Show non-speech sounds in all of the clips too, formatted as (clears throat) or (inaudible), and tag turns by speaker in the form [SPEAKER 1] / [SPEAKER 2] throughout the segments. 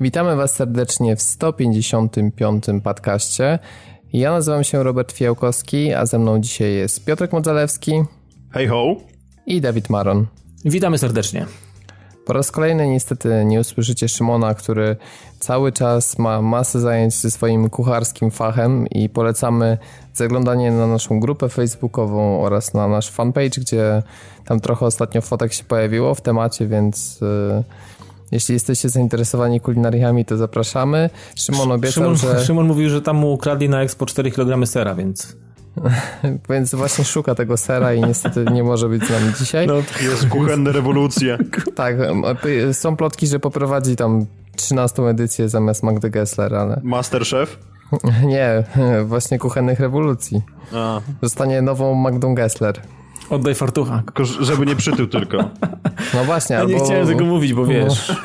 [SPEAKER 1] Witamy Was serdecznie w 155. podcaście. Ja nazywam się Robert Fiałkowski, a ze mną dzisiaj jest Piotrek Modzalewski.
[SPEAKER 2] Hej ho!
[SPEAKER 1] I Dawid Maron.
[SPEAKER 3] Witamy serdecznie.
[SPEAKER 1] Po raz kolejny niestety nie usłyszycie Szymona, który cały czas ma masę zajęć ze swoim kucharskim fachem i polecamy zaglądanie na naszą grupę facebookową oraz na nasz fanpage, gdzie tam trochę ostatnio fotek się pojawiło w temacie, więc... Jeśli jesteście zainteresowani kulinariami, to zapraszamy. Szymon obiecał,
[SPEAKER 3] Szymon,
[SPEAKER 1] że... (laughs)
[SPEAKER 3] Szymon mówił, że tam mu ukradli na Expo 4 kg sera, więc... (laughs)
[SPEAKER 1] Więc właśnie szuka tego sera i niestety nie może być z nami dzisiaj.
[SPEAKER 2] No, jest kuchenne rewolucje. (laughs)
[SPEAKER 1] tak, są plotki, że poprowadzi tam 13 edycję zamiast Magdy Gessler, ale...
[SPEAKER 2] Masterchef?
[SPEAKER 1] Nie, właśnie kuchennych rewolucji. A. Zostanie nową Magdą Gessler.
[SPEAKER 3] Oddaj fartucha.
[SPEAKER 2] Tylko żeby nie przytył tylko. (laughs)
[SPEAKER 1] No właśnie,
[SPEAKER 3] ja
[SPEAKER 1] albo...
[SPEAKER 3] nie chciałem tego mówić, bo wiesz. (laughs)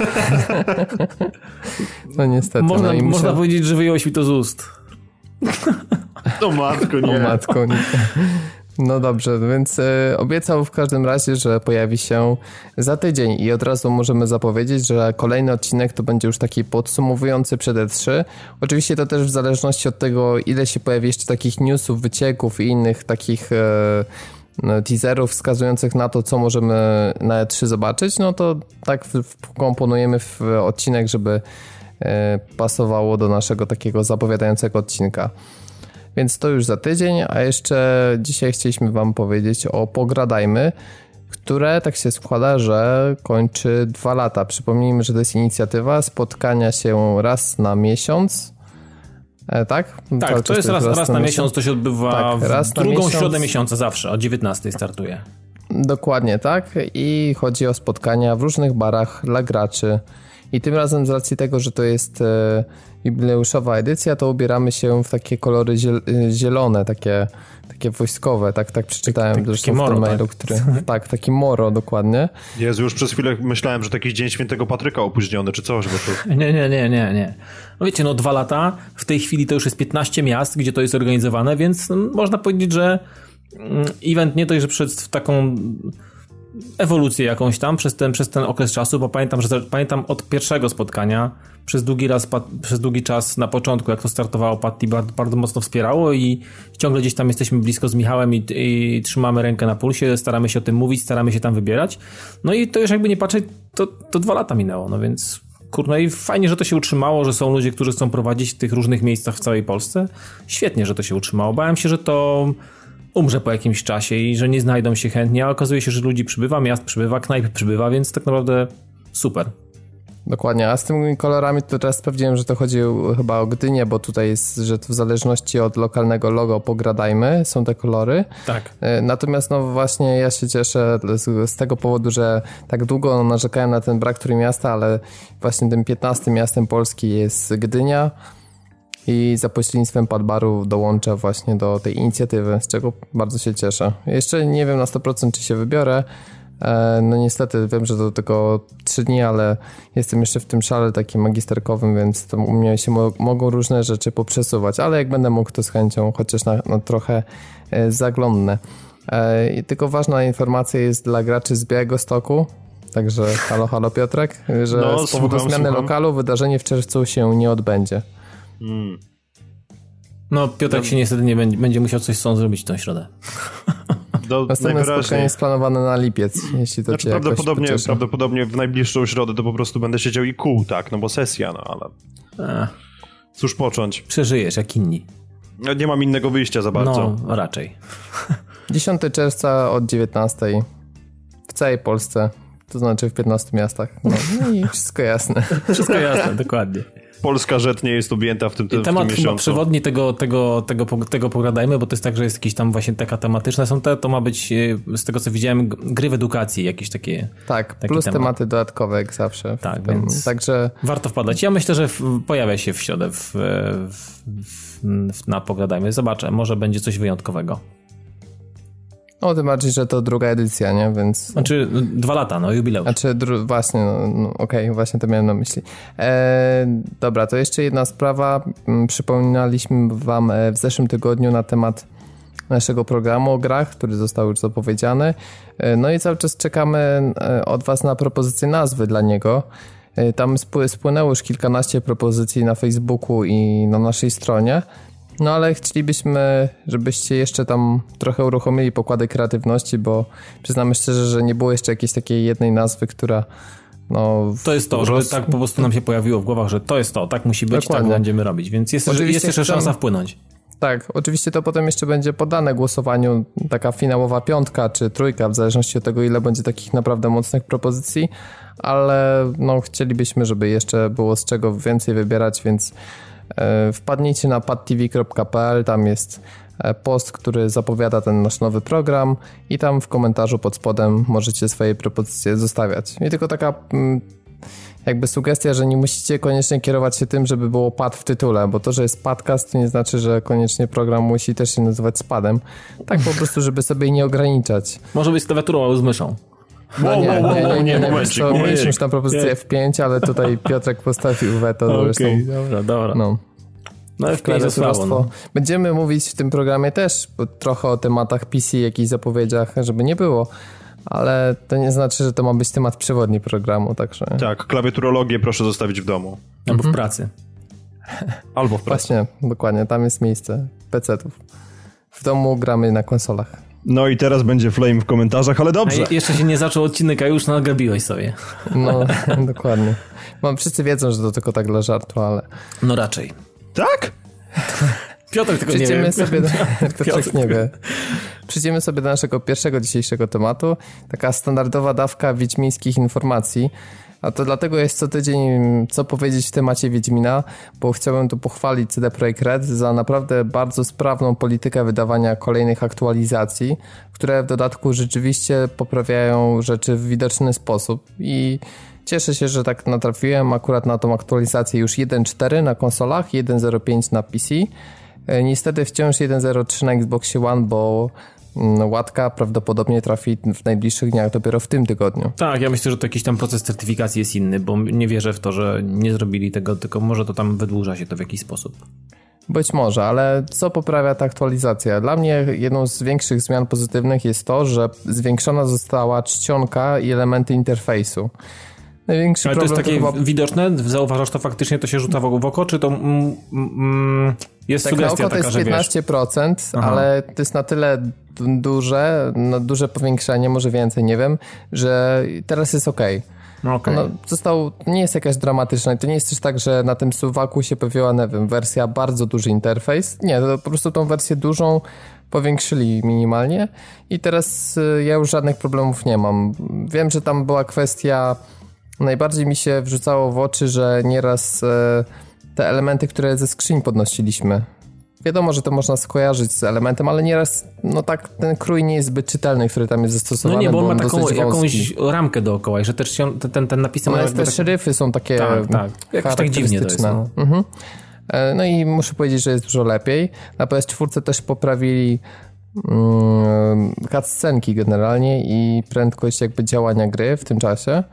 [SPEAKER 1] No niestety.
[SPEAKER 3] Można,
[SPEAKER 1] no
[SPEAKER 3] można powiedzieć, że wyjąłeś mi to z ust. (laughs)
[SPEAKER 2] O matko, nie.
[SPEAKER 1] O matko, nie. No dobrze, więc y, obiecał w każdym razie, że pojawi się za tydzień i od razu możemy zapowiedzieć, że kolejny odcinek to będzie już taki podsumowujący przed E3. Oczywiście to też w zależności od tego, ile się pojawi jeszcze takich newsów, wycieków i innych takich y, teaserów wskazujących na to, co możemy na E3 zobaczyć, no to tak wkomponujemy w odcinek, żeby e, pasowało do naszego takiego zapowiadającego odcinka. Więc to już za tydzień, a jeszcze dzisiaj chcieliśmy Wam powiedzieć o Pogradajmy, które tak się składa, że kończy dwa lata. Przypomnijmy, że to jest inicjatywa spotkania się raz na miesiąc E, tak?
[SPEAKER 3] Tak, Cały to jest raz, raz, raz na miesiąc, to się odbywa tak, raz w drugą miesiąc. środę miesiąca zawsze, o 19 startuje.
[SPEAKER 1] Dokładnie tak i chodzi o spotkania w różnych barach dla graczy. I tym razem z racji tego, że to jest e, jubileuszowa edycja, to ubieramy się w takie kolory zielone, takie, takie wojskowe, tak, tak przeczytałem tak, zresztą w tym mailu, tak. który... Tak, taki moro dokładnie.
[SPEAKER 2] Jezu, już przez chwilę myślałem, że taki Dzień Świętego Patryka opóźniony, czy coś, bo to... (laughs)
[SPEAKER 3] Nie, nie, nie, nie, nie. No wiecie, no dwa lata, w tej chwili to już jest 15 miast, gdzie to jest organizowane, więc można powiedzieć, że mm, event nie dość, że przed taką ewolucję jakąś tam przez ten, przez ten okres czasu, bo pamiętam, że pamiętam od pierwszego spotkania przez długi raz, przez długi czas na początku, jak to startowało, Patty bardzo, bardzo mocno wspierało i ciągle gdzieś tam jesteśmy blisko z Michałem i, i, trzymamy rękę na pulsie, staramy się o tym mówić, staramy się tam wybierać. No i to już jakby nie patrzeć, to, to dwa lata minęło, no więc kurno i fajnie, że to się utrzymało, że są ludzie, którzy chcą prowadzić w tych różnych miejscach w całej Polsce. Świetnie, że to się utrzymało. Bałem się, że to umrze po jakimś czasie i że nie znajdą się chętni, a okazuje się, że ludzi przybywa, miast przybywa, knajp przybywa, więc tak naprawdę super.
[SPEAKER 1] Dokładnie, a z tymi kolorami to teraz sprawdziłem, że to chodzi chyba o Gdynię, bo tutaj jest, że w zależności od lokalnego logo pogradajmy, są te kolory.
[SPEAKER 3] Tak.
[SPEAKER 1] E, natomiast no właśnie ja się cieszę z, z tego powodu, że tak długo narzekałem na ten brak miasta, ale właśnie tym 15 miastem Polski jest Gdynia i za pośrednictwem Padbaru dołączę właśnie do tej inicjatywy, z czego bardzo się cieszę. Jeszcze nie wiem na 100% czy się wybiorę, e, no niestety wiem, że to tylko 3 dni, ale jestem jeszcze w tym szale takim magisterkowym, więc to u mnie się mo mogą różne rzeczy poprzesuwać, ale jak będę mógł, to z chęcią chociaż na, na trochę e, zaglądnę. E, I tylko ważna informacja jest dla graczy z Białego Stoku, także halo, halo Piotrek, że no, z powodu słucham, zmiany słucham. lokalu wydarzenie w czerwcu się nie odbędzie. Hmm.
[SPEAKER 3] No, Piotrek się niestety nie będzie, będzie musiał coś z tą zrobić w tą środę.
[SPEAKER 1] Do, (laughs) Następne spotkanie jest planowane na lipiec, jeśli to znaczy,
[SPEAKER 2] prawdopodobnie, prawdopodobnie w najbliższą środę to po prostu będę siedział i kół, tak, no bo sesja, no ale... Ech. Cóż począć?
[SPEAKER 3] Przeżyjesz jak inni.
[SPEAKER 2] No, nie mam innego wyjścia za bardzo.
[SPEAKER 3] No, raczej. (laughs)
[SPEAKER 1] 10 czerwca od 19 w całej Polsce, to znaczy w 15 miastach. No, no i wszystko jasne.
[SPEAKER 3] Wszystko jasne, dokładnie.
[SPEAKER 2] Polska rzecz nie jest objęta w tym,
[SPEAKER 3] tym Temat
[SPEAKER 2] w tym
[SPEAKER 3] chyba przewodni tego, tego, tego, tego pogadajmy, bo to jest tak, że jest jakieś tam właśnie taka tematyczne są te, to ma być e, z tego co widziałem gry w edukacji, jakieś takie
[SPEAKER 1] Tak, plus temat. tematy dodatkowe jak zawsze.
[SPEAKER 3] Tak, tym, więc także... warto wpadać. Ja myślę, że w, pojawia się w środę w, w, w, na pogadajmy. Zobaczę, może będzie coś wyjątkowego.
[SPEAKER 1] No, tym bardziej, że to druga edycja, nie? Więc...
[SPEAKER 3] Znaczy dwa lata, no, jubileusz.
[SPEAKER 1] Znaczy, dru... właśnie, no, no okej, okay, właśnie to miałem na myśli. E, dobra, to jeszcze jedna sprawa. Mm, przypominaliśmy wam e, w zeszłym tygodniu na temat naszego programu o grach, który został już zapowiedziany. E, no i cały czas czekamy e, od was na propozycję nazwy dla niego. Y, tam spłynęło już kilkanaście propozycji na Facebooku i na naszej stronie. No ale chcielibyśmy, żebyście jeszcze tam trochę uruchomili pokłady kreatywności, bo przyznamy szczerze, że nie było jeszcze jakiejś takiej jednej nazwy, która no,
[SPEAKER 3] to jest to, żeby tak po prostu nam się pojawiło w głowach, że to jest to, tak musi być, tak Dokładnie. tak będziemy robić, więc jest, jest jeszcze szansa wpłynąć.
[SPEAKER 1] Tak, oczywiście to potem jeszcze będzie podane głosowaniu taka finałowa piątka czy trójka, w zależności od tego, ile będzie takich naprawdę mocnych propozycji, ale no, chcielibyśmy, żeby jeszcze było z czego więcej wybierać, więc wpadnijcie na padtv.pl, tam jest e, post, który zapowiada ten nasz nowy program i tam w komentarzu pod spodem możecie swoje propozycje zostawiać. I tylko taka mm, jakby sugestia, że nie musicie koniecznie kierować się tym, żeby było pad w tytule, bo to, że jest podcast, to nie znaczy, że koniecznie program musi też się nazywać spadem. Tak po prostu, żeby sobie nie ograniczać.
[SPEAKER 3] Może być z klawiaturą albo z myszą.
[SPEAKER 1] No nie, nie, nie, nie, nie, momencik, mieliśmy już tam propozycję F5, ale tutaj Piotrek postawił weto.
[SPEAKER 3] Okej, okay, dobra, dobra. No.
[SPEAKER 1] No F5 słabo, no. Będziemy mówić w tym programie też trochę o tematach PC, jakichś zapowiedziach, żeby nie było ale to nie znaczy, że to ma być temat przewodni programu, także...
[SPEAKER 2] Tak, klawiaturologię proszę zostawić w domu.
[SPEAKER 3] Albo mhm. w pracy. (laughs)
[SPEAKER 2] Albo w pracy.
[SPEAKER 1] Właśnie, dokładnie, tam jest miejsce PC-ów. W domu gramy na konsolach.
[SPEAKER 2] No i teraz będzie flame w komentarzach, ale dobrze.
[SPEAKER 3] A jeszcze się nie zaczął odcinek, a już nagabiłeś sobie.
[SPEAKER 1] No, (laughs) dokładnie. Mam, wszyscy wiedzą, że to tylko tak dla żartu, ale...
[SPEAKER 3] No raczej.
[SPEAKER 2] Tak?
[SPEAKER 3] Piotr tylko nie wie.
[SPEAKER 1] sobie... (laughs) (laughs) Piotr nie wie. Przejdziemy sobie do naszego pierwszego dzisiejszego tematu. Taka standardowa dawka wiedźmińskich informacji. A to dlatego jest co tydzień co powiedzieć w temacie Wiedźmina, bo chciałbym tu pochwalić CD Projekt Red za naprawdę bardzo sprawną politykę wydawania kolejnych aktualizacji, które w dodatku rzeczywiście poprawiają rzeczy w widoczny sposób i Cieszę się, że tak natrafiłem akurat na tą aktualizację już 1.4 na konsolach, 1.05 na PC. E, niestety wciąż 1.03 na Xbox One, bo mm, łatka prawdopodobnie trafi w najbliższych dniach dopiero w tym tygodniu.
[SPEAKER 3] Tak, ja myślę, że to jakiś tam proces certyfikacji jest inny, bo nie wierzę w to, że nie zrobili tego, tylko może to tam wydłuża się to w jakiś sposób.
[SPEAKER 1] Być może, ale co poprawia ta aktualizacja? Dla mnie jedną z większych zmian pozytywnych jest to, że zwiększona została czcionka i elementy interfejsu.
[SPEAKER 3] Największy Ale to jest takie to chyba... widoczne? Zauważasz to faktycznie, to się rzuca w oko, czy to mm, mm, jest tak sugestia
[SPEAKER 1] taka,
[SPEAKER 3] to
[SPEAKER 1] jest 15%, ale to jest na tyle duże, duże powiększenie, może więcej, nie wiem, że teraz jest ok.
[SPEAKER 3] Okay. No,
[SPEAKER 1] został, nie jest jakaś dramatyczna i to nie jest też tak, że na tym suwaku się pojawiła, nie wiem, wersja bardzo duży interfejs. Nie, to po prostu tą wersję dużą powiększyli minimalnie i teraz y, ja już żadnych problemów nie mam. Wiem, że tam była kwestia najbardziej mi się wrzucało w oczy, że nieraz e, te elementy, które ze skrzyń podnosiliśmy, wiadomo, że to można skojarzyć z elementem, ale nieraz no tak ten krój nie jest zbyt czytelny, który tam jest zastosowany.
[SPEAKER 3] No nie, bo on ma taką jakąś ramkę dookoła i że też ten, ten napis...
[SPEAKER 1] No te tak... szeryfy są takie
[SPEAKER 3] tak, tak. Jakoś tak dziwnie to jest. No. Mhm.
[SPEAKER 1] E, no i muszę powiedzieć, że jest dużo lepiej. Na PS4 też poprawili um, cutscenki generalnie i prędkość jakby działania gry w tym czasie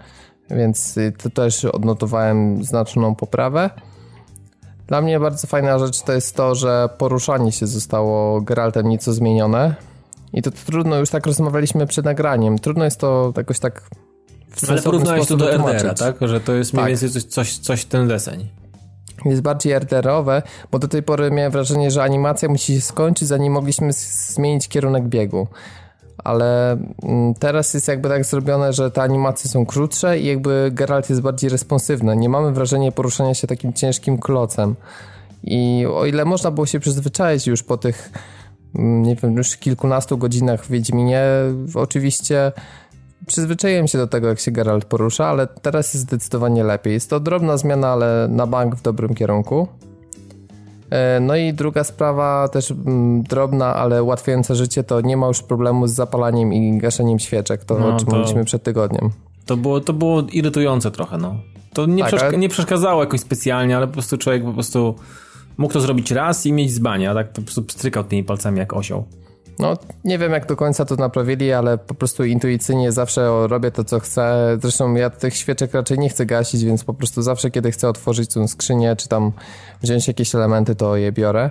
[SPEAKER 1] więc y, to też odnotowałem znaczną poprawę. Dla mnie bardzo fajna rzecz to jest to, że poruszanie się zostało Geraltem nieco zmienione. I to trudno, już tak rozmawialiśmy przed nagraniem, trudno jest to jakoś tak
[SPEAKER 3] w Ale porównałeś to do RDR-a, tak? Że to jest mniej tak. więcej coś, coś, coś ten deseń.
[SPEAKER 1] Jest bardziej RDR-owe, bo do tej pory miałem wrażenie, że animacja musi się skończyć, zanim mogliśmy zmienić kierunek biegu ale mm, teraz jest jakby tak zrobione, że te animacje są krótsze i jakby Geralt jest bardziej responsywny. Nie mamy wrażenia poruszania się takim ciężkim klocem. I o ile można było się przyzwyczaić już po tych, mm, nie wiem, już kilkunastu godzinach w Wiedźminie, oczywiście przyzwyczaiłem się do tego, jak się Geralt porusza, ale teraz jest zdecydowanie lepiej. Jest to drobna zmiana, ale na bank w dobrym kierunku. E, no i druga sprawa, też mm, drobna, ale ułatwiająca życie, to nie ma już problemu z zapalaniem i gaszeniem świeczek, to no, o czym to, mówiliśmy przed tygodniem.
[SPEAKER 3] To było, to było irytujące trochę, no. To nie, tak, przeszk ale... nie przeszkadzało jakoś specjalnie, ale po prostu człowiek po prostu mógł to zrobić raz i mieć zbanie, a tak po prostu pstrykał tymi palcami jak osioł.
[SPEAKER 1] No, nie wiem jak do końca to naprawili, ale po prostu intuicyjnie zawsze robię to, co chcę. Zresztą ja tych świeczek raczej nie chcę gasić, więc po prostu zawsze, kiedy chcę otworzyć tą skrzynię, czy tam wziąć jakieś elementy, to je biorę.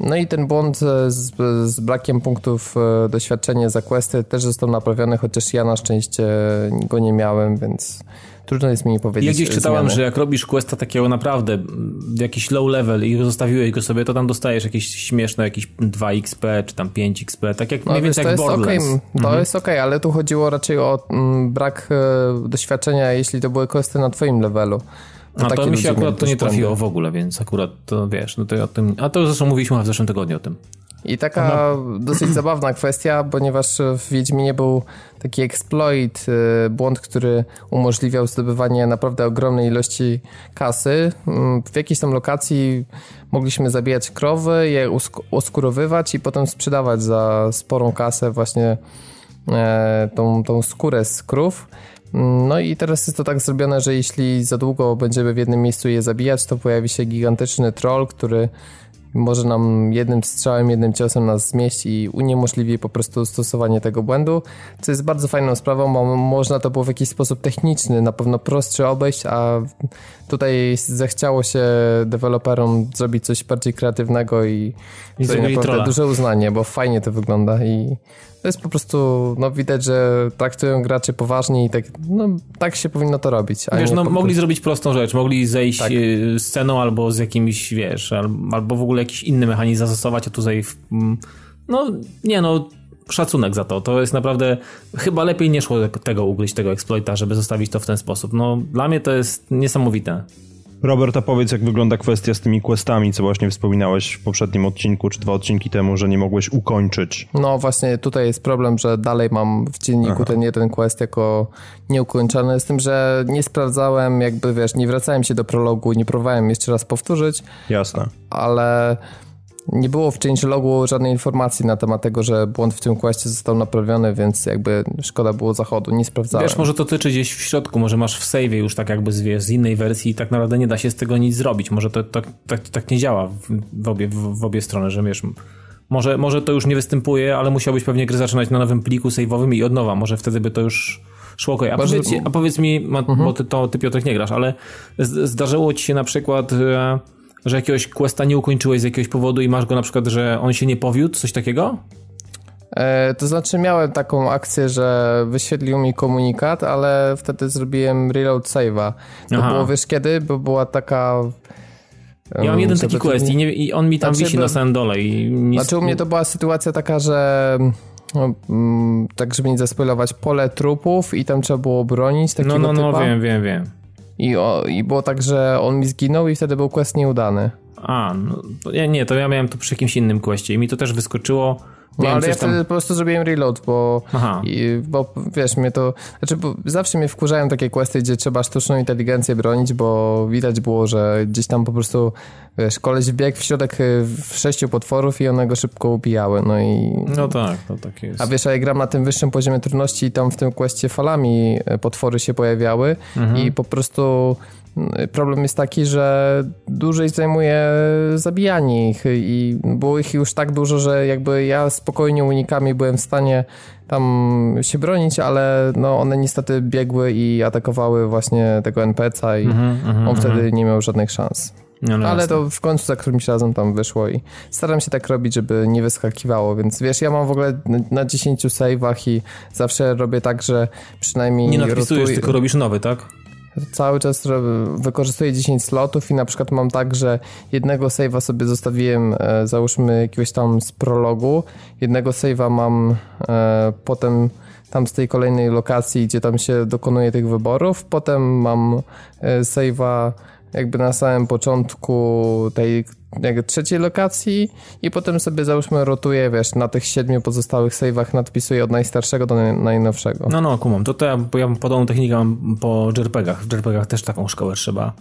[SPEAKER 1] No i ten błąd z, z brakiem punktów e, doświadczenia za questy też został naprawiony, chociaż ja na szczęście go nie miałem, więc trudno jest mi powiedzieć.
[SPEAKER 3] Ja gdzieś czytałem, zmiany. że jak robisz questa takiego naprawdę, jakiś low level i zostawiłeś go sobie, to tam dostajesz jakieś śmieszne, jakieś 2 XP, czy tam 5 XP, tak jak no, mniej więcej jak Borderlands.
[SPEAKER 1] Okay. To mhm. jest okej, okay, ale tu chodziło raczej o mm, brak e, doświadczenia, jeśli to były questy na twoim levelu.
[SPEAKER 3] A to mi się akurat to nie trafiło w ogóle, więc akurat to wiesz, no to o tym, a to zresztą mówiliśmy w zeszłym tygodniu o tym.
[SPEAKER 1] I taka dosyć (clears throat) zabawna kwestia, ponieważ w Wiedźminie był taki exploit, y, błąd, który umożliwiał zdobywanie naprawdę ogromnej ilości kasy. Mm, w jakiejś tam lokacji mogliśmy zabijać krowy, je oskurowywać i potem sprzedawać za sporą kasę właśnie e, tą, tą skórę z krów. Mm, no i teraz jest to tak zrobione, że jeśli za długo będziemy w jednym miejscu je zabijać, to pojawi się gigantyczny troll, który może nam jednym strzałem, jednym ciosem nas zmieść i uniemożliwi po prostu stosowanie tego błędu, co jest bardzo fajną sprawą, bo można to było w jakiś sposób techniczny, na pewno prostszy obejść, a tutaj zechciało się deweloperom zrobić coś bardziej kreatywnego i, I tutaj naprawdę trolla. duże uznanie, bo fajnie to wygląda i to jest po prostu, no widać, że traktują graczy poważnie i tak, no, tak się powinno to robić.
[SPEAKER 3] Wiesz, no mogli zrobić prostą rzecz, mogli zejść tak. Y, sceną albo z jakimś, wiesz, albo w ogóle jakiś inny mechanizm zastosować, a tutaj, mm, no nie no, szacunek za to. To jest naprawdę, chyba lepiej nie szło tego ugryźć, tego exploita, żeby zostawić to w ten sposób. No dla mnie to jest niesamowite.
[SPEAKER 2] Robert, a powiedz, jak wygląda kwestia z tymi questami, co właśnie wspominałeś w poprzednim odcinku, czy dwa odcinki temu, że nie mogłeś ukończyć.
[SPEAKER 1] No właśnie, tutaj jest problem, że dalej mam w dzienniku Aha. ten jeden quest jako nieukończony, z tym, że nie sprawdzałem, jakby wiesz, nie wracałem się do prologu, nie próbowałem jeszcze raz powtórzyć.
[SPEAKER 2] Jasne.
[SPEAKER 1] Ale nie było w changelogu żadnej informacji na temat tego, że błąd w tym questie został naprawiony, więc jakby szkoda było zachodu, nie sprawdzałem.
[SPEAKER 3] Wiesz, może to tyczy gdzieś w środku, może masz w save już tak jakby z, z innej wersji i tak naprawdę nie da się z tego nic zrobić. Może to tak, tak, tak nie działa w, w, obie, w, w obie strony, że wiesz, może, może to już nie występuje, ale musiałbyś pewnie gry zaczynać na nowym pliku save'owym i od nowa. Może wtedy by to już szło ok. A, powiedz, a powiedz mi, mhm. bo ty, to ty Piotrek nie grasz, ale zdarzyło ci się na przykład... E, że jakiegoś questa nie ukończyłeś z jakiegoś powodu i masz go na przykład, że on się nie powiódł, coś takiego?
[SPEAKER 1] E, to znaczy miałem taką akcję, że wyświetlił mi komunikat, ale wtedy zrobiłem reload save'a. To Aha. było wiesz kiedy? Bo była taka...
[SPEAKER 3] Ja mam jeden taki quest i, nie, i, on mi tam znaczy, wisi na samym dole. I.
[SPEAKER 1] Znaczy u mnie to była sytuacja taka, że no, mm, tak żeby nie zaspoilować, pole trupów i tam trzeba było bronić takiego
[SPEAKER 3] No, no, no,
[SPEAKER 1] typa.
[SPEAKER 3] wiem, wiem, wiem.
[SPEAKER 1] I, o, I było tak, że on mi zginął i wtedy był quest nieudany.
[SPEAKER 3] A, no, nie, to ja miałem to przy jakimś innym questie i mi to też wyskoczyło
[SPEAKER 1] no, ale ja tam... wtedy po prostu zrobiłem reload, bo, i, bo wiesz, mnie to, znaczy zawsze mnie wkurzają takie questy, gdzie trzeba sztuczną inteligencję bronić, bo widać było, że gdzieś tam po prostu, wiesz, koleś wbiegł w środek y, w sześciu potworów i one go szybko ubijały, no i...
[SPEAKER 3] No tak, to tak jest.
[SPEAKER 1] A wiesz, a ja gram na tym wyższym poziomie trudności i tam w tym questie falami y, potwory się pojawiały mhm. i po prostu Problem jest taki, że dłużej zajmuje zabijanie ich i było ich już tak dużo, że jakby ja spokojnie unikami byłem w stanie tam się bronić, ale no one niestety biegły i atakowały właśnie tego NPC-a i mm -hmm, on wtedy nie miał żadnych szans. No, no ale jasne. to w końcu za którymś razem tam wyszło i staram się tak robić, żeby nie wyskakiwało, więc wiesz, ja mam w ogóle na 10 save'ach i zawsze robię tak, że przynajmniej...
[SPEAKER 3] Nie nadpisujesz, rotuj... tylko robisz nowy, tak?
[SPEAKER 1] Cały czas wykorzystuję 10 slotów i na przykład mam tak, że jednego save'a sobie zostawiłem, e, załóżmy jakiegoś tam z prologu, jednego save'a mam e, potem tam z tej kolejnej lokacji, gdzie tam się dokonuje tych wyborów, potem mam e, save'a jakby na samym początku tej jakby trzeciej lokacji i potem sobie załóżmy rotuję, wiesz, na tych siedmiu pozostałych save'ach nadpisuję od najstarszego do najnowszego.
[SPEAKER 3] No, no, kumam. To, to ja, ja podobną technikę mam po JRPGach. W JRPGach też taką szkołę trzeba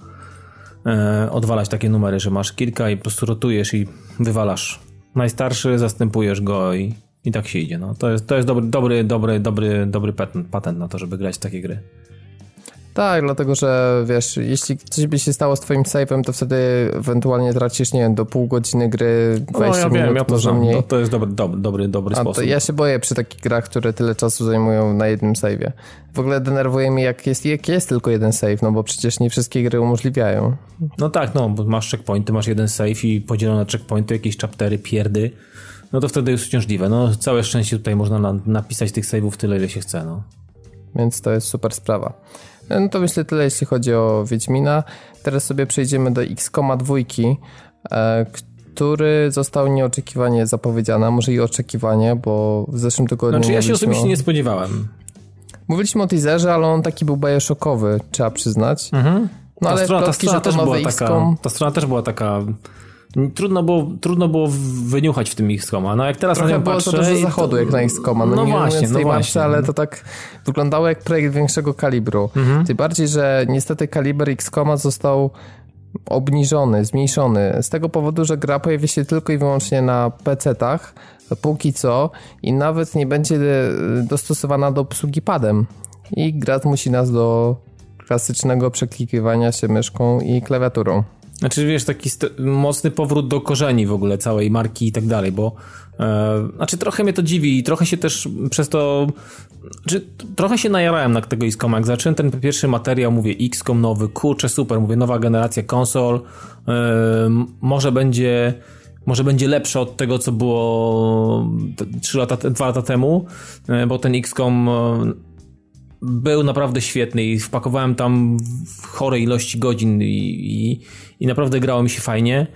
[SPEAKER 3] e, odwalać takie numery, że masz kilka i po prostu rotujesz i wywalasz najstarszy, zastępujesz go i, i tak się idzie. No. To jest, to jest dobry, dobry, dobry, dobry, dobry patent, patent na to, żeby grać w takie gry.
[SPEAKER 1] Tak, dlatego że wiesz, jeśli coś by się stało z twoim save'em, to wtedy ewentualnie tracisz, nie wiem, do pół godziny gry, 20 no, ja minut, wiem, ja to może mniej. No,
[SPEAKER 3] to jest dobry, dobry, dobry, dobry sposób.
[SPEAKER 1] ja się boję przy takich grach, które tyle czasu zajmują na jednym save'ie. W ogóle denerwuje mnie, jak jest, jak jest tylko jeden save, no bo przecież nie wszystkie gry umożliwiają.
[SPEAKER 3] No tak, no, bo masz checkpointy, masz jeden save i podzielone checkpointy, jakieś chaptery, pierdy, no to wtedy jest uciążliwe. No, całe szczęście tutaj można na, napisać tych save'ów tyle, ile się chce, no.
[SPEAKER 1] więc to jest super sprawa. No to myślę tyle, jeśli chodzi o Wiedźmina. Teraz sobie przejdziemy do XCOMa 2, e, który został nieoczekiwanie zapowiedziany, może i oczekiwanie, bo w zeszłym tygodniu...
[SPEAKER 3] Znaczy ja się osobiście o... nie spodziewałem.
[SPEAKER 1] Mówiliśmy o teaserze, ale on taki był bioshockowy, trzeba przyznać. Mhm.
[SPEAKER 3] No ta ale strona, ta strona też była taka, Ta strona też była taka trudno było, trudno było wyniuchać w tym XCOMa. No jak teraz
[SPEAKER 1] Trochę
[SPEAKER 3] na
[SPEAKER 1] było
[SPEAKER 3] patrzę...
[SPEAKER 1] to do zachodu jak na XCOMa. No, no nie właśnie, no właśnie. ale to tak wyglądało jak projekt większego kalibru. Mhm. Tym bardziej, że niestety kaliber XCOMa został obniżony, zmniejszony. Z tego powodu, że gra pojawi się tylko i wyłącznie na PC-tach, póki co, i nawet nie będzie dostosowana do obsługi padem. I gra musi nas do klasycznego przeklikiwania się myszką i klawiaturą.
[SPEAKER 3] Znaczy, wiesz, taki mocny powrót do korzeni w ogóle całej marki i tak dalej, bo e, znaczy trochę mnie to dziwi i trochę się też przez to znaczy, trochę się najarałem na tego XCOM, jak zacząłem ten pierwszy materiał, mówię XCOM nowy, kurczę, super, mówię, nowa generacja konsol, e, może będzie może będzie lepsze od tego, co było 3 lata, 2 lata temu, e, bo ten XCOM e, był naprawdę świetny i wpakowałem tam chore ilości godzin i, i, i naprawdę grało mi się fajnie.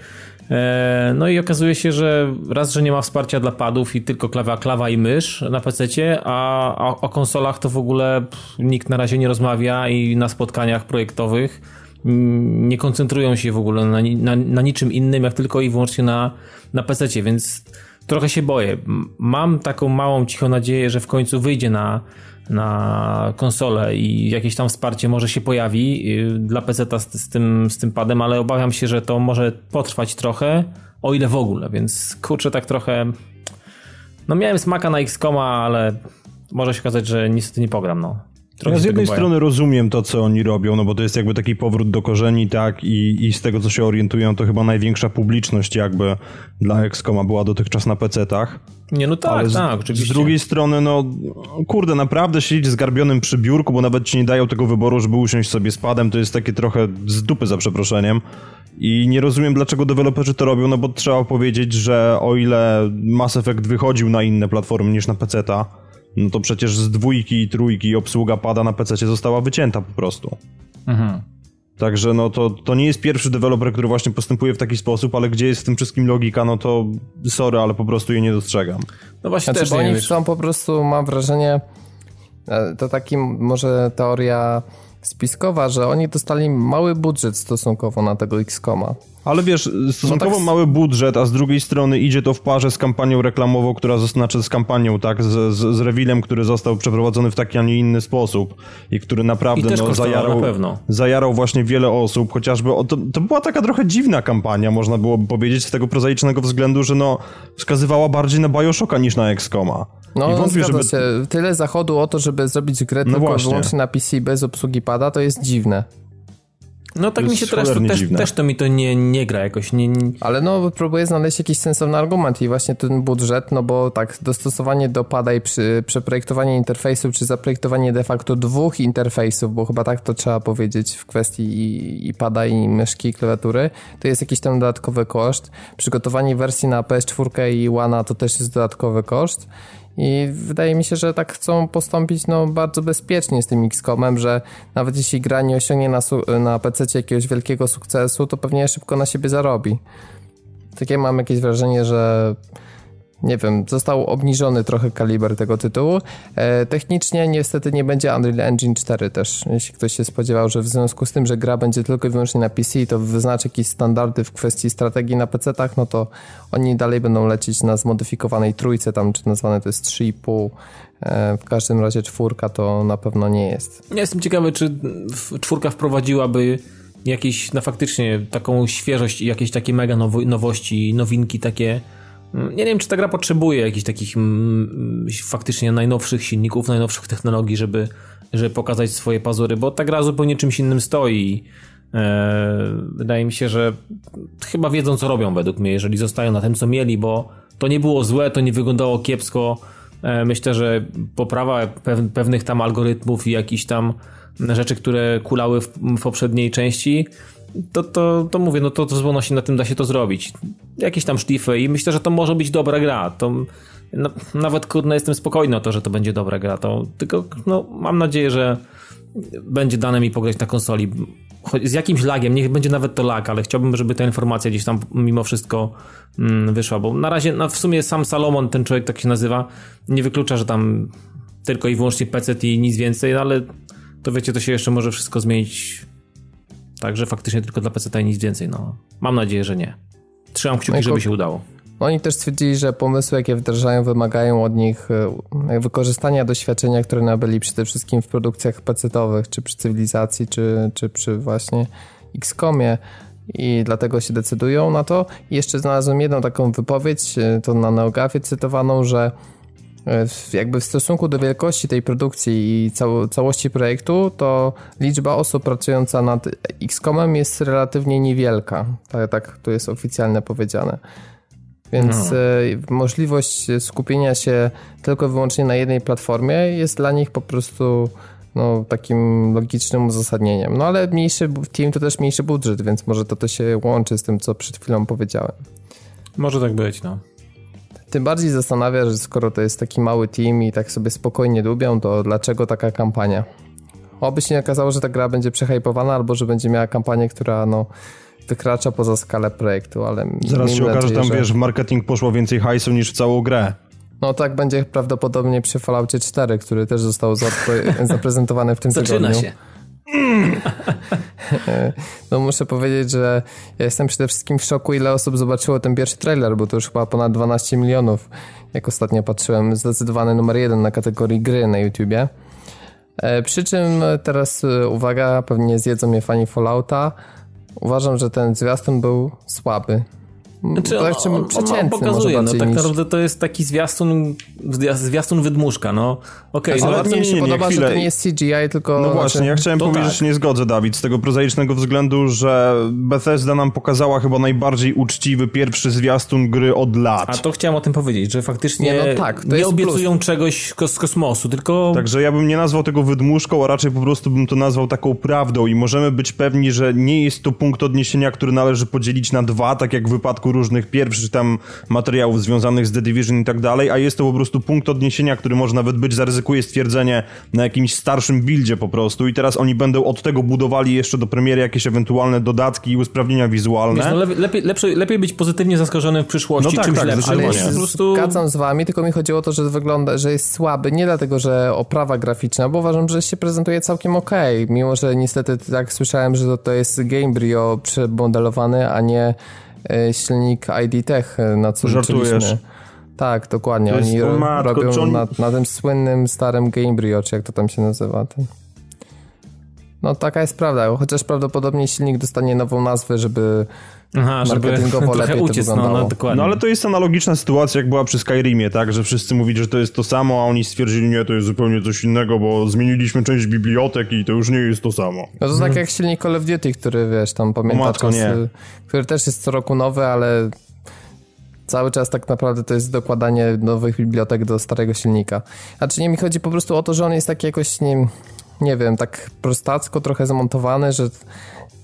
[SPEAKER 3] E, no i okazuje się, że raz, że nie ma wsparcia dla padów i tylko klawa, klawa i mysz na PC, a, a o konsolach to w ogóle nikt na razie nie rozmawia i na spotkaniach projektowych nie koncentrują się w ogóle na, na, na niczym innym, jak tylko i wyłącznie na, na PC, więc trochę się boję. Mam taką małą, cichą nadzieję, że w końcu wyjdzie na, na konsolę i jakieś tam wsparcie może się pojawi y, dla PC z, z, tym, z tym padem, ale obawiam się, że to może potrwać trochę, o ile w ogóle, więc kurczę tak trochę no miałem smaka na X-Koma, ale może się okazać, że niestety nie pogram, no.
[SPEAKER 2] Trochę ja z jednej strony rozumiem to, co oni robią, no bo to jest jakby taki powrót do korzeni, tak, i, i z tego, co się orientują, to chyba największa publiczność jakby dla XCOMa była dotychczas na PC-tach.
[SPEAKER 3] Nie, no tak, Ale z, tak,
[SPEAKER 2] oczywiście. Z drugiej strony, no, kurde, naprawdę siedzieć zgarbionym przy biurku, bo nawet ci nie dają tego wyboru, żeby usiąść sobie z padem, to jest takie trochę z dupy za przeproszeniem. I nie rozumiem, dlaczego deweloperzy to robią, no bo trzeba powiedzieć, że o ile Mass Effect wychodził na inne platformy niż na PC-ta, no to przecież z dwójki i trójki obsługa pada na PC została wycięta po prostu. Mhm. Także no to, to nie jest pierwszy deweloper, który właśnie postępuje w taki sposób, ale gdzie jest w tym wszystkim logika, no to sorry, ale po prostu jej nie dostrzegam.
[SPEAKER 1] No właśnie znaczy, też nie oni są po prostu, mam wrażenie, e, to taki może teoria spiskowa, że oni dostali mały budżet stosunkowo na tego X-Koma.
[SPEAKER 2] Ale wiesz, stosunkowo no tak... mały budżet, a z drugiej strony idzie to w parze z kampanią reklamową, która znaczy z kampanią, tak, z, z, z rewilem, który został przeprowadzony w taki, a nie inny sposób i który naprawdę I no, zajarał, na zajarał właśnie wiele osób, chociażby o, to, to była taka trochę dziwna kampania, można byłoby powiedzieć, z tego prozaicznego względu, że no wskazywała bardziej na Bioshocka niż na XCOMa.
[SPEAKER 1] No, I wątpię, żeby... się. Tyle zachodu o to, żeby zrobić grę no tylko właśnie. wyłącznie na PC bez obsługi pada, to jest dziwne.
[SPEAKER 3] No tak mi się teraz to też, też to mi to nie, nie gra jakoś. Nie, nie...
[SPEAKER 1] Ale no próbuję znaleźć jakiś sensowny argument i właśnie ten budżet, no bo tak, dostosowanie do pada i przy, przeprojektowanie interfejsów, czy zaprojektowanie de facto dwóch interfejsów, bo chyba tak to trzeba powiedzieć w kwestii i, i pada i myszki i klawiatury, to jest jakiś tam dodatkowy koszt. Przygotowanie wersji na PS4 i One to też jest dodatkowy koszt. I wydaje mi się, że tak chcą postąpić no, bardzo bezpiecznie z tym XCOMem, że nawet jeśli gra nie osiągnie na, na PC jakiegoś wielkiego sukcesu, to pewnie szybko na siebie zarobi. Takie mam jakieś wrażenie, że nie wiem, został obniżony trochę kaliber tego tytułu. E, technicznie niestety nie będzie Unreal Engine 4 też. Jeśli ktoś się spodziewał, że w związku z tym, że gra będzie tylko i wyłącznie na PC, to wyznaczy jakieś standardy w kwestii strategii na PC-tach, no to oni dalej będą lecieć na zmodyfikowanej trójce, tam czy nazwane to jest 3,5. E, w każdym razie czwórka to na pewno nie jest.
[SPEAKER 3] Ja jestem ciekawy, czy czwórka wprowadziłaby jakieś, no faktycznie taką świeżość i jakieś takie mega nowości, nowinki takie nie wiem, czy ta gra potrzebuje jakichś takich mm, mm, faktycznie najnowszych silników, najnowszych technologii, żeby, żeby pokazać swoje pazury, bo ta gra zupełnie czymś innym stoi. E, wydaje mi się, że chyba wiedzą, co robią według mnie, jeżeli zostają na tym, co mieli, bo to nie było złe, to nie wyglądało kiepsko. E, myślę, że poprawa pewnych tam algorytmów i jakichś tam rzeczy, które kulały w, w poprzedniej części, to, to, to mówię, no to, to z na tym da się to zrobić. jakieś tam szlify i myślę, że to może być dobra gra. To nawet kurde jestem spokojny o to, że to będzie dobra gra. To, tylko no, mam nadzieję, że będzie dane mi pograć na konsoli. Z jakimś lagiem, niech będzie nawet to lag, ale chciałbym, żeby ta informacja gdzieś tam mimo wszystko mm, wyszła, bo na razie no, w sumie sam Salomon, ten człowiek tak się nazywa, nie wyklucza, że tam tylko i wyłącznie PC i nic więcej, ale to wiecie, to się jeszcze może wszystko zmienić tak, że faktycznie tylko dla PC i nic więcej. No, mam nadzieję, że nie. Trzymam kciuki, no żeby się udało.
[SPEAKER 1] Oni też stwierdzili, że pomysły, jakie wdrażają, wymagają od nich e, wykorzystania doświadczenia, które nabyli przede wszystkim w produkcjach pecetowych, czy przy cywilizacji, czy, czy przy właśnie XCOMie i dlatego się decydują na to. I jeszcze znalazłem jedną taką wypowiedź, e, to na Neogafie cytowaną, że e, jakby w stosunku do wielkości tej produkcji i cał całości projektu, to liczba osób pracująca nad XCOMem jest relatywnie niewielka. Tak, tak to jest oficjalnie powiedziane. Więc no. E, możliwość skupienia się tylko i wyłącznie na jednej platformie jest dla nich po prostu no, takim logicznym uzasadnieniem. No ale mniejszy team to też mniejszy budżet, więc może to, to się łączy z tym, co przed chwilą powiedziałem.
[SPEAKER 3] Może tak być, no.
[SPEAKER 1] Tym bardziej zastanawia, że skoro to jest taki mały team i tak sobie spokojnie lubią, to dlaczego taka kampania? Oby się nie okazało, że ta gra będzie przehypowana, albo że będzie miała kampanię, która no wykracza poza skalę projektu, ale...
[SPEAKER 2] Zaraz się okaże, że tam wiesz, w marketing poszło więcej hajsu niż w całą grę.
[SPEAKER 1] No tak będzie prawdopodobnie przy Falloutie 4, który też został (laughs) zaprezentowany w tym
[SPEAKER 3] Zaczyna
[SPEAKER 1] tygodniu.
[SPEAKER 3] Zaczyna
[SPEAKER 1] się. No muszę powiedzieć, że ja jestem przede wszystkim w szoku, ile osób zobaczyło ten pierwszy trailer, bo to już chyba ponad 12 milionów. Jak ostatnio patrzyłem, zdecydowany numer jeden na kategorii gry na YouTubie. E, przy czym teraz e, uwaga, pewnie zjedzą mnie fani Fallouta. Uważam, że ten zwiastun był słaby.
[SPEAKER 3] Znaczy, on, on, on, on pokazuje, no tak niż... naprawdę to jest taki zwiastun, zwiastun wydmuszka, no okej. Okay,
[SPEAKER 1] no, ale mi się nie, podoba, chwilę. że to nie jest CGI, tylko...
[SPEAKER 2] No właśnie, ja chciałem powiedzieć, tak. że nie zgodzę, Dawid, z tego prozaicznego względu, że Bethesda nam pokazała chyba najbardziej uczciwy pierwszy zwiastun gry od lat.
[SPEAKER 3] A to chciałem o tym powiedzieć, że faktycznie nie, no tak, nie obiecują plus. czegoś z kosmosu, tylko...
[SPEAKER 2] Także ja bym nie nazwał tego wydmuszką, a raczej po prostu bym to nazwał taką prawdą i możemy być pewni, że nie jest to punkt odniesienia, który należy podzielić na dwa, tak jak w wypadku różnych pierwszych tam materiałów związanych z The Division i tak dalej, a jest to po prostu punkt odniesienia, który może nawet być, zaryzykuje stwierdzenie, na jakimś starszym buildzie po prostu i teraz oni będą od tego budowali jeszcze do premiery jakieś ewentualne dodatki i usprawnienia wizualne. Wiesz,
[SPEAKER 3] no lepiej, lepiej, lepiej być pozytywnie zaskazzonym w przyszłości no tak, czymś tak, lepszym. Ale
[SPEAKER 1] po prostu... Zgadzam z wami, tylko mi chodziło o to, że wygląda, że jest słaby, nie dlatego, że oprawa graficzna, bo uważam, że się prezentuje całkiem okej, okay, mimo że niestety tak słyszałem, że to, to jest Gamebryo przemodelowany, a nie silnik ID Tech, e, na co
[SPEAKER 2] Żartujesz.
[SPEAKER 1] Tak, dokładnie. Oni matko, robią on... na, na, tym słynnym starym Gamebryo, czy jak to tam się nazywa. Ten. No taka jest prawda, chociaż prawdopodobnie silnik dostanie nową nazwę, żeby Aha, marketingowo (laughs) żeby lepiej uciec, to no, no,
[SPEAKER 2] dokładnie. no ale to jest analogiczna sytuacja, jak była przy Skyrimie, tak, że wszyscy mówili, że to jest to samo, a oni stwierdzili, nie, to jest zupełnie coś innego, bo zmieniliśmy część bibliotek i to już nie jest to samo.
[SPEAKER 1] No to tak jak silnik Call of Duty, który, wiesz, tam pamiętasz, który też jest co roku nowy, ale cały czas tak naprawdę to jest dokładanie nowych bibliotek do starego silnika. A czy nie mi chodzi po prostu o to, że on jest taki jakoś, nie, nie wiem, tak prostacko trochę zamontowany, że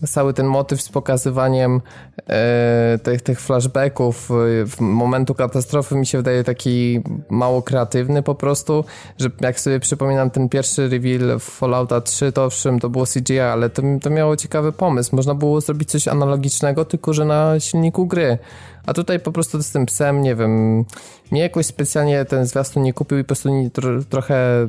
[SPEAKER 1] cały ten motyw z pokazywaniem e, tych, tych flashbacków e, w momentu katastrofy mi się wydaje taki mało kreatywny po prostu, że jak sobie przypominam ten pierwszy reveal w Fallouta 3, to owszem, to było CGI, ale to, to miało ciekawy pomysł. Można było zrobić coś analogicznego, tylko że na silniku gry. A tutaj po prostu z tym psem, nie wiem, mnie jakoś specjalnie ten zwiastun nie kupił i po prostu nie, tro, trochę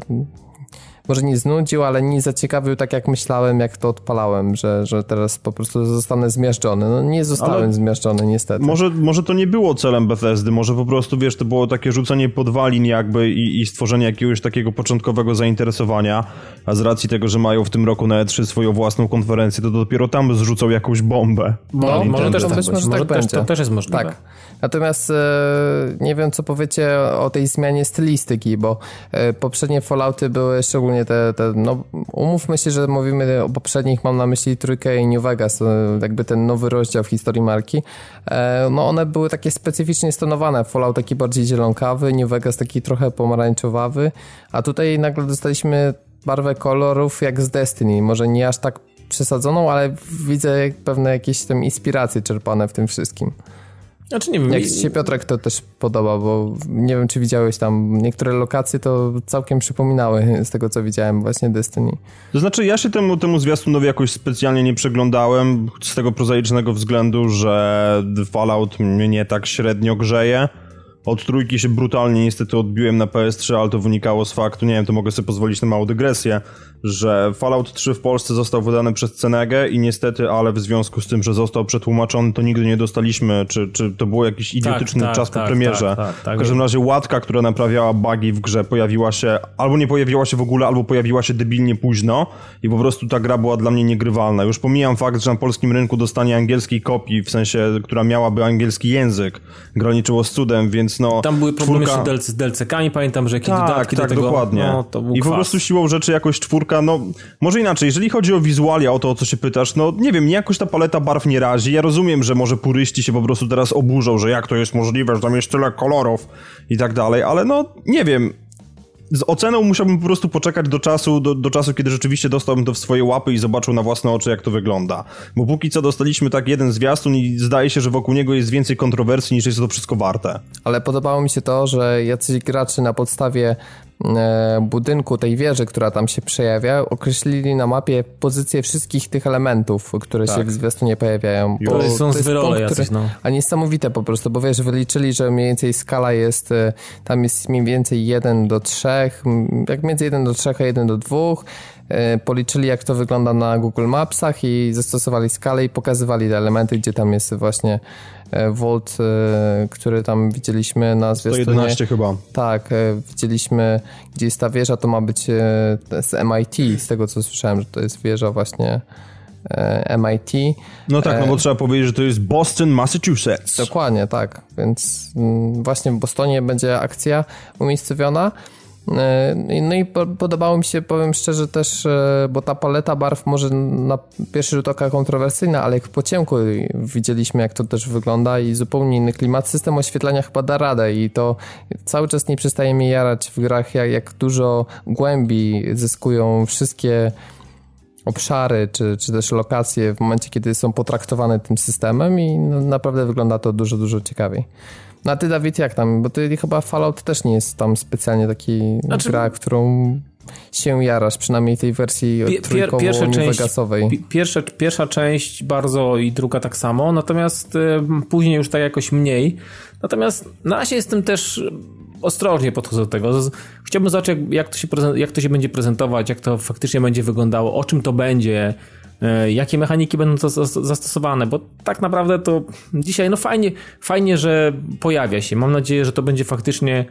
[SPEAKER 1] może nie znudził, ale nie zaciekawił tak jak myślałem, jak to odpalałem, że, że teraz po prostu zostanę zmiażdżony. No nie zostałem ale zmiażdżony niestety.
[SPEAKER 2] Może, może to nie było celem Bethesdy, może po prostu, wiesz, to było takie rzucenie podwalin jakby i, i stworzenie jakiegoś takiego początkowego zainteresowania, a z racji tego, że mają w tym roku na E3 swoją własną konferencję, to dopiero tam zrzucą jakąś bombę.
[SPEAKER 3] No, może też, tak, być, może tak też, to też jest możliwe. Tak.
[SPEAKER 1] Natomiast e, nie wiem, co powiecie o tej zmianie stylistyki, bo e, poprzednie Fallouty były szczególnie te, te no umówmy się, że mówimy o poprzednich, mam na myśli trójkę i New Vegas, e, jakby ten nowy rozdział w historii marki. No one były takie specyficznie stonowane. Fallout taki bardziej zielonkawy, New Vegas taki trochę pomarańczowawy, a tutaj nagle dostaliśmy barwę kolorów jak z Destiny. Może nie aż tak przesadzoną, ale widzę pewne jakieś tam inspiracje czerpane w tym wszystkim.
[SPEAKER 3] Znaczy nie wiem.
[SPEAKER 1] Jak ci się Piotrek to też podoba, bo nie wiem, czy widziałeś tam niektóre lokacje, to całkiem przypominały z tego, co widziałem właśnie Destiny.
[SPEAKER 2] To znaczy, ja się temu, temu zwiastunowi jakoś specjalnie nie przeglądałem, z tego prozaicznego względu, że Fallout mnie tak średnio grzeje. Od trójki się brutalnie niestety odbiłem na PS3, ale to wynikało z faktu, nie wiem, to mogę sobie pozwolić na małą dygresję, że Fallout 3 w Polsce został wydany przez Cenegę i niestety, ale w związku z tym, że został przetłumaczony, to nigdy nie dostaliśmy, czy, czy to był jakiś idiotyczny
[SPEAKER 3] tak,
[SPEAKER 2] czas
[SPEAKER 3] tak,
[SPEAKER 2] po premierze.
[SPEAKER 3] tak, tak, tak.
[SPEAKER 2] w każdym razie łatka, która naprawiała bugi w grze, pojawiła się, albo nie pojawiła się w ogóle, albo pojawiła się debilnie późno i po prostu ta gra była dla mnie niegrywalna. Już pomijam fakt, że na polskim rynku dostanie angielskiej kopii, w sensie, która miałaby angielski język, graniczyło z cudem, więc no...
[SPEAKER 3] Tam były problemy
[SPEAKER 2] czwórka...
[SPEAKER 3] z DLC-kami, pamiętam, że jakieś
[SPEAKER 2] Tak,
[SPEAKER 3] dodatki
[SPEAKER 2] tak,
[SPEAKER 3] do tego.
[SPEAKER 2] dokładnie.
[SPEAKER 3] No,
[SPEAKER 2] I po prostu siłą rzeczy jakoś czwórka, no może inaczej, jeżeli chodzi o wizualia, o to, o co się pytasz, no nie wiem, mnie jakoś ta paleta barw nie razi. Ja rozumiem, że może puryści się po prostu teraz oburzą, że jak to jest możliwe, że tam jest tyle kolorów i tak dalej, ale no nie wiem. Z oceną musiałbym po prostu poczekać do czasu, do, do czasu, kiedy rzeczywiście dostałbym to w swoje łapy i zobaczył na własne oczy, jak to wygląda. Bo póki co dostaliśmy tak jeden zwiastun i zdaje się, że wokół niego jest więcej kontrowersji niż jest to wszystko warte.
[SPEAKER 1] Ale podobało mi się to, że jacyś gracze na podstawie budynku tej wieży, która tam się przejawia, określili na mapie pozycję wszystkich tych elementów, które się w zwiastunie pojawiają. Bo
[SPEAKER 3] To są zwyrole jacyś, no.
[SPEAKER 1] A niesamowite po prostu, bo wiesz, wyliczyli, że mniej więcej skala jest, e, tam jest mniej więcej 1 do 3, m, jak między 1 do 3 a 1 do 2. E, Policzyli jak to wygląda na Google Mapsach i zastosowali skalę i pokazywali te elementy, gdzie tam jest właśnie e, Volt, e, który tam widzieliśmy na zwiastunie.
[SPEAKER 2] 111 chyba.
[SPEAKER 1] Tak, e, widzieliśmy, gdzie jest ta wieża, to ma być e, z MIT, z tego co słyszałem, że to jest wieża właśnie e, MIT.
[SPEAKER 2] No tak, no bo trzeba powiedzieć, że to jest Boston, Massachusetts.
[SPEAKER 1] Dokładnie, tak. Więc mm, właśnie w Bostonie będzie akcja umiejscowiona. E, No i po- podobało mi się, powiem szczerze też, e, bo ta paleta barw może na pierwszy rzut oka kontrowersyjna, ale jak po ciemku widzieliśmy jak to też wygląda i zupełnie inny klimat. System oświetlenia chyba da radę i to cały czas nie przestaje mnie jarać w grach, jak, jak dużo głębi zyskują wszystkie obszary, czy, czy też lokacje w momencie, kiedy są potraktowane tym systemem i no, naprawdę wygląda to dużo, dużo ciekawiej. No a ty, Dawid, jak tam? Bo ty chyba Fallout też nie jest tam specjalnie taki
[SPEAKER 3] Znaczy-
[SPEAKER 1] gra, którą się jarasz, przynajmniej tej wersji
[SPEAKER 3] Pier- pierwsza część-. Pi- Pierwsza, pierwsza część bardzo i druga tak samo, natomiast y, później już tak jakoś mniej. Natomiast na razie jestem też ostrożnie podchodzę do tego. Chciałbym zobaczyć, jak, jak, to się prezen- jak to się będzie prezentować, jak to faktycznie będzie wyglądało, o czym to będzie, jakie mechaniki będą zas- zas- zastosowane, bo tak naprawdę to dzisiaj, no fajnie, fajnie, że pojawia się. Mam nadzieję, że to będzie faktycznie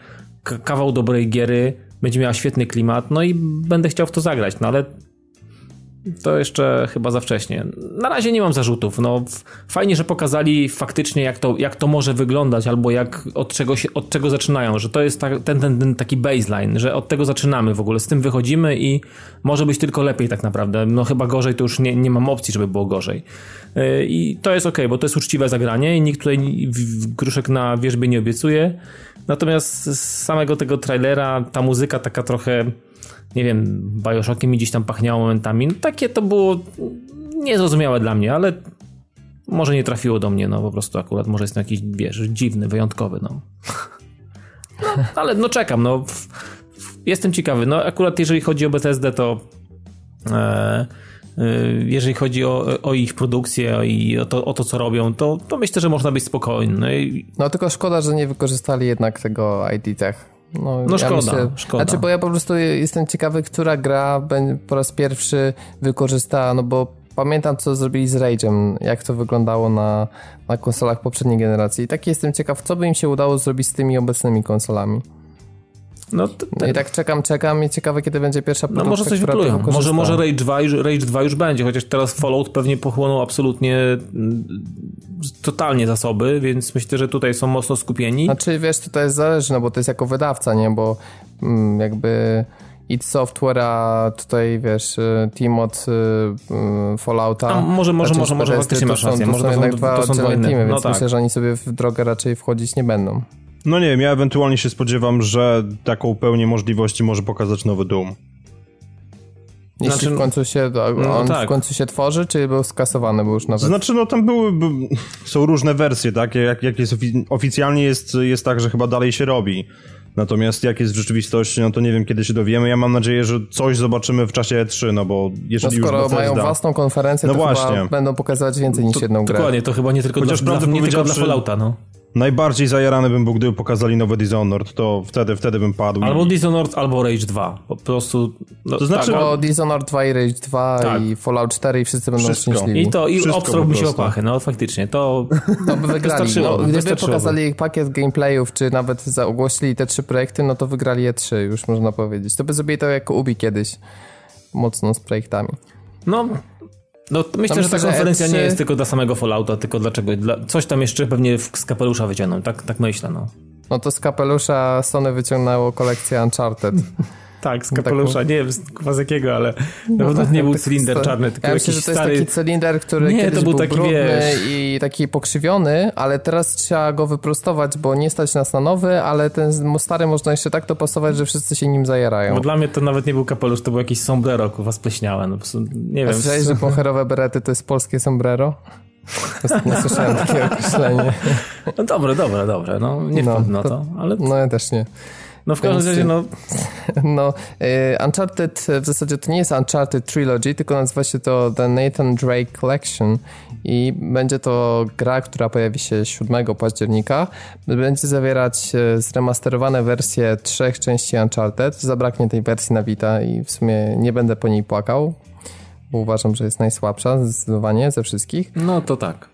[SPEAKER 3] kawał dobrej giery, będzie miała świetny klimat, no i będę chciał w to zagrać, no ale to jeszcze chyba za wcześnie. Na razie nie mam zarzutów. No, fajnie, że pokazali faktycznie, jak to, jak to może wyglądać, albo jak, od, czego się, od czego zaczynają, że to jest ta, ten, ten, ten taki baseline, że od tego zaczynamy w ogóle, z tym wychodzimy i może być tylko lepiej tak naprawdę. No chyba gorzej to już nie, nie mam opcji, żeby było gorzej. Yy, I to jest ok, bo to jest uczciwe zagranie i nikt tutaj gruszek na wierzbie nie obiecuje. Natomiast z samego tego trailera ta muzyka taka trochę nie wiem, Bioshockiem mi gdzieś tam pachniało momentami. No, takie to było niezrozumiałe dla mnie, ale może nie trafiło do mnie, no po prostu akurat może jest jakiś, wiesz, dziwny, wyjątkowy, no. (laughs) no ale no czekam, no. Jestem ciekawy. No akurat jeżeli chodzi o BTSD, to e, e, jeżeli chodzi o, o ich produkcję i o to, o to, co robią, to, to myślę, że można być spokojny. No
[SPEAKER 1] No tylko szkoda, że nie wykorzystali jednak tego ID Tech. No,
[SPEAKER 3] No szkoda, szkoda.
[SPEAKER 1] Znaczy, bo ja po prostu jestem ciekawy, która gra po raz pierwszy wykorzysta, no bo pamiętam, co zrobili z Rage'em, jak to wyglądało na, na konsolach poprzedniej generacji. I tak jestem ciekaw, co by im się udało zrobić z tymi obecnymi konsolami.
[SPEAKER 3] No,
[SPEAKER 1] No i tak czekam, czekam i ciekawe, kiedy będzie pierwsza
[SPEAKER 3] No
[SPEAKER 1] produkcja,
[SPEAKER 3] może coś
[SPEAKER 1] to
[SPEAKER 3] wyplują. Może, może Rage 2, już, Rage 2 już będzie, chociaż teraz Fallout pewnie pochłonął absolutnie mm, totalnie zasoby, więc myślę, że tutaj są mocno skupieni.
[SPEAKER 1] Znaczy, wiesz, to, to jest zależy, no bo to jest jako wydawca, nie? Bo mm, jakby id Software, a tutaj, wiesz, y, team od y, y, Fallouta...
[SPEAKER 3] A może- może-
[SPEAKER 1] znaczy,
[SPEAKER 3] może- może faktycznie
[SPEAKER 1] to
[SPEAKER 3] masz
[SPEAKER 1] są-
[SPEAKER 3] rację,
[SPEAKER 1] To są
[SPEAKER 3] to są-
[SPEAKER 1] jednak dwa
[SPEAKER 3] to są dwa inne.
[SPEAKER 1] teamy,
[SPEAKER 3] No
[SPEAKER 1] więc
[SPEAKER 3] tak.
[SPEAKER 1] myślę, że oni sobie w drogę raczej wchodzić nie będą.
[SPEAKER 2] No nie wiem, ja ewentualnie się spodziewam, że taką pełnię możliwości może pokazać nowy Doom.
[SPEAKER 1] Jeśli znaczy, w końcu się, no, on tak. w końcu się tworzy, czy był skasowany, bo już nawet...
[SPEAKER 2] Znaczy, no tam były, są różne wersje, tak? Jak, jak jest oficjalnie jest, jest tak, że chyba dalej się robi. Natomiast jak jest w rzeczywistości, no to nie wiem, kiedy się dowiemy. Ja mam nadzieję, że coś zobaczymy w czasie E3, no bo jeżeli
[SPEAKER 1] no skoro
[SPEAKER 2] już
[SPEAKER 1] mają własną konferencję, no to właśnie. będą pokazywać więcej niż to, jedną grę.
[SPEAKER 3] Dokładnie, to chyba nie tylko, Chociaż dla, nie tylko dla Fallouta, no.
[SPEAKER 2] Najbardziej zajarany bym był, gdyby pokazali nowe Dishonored, to wtedy, wtedy bym padł.
[SPEAKER 3] Albo. Dishonored, albo Rage 2. Po prostu.
[SPEAKER 1] No, to znaczy. Tak, albo Dishonored 2 i Rage 2 tak. i Fallout 4 i wszyscy będą Wszystko. szczęśliwi.
[SPEAKER 3] I to, i obstrałby się opachy, no faktycznie. To,
[SPEAKER 1] to by (laughs) wygrali. No, gdyby pokazali pakiet gameplayów, czy nawet ogłosili te trzy projekty, no to wygrali E3, już można powiedzieć. To by zrobili to jak Ubi kiedyś. Mocno z projektami.
[SPEAKER 3] No, no myślę, że ta konferencja nie jest tylko dla samego Fallouta, tylko dlaczego? Dla, coś tam jeszcze pewnie z kapelusza wyciągną, tak, tak myślę, no.
[SPEAKER 1] No to z kapelusza Sony wyciągnęło kolekcję Uncharted.
[SPEAKER 3] Tak, z kapelusza, nie wiem z jakiego, ale na pewno nie był cylinder czarny, tylko ja myślę, że to
[SPEAKER 1] jest taki cylinder, który nie, kiedyś to był, był taki, brudny i taki pokrzywiony, ale teraz trzeba go wyprostować, bo nie stać nas na nowy, ale ten stary można jeszcze tak dopasować, że wszyscy się nim zajerają.
[SPEAKER 3] Bo dla mnie to nawet nie był kapelusz, to był jakiś sombrero, kuwa spleśniałe, no, nie wiem.
[SPEAKER 1] Słyszałeś, że pocherowe berety to jest polskie sombrero? Nie (laughs) słyszałem takiego określenie.
[SPEAKER 3] No dobre, dobre, dobre. No, nie no, wpadł na to, ale...
[SPEAKER 1] No ja też nie.
[SPEAKER 3] No w każdym razie, no... (laughs)
[SPEAKER 1] No, y, Uncharted w zasadzie to nie jest Uncharted Trilogy, tylko nazywa się to The Nathan Drake Collection i będzie to gra, która pojawi się 7 października. Będzie zawierać y, zremasterowane wersje trzech części Uncharted. Zabraknie tej wersji na Vita i w sumie nie będę po niej płakał, bo uważam, że jest najsłabsza zdecydowanie ze wszystkich.
[SPEAKER 3] No to tak.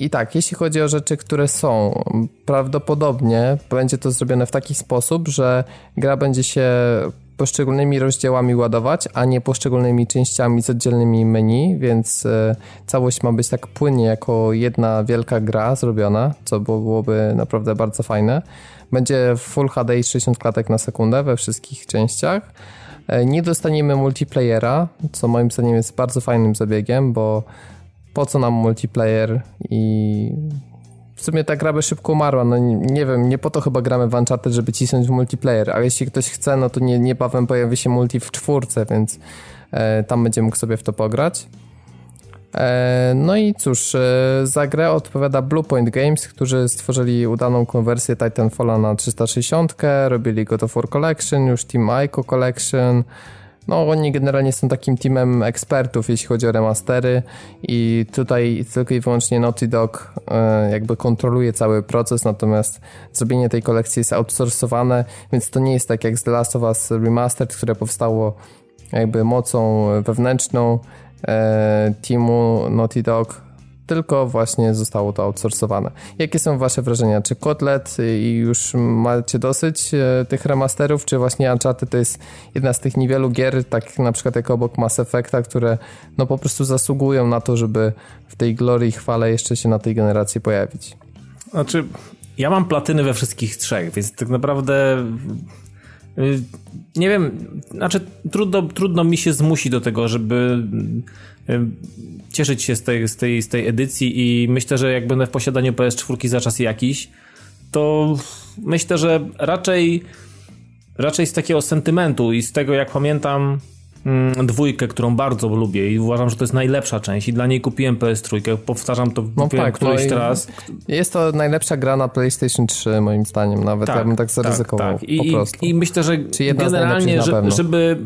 [SPEAKER 1] I tak, jeśli chodzi o rzeczy, które są, prawdopodobnie będzie to zrobione w taki sposób, że gra będzie się poszczególnymi rozdziałami ładować, a nie poszczególnymi częściami z oddzielnymi menu, więc e, całość ma być tak płynnie jako jedna wielka gra zrobiona, co byłoby naprawdę bardzo fajne. Będzie Full HD i 60 klatek na sekundę we wszystkich częściach. E, nie dostaniemy multiplayera, co moim zdaniem jest bardzo fajnym zabiegiem, bo po co nam multiplayer? I w sumie ta gra by szybko umarła, no nie, nie, wiem, nie po to chyba gramy w Uncharted, żeby cisnąć w multiplayer, ale jeśli ktoś chce, no to nie, niebawem pojawi się multi w czwórce, więc e, tam będzie mógł sobie w to pograć. E, no i cóż, e, za grę odpowiada Bluepoint Games, którzy stworzyli udaną konwersję Titanfalla na 360, robili God of War Collection, już Team Ico Collection, no, oni generalnie są takim teamem ekspertów, jeśli chodzi o remastery i tutaj tylko i wyłącznie Naughty Dog e, jakby kontroluje cały proces, natomiast zrobienie tej kolekcji jest outsourcowane, więc to nie jest tak jak z The Last of Us Remastered, które powstało jakby mocą wewnętrzną e, teamu Naughty Dog, tylko właśnie zostało to outsourcowane. Jakie są wasze wrażenia? Czy Kotlet i już macie dosyć e, tych remasterów, czy właśnie Uncharted to jest jedna z tych niewielu gier, tak na przykład jak obok Mass Effecta, które no po prostu zasługują na to, żeby w tej glorii i chwale jeszcze się na tej generacji pojawić?
[SPEAKER 3] Znaczy, ja mam platyny we wszystkich trzech, więc tak naprawdę y, nie wiem, znaczy trudno, trudno mi się zmusić do tego, żeby y, cieszyć się z tej, z, tej, z tej edycji i myślę, że jak będę w posiadaniu PS4 za czas jakiś, to myślę, że raczej raczej z takiego sentymentu i z tego jak pamiętam dwójkę, którą bardzo lubię i uważam, że to jest najlepsza część i dla niej kupiłem PS3, powtarzam to no tak, któryś no teraz.
[SPEAKER 1] Jest to najlepsza gra na PlayStation 3 moim zdaniem, nawet tak, ja bym tak zaryzykował tak, tak. I, po prostu.
[SPEAKER 3] I, I myślę, że generalnie, żeby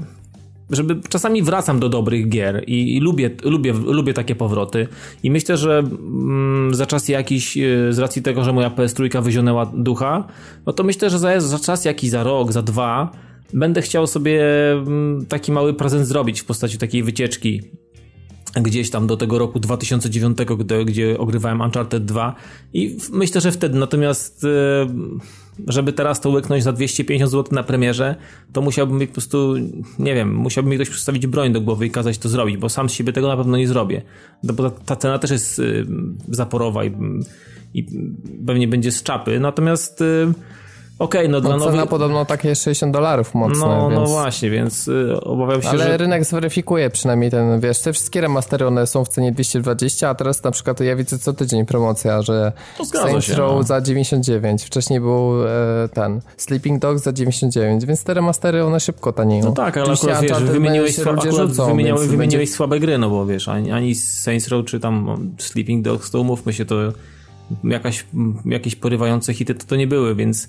[SPEAKER 3] żeby czasami wracam do dobrych gier i, i, lubię, lubię, lubię takie powroty i myślę, że mm, za czas jakiś, e, z racji tego, że moja PS3 wyzionęła ducha, no to myślę, że za, za czas jakiś, za rok, za dwa będę chciał sobie mm, taki mały prezent zrobić w postaci takiej wycieczki gdzieś tam do tego roku 2009, gdzie, gdzie ogrywałem Uncharted 2 i myślę, że wtedy natomiast e, żeby teraz to łyknąć za 250 zł na premierze, to musiałbym mi po prostu, nie wiem, musiałbym mi ktoś przedstawić broń do głowy i kazać to zrobić, bo sam z siebie tego na pewno nie zrobię. No bo ta, ta cena też jest y, zaporowa i, i pewnie będzie z czapy. Natomiast y, Okej, okay, no dla
[SPEAKER 1] no,
[SPEAKER 3] nowych...
[SPEAKER 1] podobno takie 60 dolarów mocno,
[SPEAKER 3] No,
[SPEAKER 1] więc...
[SPEAKER 3] no właśnie, więc y, obawiam się,
[SPEAKER 1] Ale
[SPEAKER 3] że...
[SPEAKER 1] rynek zweryfikuje przynajmniej ten, wiesz, te wszystkie remastery, one są w cenie 220, a teraz na przykład ja widzę co tydzień promocja, że Saints
[SPEAKER 3] się,
[SPEAKER 1] Row
[SPEAKER 3] no.
[SPEAKER 1] za 99, wcześniej był e, ten Sleeping Dogs za 99, więc te remastery one szybko tanieją.
[SPEAKER 3] No tak, ale
[SPEAKER 1] Oczywiście
[SPEAKER 3] akurat wiesz, wymieniłeś, akurat
[SPEAKER 1] rzucą,
[SPEAKER 3] wymieniałeś,
[SPEAKER 1] będzie-
[SPEAKER 3] słabe gry, no bo wiesz, ani, ani Saints Row czy tam Sleeping Dogs, to umówmy się, to jakaś, jakieś porywające hity to, to nie były, więc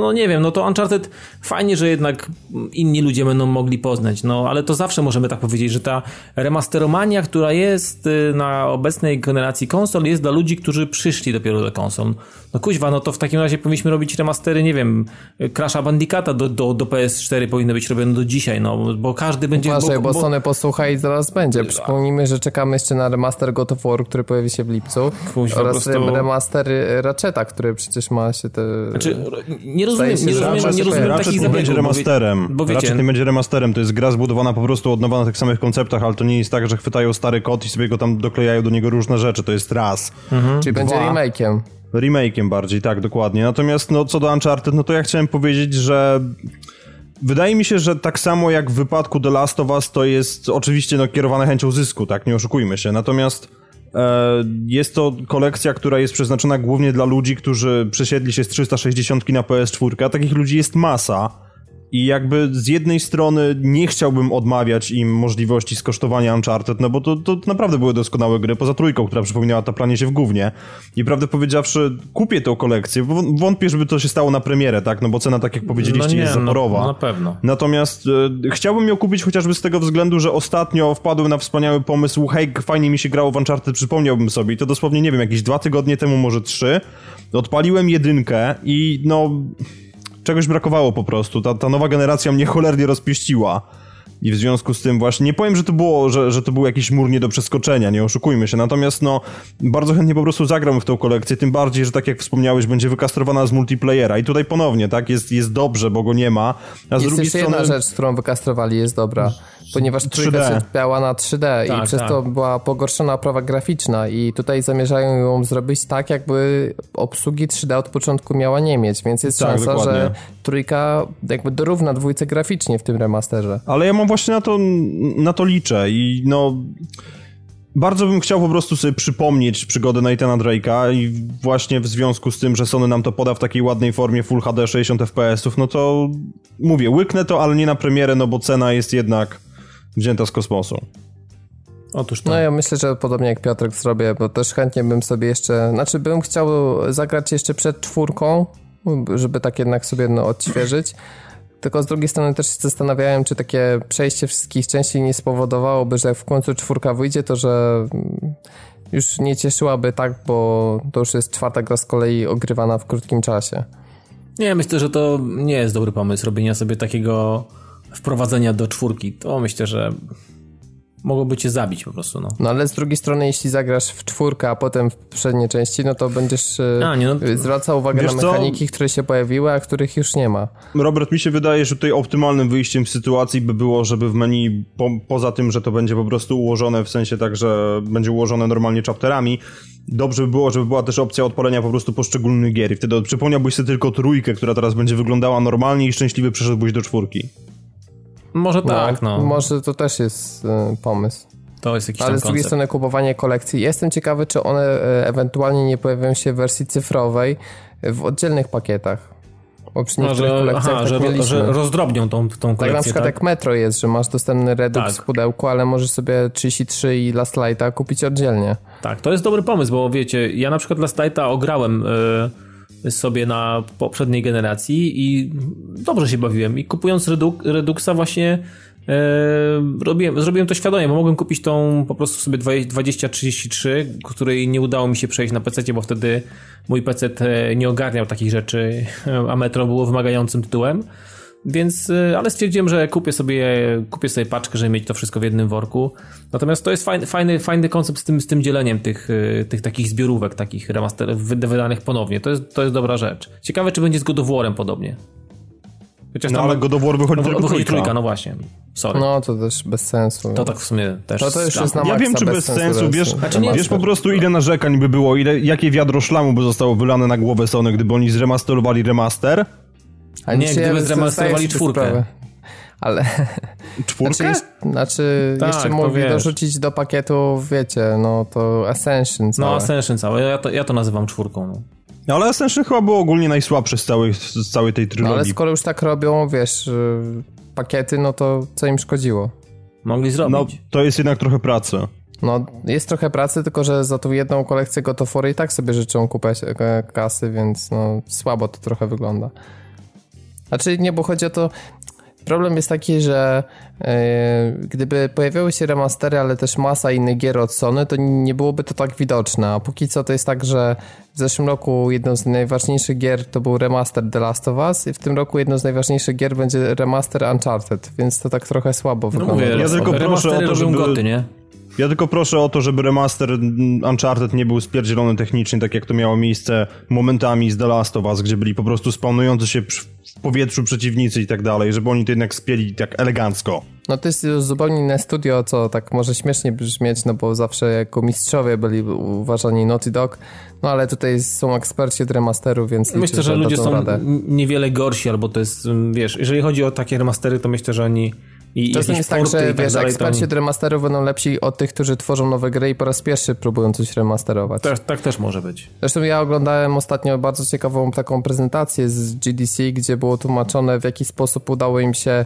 [SPEAKER 3] no, nie wiem, no to Uncharted fajnie, że jednak inni ludzie będą mogli poznać, no ale to zawsze możemy tak powiedzieć, że ta remasteromania, która jest y, na obecnej generacji konsol jest dla ludzi, którzy przyszli dopiero do konsol. No kuźwa, no to w takim razie powinniśmy robić remastery, nie wiem, Crash'a Bandicata do, do, do PS4 powinny być robione do dzisiaj, no bo każdy będzie...
[SPEAKER 1] Uważaj, bo,
[SPEAKER 3] bo,
[SPEAKER 1] Sony posłucha i zaraz będzie. Przypomnijmy, że czekamy jeszcze na remaster God of War, który pojawi się w lipcu
[SPEAKER 3] Kuźwa,
[SPEAKER 1] oraz
[SPEAKER 3] prostu-
[SPEAKER 1] remaster Ratcheta, który przecież ma się te...
[SPEAKER 3] Znaczy, nie rozumiem, nie
[SPEAKER 1] się, że
[SPEAKER 3] rozumiem, nie rozumiem
[SPEAKER 2] Ratchet
[SPEAKER 3] takich
[SPEAKER 2] nie będzie
[SPEAKER 3] zabiegów, bo wie-
[SPEAKER 2] remasterem.
[SPEAKER 3] Bo wiecie,
[SPEAKER 2] Ratchet nie będzie remasterem. To jest gra zbudowana po prostu od nowa na tych samych konceptach, ale to nie jest tak, że chwytają stary kod i sobie go tam doklejają do niego różne rzeczy. To jest raz.
[SPEAKER 1] Czyli będzie
[SPEAKER 2] Dwa.
[SPEAKER 1] remake'iem.
[SPEAKER 2] Remake'iem bardziej, tak, dokładnie. Natomiast no, co do Uncharted, no to ja chciałem powiedzieć, że wydaje mi się, że tak samo jak w wypadku The Last of Us, to jest oczywiście no, kierowane chęcią zysku, tak, nie oszukujmy się. Natomiast jest to kolekcja, która jest przeznaczona głównie dla ludzi, którzy przesiedli się z 360 na PS4, a takich ludzi jest masa. I jakby z jednej strony nie chciałbym odmawiać im możliwości skosztowania Uncharted, no bo to, to naprawdę były doskonałe gry, poza trójką, która przypominała taplanie się w gównie. I prawdę powiedziawszy, kupię tę kolekcję, bo wątpię, żeby to się stało na premierę, tak? No bo cena, tak jak powiedzieliście,
[SPEAKER 3] no nie,
[SPEAKER 2] jest zaporowa.
[SPEAKER 3] No, na pewno.
[SPEAKER 2] Natomiast e, chciałbym ją kupić chociażby z tego względu, że ostatnio wpadłem na wspaniały pomysł, hej, fajnie mi się grało w Uncharted, przypomniałbym sobie i to dosłownie, nie wiem, jakieś dwa tygodnie temu, może trzy, odpaliłem jedynkę i no, czegoś brakowało po prostu, ta, ta nowa generacja mnie cholernie rozpieściła. I w związku z tym właśnie, nie powiem, że to było, że, że to był jakiś mur nie do przeskoczenia, nie oszukujmy się, natomiast no, bardzo chętnie po prostu zagram w tą kolekcję, tym bardziej, że tak jak wspomniałeś, będzie wykastrowana z multiplayera i tutaj ponownie, tak, jest, jest dobrze, bo go nie ma, a z
[SPEAKER 1] Jest
[SPEAKER 2] drugiej strony...
[SPEAKER 1] jedna rzecz, którą wykastrowali, jest dobra. Ponieważ trójka
[SPEAKER 2] 3D.
[SPEAKER 1] cierpiała na 3D
[SPEAKER 3] Tak,
[SPEAKER 1] i przez
[SPEAKER 3] tak.
[SPEAKER 1] to była pogorszona oprawa graficzna i tutaj zamierzają ją zrobić tak, jakby obsługi 3D od początku miała nie mieć, więc jest
[SPEAKER 2] Tak,
[SPEAKER 1] szansa,
[SPEAKER 2] dokładnie.
[SPEAKER 1] że trójka jakby dorówna dwójce graficznie w tym remasterze.
[SPEAKER 2] Ale ja mam właśnie na to, na to liczę i no... Bardzo bym chciał po prostu sobie przypomnieć przygodę Nathana Drake'a i właśnie w związku z tym, że Sony nam to poda w takiej ładnej formie Full HD 60 FPS-ów, no to mówię, łyknę to, ale nie na premierę, no bo cena jest jednak wzięta z kosmosu.
[SPEAKER 3] Otóż to.
[SPEAKER 1] No ja myślę, że podobnie jak Piotrek zrobię, bo też chętnie bym sobie jeszcze, znaczy bym chciał zagrać jeszcze przed czwórką, żeby tak jednak sobie no, odświeżyć. Tylko z drugiej strony też się zastanawiałem, czy takie przejście wszystkich części nie spowodowałoby, że jak w końcu czwórka wyjdzie, to że mm, już nie cieszyłaby tak, bo to już jest czwarta gra z kolei ogrywana w krótkim czasie.
[SPEAKER 3] Nie, myślę, że to nie jest dobry pomysł robienia sobie takiego wprowadzenia do czwórki. To myślę, że mogłoby cię zabić po prostu, no.
[SPEAKER 1] No ale z drugiej strony, jeśli zagrasz w czwórkę, a potem w poprzedniej części, no to będziesz e,
[SPEAKER 3] A, nie, no
[SPEAKER 1] zwracał uwagę na
[SPEAKER 2] co?
[SPEAKER 1] mechaniki, które się pojawiły, a których już nie ma.
[SPEAKER 2] Robert, mi się wydaje, że tutaj optymalnym wyjściem z sytuacji by było, żeby w menu, po, poza tym, że to będzie po prostu ułożone w sensie tak, że będzie ułożone normalnie chapterami, dobrze by było, żeby była też opcja odpalenia po prostu poszczególnych gier i wtedy przypomniałbyś sobie tylko trójkę, która teraz będzie wyglądała normalnie i szczęśliwie przeszedłbyś do czwórki.
[SPEAKER 3] Może tak, no.
[SPEAKER 1] Może to też jest e, pomysł.
[SPEAKER 3] To jest jakiś
[SPEAKER 1] Ale z drugiej strony kupowanie kolekcji. Jestem ciekawy, czy one e, ewentualnie nie pojawią się w wersji cyfrowej w oddzielnych pakietach. Bo przy
[SPEAKER 3] No,
[SPEAKER 1] niektórych
[SPEAKER 3] że,
[SPEAKER 1] kolekcjach
[SPEAKER 3] aha,
[SPEAKER 1] tak
[SPEAKER 3] że, że rozdrobnią tą, tą
[SPEAKER 1] tak
[SPEAKER 3] kolekcję,
[SPEAKER 1] na przykład
[SPEAKER 3] tak?
[SPEAKER 1] jak Metro jest, że masz dostępny Redux
[SPEAKER 3] Tak.
[SPEAKER 1] w pudełku, ale możesz sobie 33 i Last Lighta kupić oddzielnie.
[SPEAKER 3] Tak, to jest dobry pomysł, bo wiecie, ja na przykład Last Lighta ograłem y, sobie na poprzedniej generacji i dobrze się bawiłem i kupując Redux, Reduxa właśnie y, robiłem, zrobiłem to świadomie, bo mogłem kupić tą po prostu sobie 2033, której nie udało mi się przejść na PC, bo wtedy mój PC nie ogarniał takich rzeczy, a Metro było wymagającym tytułem. Więc, y, ale stwierdziłem, że kupię sobie, kupię sobie paczkę, żeby mieć to wszystko w jednym worku. Natomiast to jest fajny, fajny, fajny koncept z tym, z tym dzieleniem tych, y, tych takich zbiorówek, takich remaster, wy- wydanych ponownie. To jest, to jest dobra rzecz. Ciekawe, czy będzie z God of War'em podobnie.
[SPEAKER 2] Chociaż no ale God of War wychodzi no, tylko wychodzi trójka. trójka.
[SPEAKER 3] no właśnie. Sorry.
[SPEAKER 1] No to też bez sensu.
[SPEAKER 3] To tak w sumie też.
[SPEAKER 1] To, to już jest na
[SPEAKER 2] Ja wiem, czy bez, sensu, sensu wiesz, znaczy, nie, wiesz po prostu ile narzekań by było, ile, jakie wiadro szlamu by zostało wylane na głowę Sony, gdyby oni zremasterowali remaster?
[SPEAKER 3] A nie, gdyby zremasterowali czwórkę.
[SPEAKER 1] Ale. (laughs)
[SPEAKER 2] Czwórkę?
[SPEAKER 1] Znaczy, znaczy tak, jeszcze mogli dorzucić do pakietu, wiecie, no to Ascension całe.
[SPEAKER 3] No Ascension całe, ja to, ja to nazywam czwórką. No.
[SPEAKER 2] no ale Ascension chyba było ogólnie najsłabsze z całej, z całej tej trylogii.
[SPEAKER 1] No ale skoro już tak robią, wiesz, y, pakiety, no to co im szkodziło?
[SPEAKER 3] Mogli zrobić. No,
[SPEAKER 2] to jest jednak trochę pracy.
[SPEAKER 1] No, jest trochę pracy, tylko że za tą jedną kolekcję gotofory i tak sobie życzą kupę kasy, więc no, słabo to trochę wygląda. Znaczy, nie, bo chodzi o to, Problem jest taki, że e, gdyby pojawiały się remastery, ale też masa innych gier od Sony, to nie byłoby to tak widoczne. A póki co to jest tak, że w zeszłym roku jedną z najważniejszych gier to był remaster The Last of Us i w tym roku jedną z najważniejszych gier będzie remaster Uncharted, więc to tak trochę słabo no wygląda.
[SPEAKER 3] Mówię, ja tylko proszę o to, żeby... Goty, nie?
[SPEAKER 2] Ja tylko proszę o to, żeby remaster Uncharted nie był spierdzielony technicznie, tak jak to miało miejsce momentami z The Last of Us, gdzie byli po prostu spawnujący się w powietrzu przeciwnicy i tak dalej, żeby oni to jednak spieli tak elegancko.
[SPEAKER 1] No to jest zupełnie inne studio, co tak może śmiesznie brzmieć, no bo zawsze jako mistrzowie byli uważani Naughty Dog, no ale tutaj są eksperci od remasteru, więc
[SPEAKER 3] Myślę, że ludzie są radę. niewiele gorsi, albo to jest, wiesz, jeżeli chodzi o takie remastery, to myślę, że oni i
[SPEAKER 1] Czasem jest tak, że tak wiesz, dalej, eksperci tam... od remasterów będą lepsi od tych, którzy tworzą nowe gry i po raz pierwszy próbują coś remasterować.
[SPEAKER 3] Tak, tak też może być.
[SPEAKER 1] Zresztą ja oglądałem ostatnio bardzo ciekawą taką prezentację z GDC, gdzie było tłumaczone w jaki sposób udało im się e,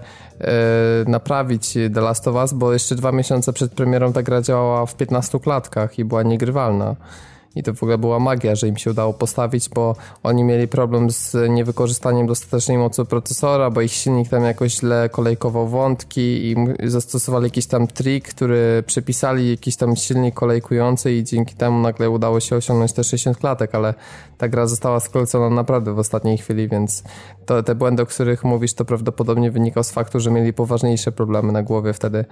[SPEAKER 1] naprawić The Last of Us, bo jeszcze dwa miesiące przed premierą ta gra działała w 15 klatkach i była niegrywalna. I to w ogóle była magia, że im się udało postawić, bo oni mieli problem z niewykorzystaniem dostatecznej mocy procesora, bo ich silnik tam jakoś źle kolejkował wątki i zastosowali jakiś tam trik, który przepisali jakiś tam silnik kolejkujący i dzięki temu nagle udało się osiągnąć te 60 klatek, ale ta gra została skolecona naprawdę w ostatniej chwili, więc to, te błędy, o których mówisz, to prawdopodobnie wynikał z faktu, że mieli poważniejsze problemy na głowie wtedy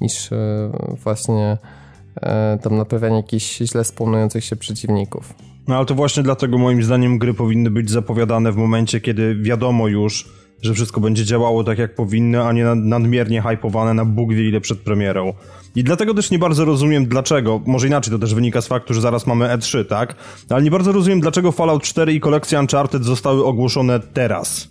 [SPEAKER 1] niż e, właśnie tam naprawianie jakichś źle spłonujących się przeciwników.
[SPEAKER 2] No ale to właśnie dlatego moim zdaniem gry powinny być zapowiadane w momencie, kiedy wiadomo już, że wszystko będzie działało tak jak powinno, a nie nadmiernie hypowane na Bóg wie ile przed premierą. I dlatego też nie bardzo rozumiem dlaczego, może inaczej to też wynika z faktu, że zaraz mamy E3, tak? Ale nie bardzo rozumiem dlaczego Fallout 4 i kolekcja Uncharted zostały ogłoszone teraz.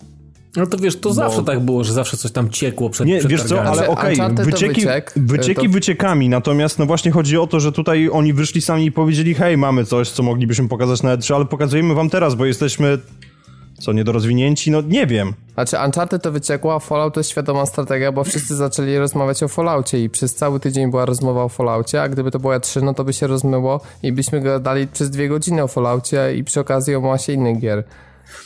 [SPEAKER 3] No to wiesz, to Bo... zawsze tak było, że zawsze coś tam ciekło przed
[SPEAKER 2] Nie, przed wiesz co, ale okej, okay, wycieki, wyciek, wycieki to... wyciekami, natomiast no właśnie chodzi o to, że tutaj oni wyszli sami i powiedzieli, hej, mamy coś, co moglibyśmy pokazać na E3, ale pokazujemy wam teraz, bo jesteśmy co, niedorozwinięci? No nie wiem.
[SPEAKER 1] Znaczy Uncharted to wyciekło, a Fallout to jest świadoma strategia, bo wszyscy zaczęli rozmawiać o Falloutie i przez cały tydzień była rozmowa o Falloutie, a gdyby to była 3, no to by się rozmyło i byśmy go dali przez dwie godziny o Falloutie i przy okazji o masie innych gier.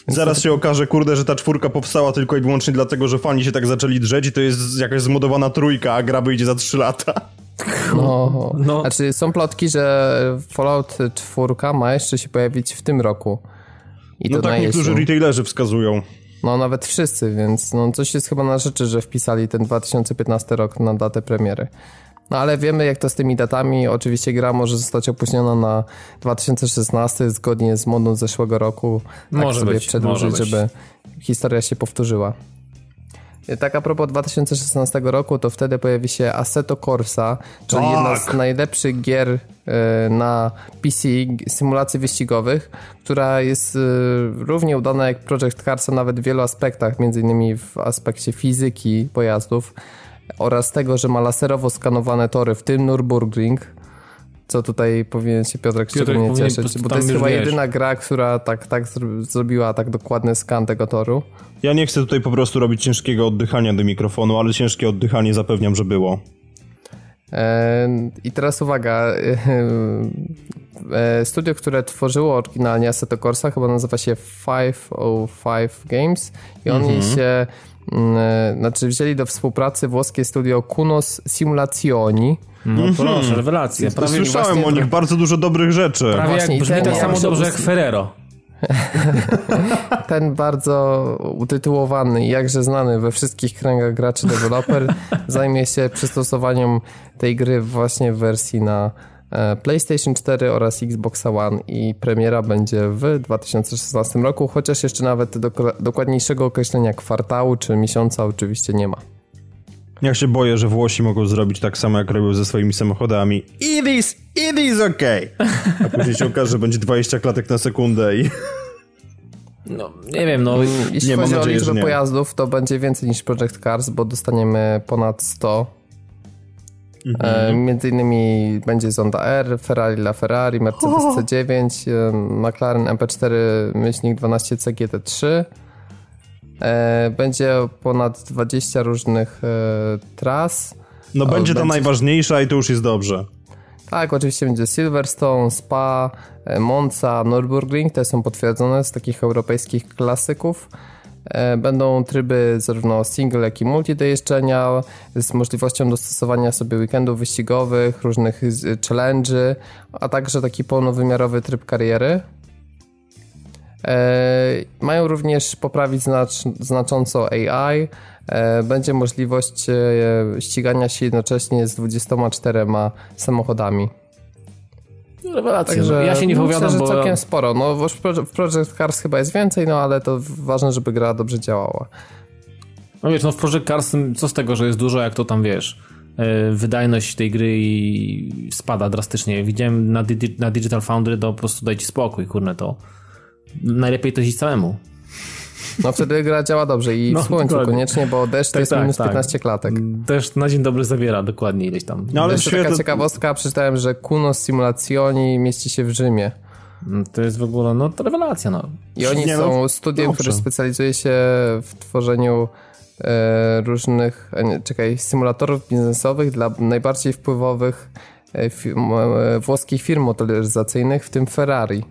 [SPEAKER 2] Zaraz się okaże, kurde, że ta czwórka powstała tylko i wyłącznie dlatego, że fani się tak zaczęli drzeć i to jest jakaś zmodowana trójka, a gra wyjdzie za 3 lata.
[SPEAKER 1] No, no. Znaczy są plotki, że Fallout 4 ma jeszcze się pojawić w tym roku.
[SPEAKER 2] I no tak niektórzy retailerzy wskazują.
[SPEAKER 1] No nawet wszyscy, więc no, coś jest chyba na rzeczy, że wpisali ten 2015 rok na datę premiery. No ale wiemy jak to z tymi datami. Oczywiście gra może zostać opóźniona na 2016 zgodnie z modą zeszłego roku. Tak może sobie być, przedłużyć, żeby historia się powtórzyła. Tak a propos 2016 roku, to wtedy pojawi się Assetto Corsa, czyli tak. jedna z najlepszych gier e, na PC, symulacji wyścigowych, która jest e, równie udana jak Project Cars, nawet w wielu aspektach, między innymi w aspekcie fizyki pojazdów oraz tego, że ma laserowo skanowane tory, w tym Nürburgring, co tutaj powinien się Piotrek, Piotrek szczególnie cieszyć, bo to jest chyba wiesz. jedyna gra, która tak, tak zrobiła tak dokładny skan tego toru.
[SPEAKER 2] Ja nie chcę tutaj po prostu robić ciężkiego oddychania do mikrofonu, ale ciężkie oddychanie zapewniam, że było.
[SPEAKER 1] I teraz uwaga. E, studio, które tworzyło oryginalnie Assetto Corsa chyba nazywa się 505 Games i oni mm -hmm. się e, znaczy wzięli do współpracy włoskie studio Kunos Simulazioni.
[SPEAKER 3] No mm -hmm. proszę, rewelacja.
[SPEAKER 2] Prawie Słyszałem o nich bardzo dużo dobrych rzeczy.
[SPEAKER 3] Prawie Właśnie, jak brzmi tak samo dobrze jak Ferrero. (laughs)
[SPEAKER 1] ten bardzo utytułowany i jakże znany we wszystkich kręgach graczy deweloper (laughs) zajmie się przystosowaniem tej gry właśnie w wersji na e, PlayStation 4 oraz Xbox One i premiera będzie w 2016 roku, chociaż jeszcze nawet do, dokładniejszego określenia kwartału czy miesiąca oczywiście nie ma.
[SPEAKER 2] Ja się boję, że Włosi mogą zrobić tak samo, jak robią ze swoimi samochodami. It is, it is okay. A później się okaże, że będzie 20 klatek na sekundę i...
[SPEAKER 3] No, nie wiem, no...
[SPEAKER 1] Jeśli
[SPEAKER 2] nie,
[SPEAKER 1] chodzi
[SPEAKER 2] mam nadzieję,
[SPEAKER 1] o liczbę pojazdów, to będzie więcej niż Project Cars, bo dostaniemy ponad 100. E, między innymi będzie Zonda R, Ferrari La Ferrari, Mercedes C9, e, McLaren MP4 myślnik 12C GT3. E, będzie ponad 20 różnych tras.
[SPEAKER 2] No będzie ta
[SPEAKER 1] będzie-
[SPEAKER 2] najważniejsza i to już jest dobrze.
[SPEAKER 1] Tak, oczywiście będzie Silverstone, Spa, Monza, Nürburgring, te są potwierdzone z takich europejskich klasyków. E, Będą tryby zarówno single, jak i multi do jeżdżenia, z możliwością dostosowania sobie weekendów wyścigowych, różnych challenge'y, a także taki pełnowymiarowy tryb kariery. E, Mają również poprawić znacz, znacząco AI. E, Będzie możliwość ścigania się jednocześnie z 24 samochodami.
[SPEAKER 3] Rewelacja.
[SPEAKER 1] Także.
[SPEAKER 3] Ja się nie
[SPEAKER 1] myślę,
[SPEAKER 3] wypowiadam,
[SPEAKER 1] że
[SPEAKER 3] bo...
[SPEAKER 1] całkiem sporo. No, w Proje- w Project Cars chyba jest więcej, no ale to ważne, żeby gra dobrze działała.
[SPEAKER 3] No wiesz, no w Project Cars co z tego, że jest dużo, jak to tam wiesz. e, Wydajność tej gry spada drastycznie. Widziałem na, na Digital Foundry, to po prostu dajcie spokój, kurne to. Najlepiej to iść samemu.
[SPEAKER 1] No wtedy gra działa dobrze i
[SPEAKER 3] No,
[SPEAKER 1] w słońcu
[SPEAKER 3] dokładnie.
[SPEAKER 1] koniecznie, bo deszcz to
[SPEAKER 3] Tak,
[SPEAKER 1] jest
[SPEAKER 3] tak,
[SPEAKER 1] minus
[SPEAKER 3] tak.
[SPEAKER 1] 15 klatek.
[SPEAKER 3] Też na dzień dobry zawiera dokładnie ileś tam.
[SPEAKER 2] No ale
[SPEAKER 1] Jeszcze taka
[SPEAKER 2] świetle...
[SPEAKER 1] ciekawostka, przeczytałem, że Kuno Simulazioni mieści się w Rzymie.
[SPEAKER 3] Mm, To jest w ogóle, no to rewelacja, no.
[SPEAKER 1] I oni
[SPEAKER 2] Nie, no,
[SPEAKER 1] są studiem,
[SPEAKER 2] dobrze.
[SPEAKER 1] które specjalizuje się w tworzeniu e, różnych, e, nie, czekaj, symulatorów biznesowych dla najbardziej wpływowych e, firm, e, włoskich firm motoryzacyjnych, w tym Ferrari.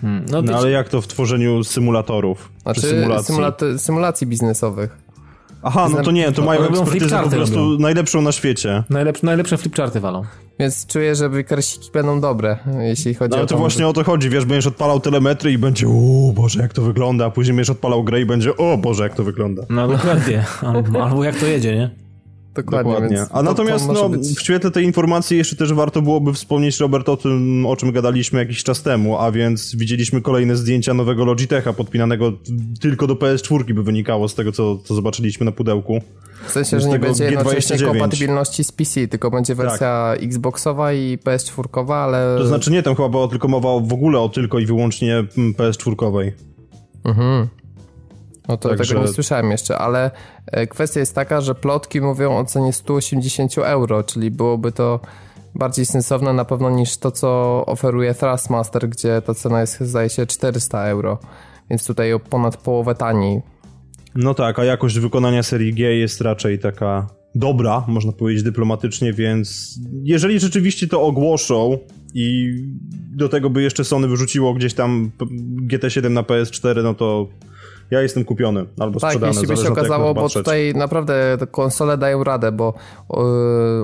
[SPEAKER 3] Hmm. No,
[SPEAKER 2] No ale jak to w tworzeniu symulatorów?
[SPEAKER 1] Znaczy
[SPEAKER 2] czy symulacji?
[SPEAKER 1] symulat- symulacji biznesowych.
[SPEAKER 2] Aha, no to nie, to mają
[SPEAKER 3] Robią
[SPEAKER 2] ekspertyzę po
[SPEAKER 3] flipcharty
[SPEAKER 2] prostu
[SPEAKER 3] robią.
[SPEAKER 2] najlepszą na świecie.
[SPEAKER 3] najlepsze, najlepsze flipcharty walą.
[SPEAKER 1] Więc czuję, że wykarsiki będą dobre, jeśli chodzi
[SPEAKER 2] No
[SPEAKER 1] o
[SPEAKER 2] ale to
[SPEAKER 1] tą-
[SPEAKER 2] właśnie o to chodzi, wiesz, będziesz odpalał telemetry i będzie o Boże, jak to wygląda, a później będziesz odpalał grę i będzie o Boże, jak to wygląda.
[SPEAKER 3] No dokładnie. (laughs) Albo, albo jak to jedzie, nie?
[SPEAKER 1] Dokładnie.
[SPEAKER 2] Dokładnie. A
[SPEAKER 1] to-
[SPEAKER 2] natomiast
[SPEAKER 1] to
[SPEAKER 2] no,
[SPEAKER 1] być-
[SPEAKER 2] w świetle tej informacji jeszcze też warto byłoby wspomnieć, Robert, o tym, o czym gadaliśmy jakiś czas temu, a więc widzieliśmy kolejne zdjęcia nowego Logitecha podpinanego tylko do PS4 by wynikało z tego, co, co zobaczyliśmy na pudełku.
[SPEAKER 1] W sensie, że nie będzie jednocześnie
[SPEAKER 2] G29.
[SPEAKER 1] kompatybilności z PC, tylko będzie wersja Xboxowa i PS4, ale...
[SPEAKER 2] To znaczy nie, tam chyba była tylko mowa w ogóle o tylko i wyłącznie mm, PS4.
[SPEAKER 1] Mhm. No to
[SPEAKER 2] Także-
[SPEAKER 1] tego nie słyszałem jeszcze, ale e, kwestia jest taka, że plotki mówią o cenie 180 euro, czyli byłoby to bardziej sensowne na pewno niż to, co oferuje Thrustmaster, gdzie ta cena jest zdaje się 400 euro, więc tutaj o ponad połowę taniej.
[SPEAKER 2] No tak, a jakość wykonania serii G jest raczej taka dobra, można powiedzieć dyplomatycznie, więc jeżeli rzeczywiście to ogłoszą i do tego by jeszcze Sony wyrzuciło gdzieś tam p- GT7 na PS4, no to ja jestem kupiony albo
[SPEAKER 1] Tak,
[SPEAKER 2] sprzedany.
[SPEAKER 1] jeśli by się okazało, bo
[SPEAKER 2] patrzeć.
[SPEAKER 1] tutaj naprawdę te konsole dają radę, bo e,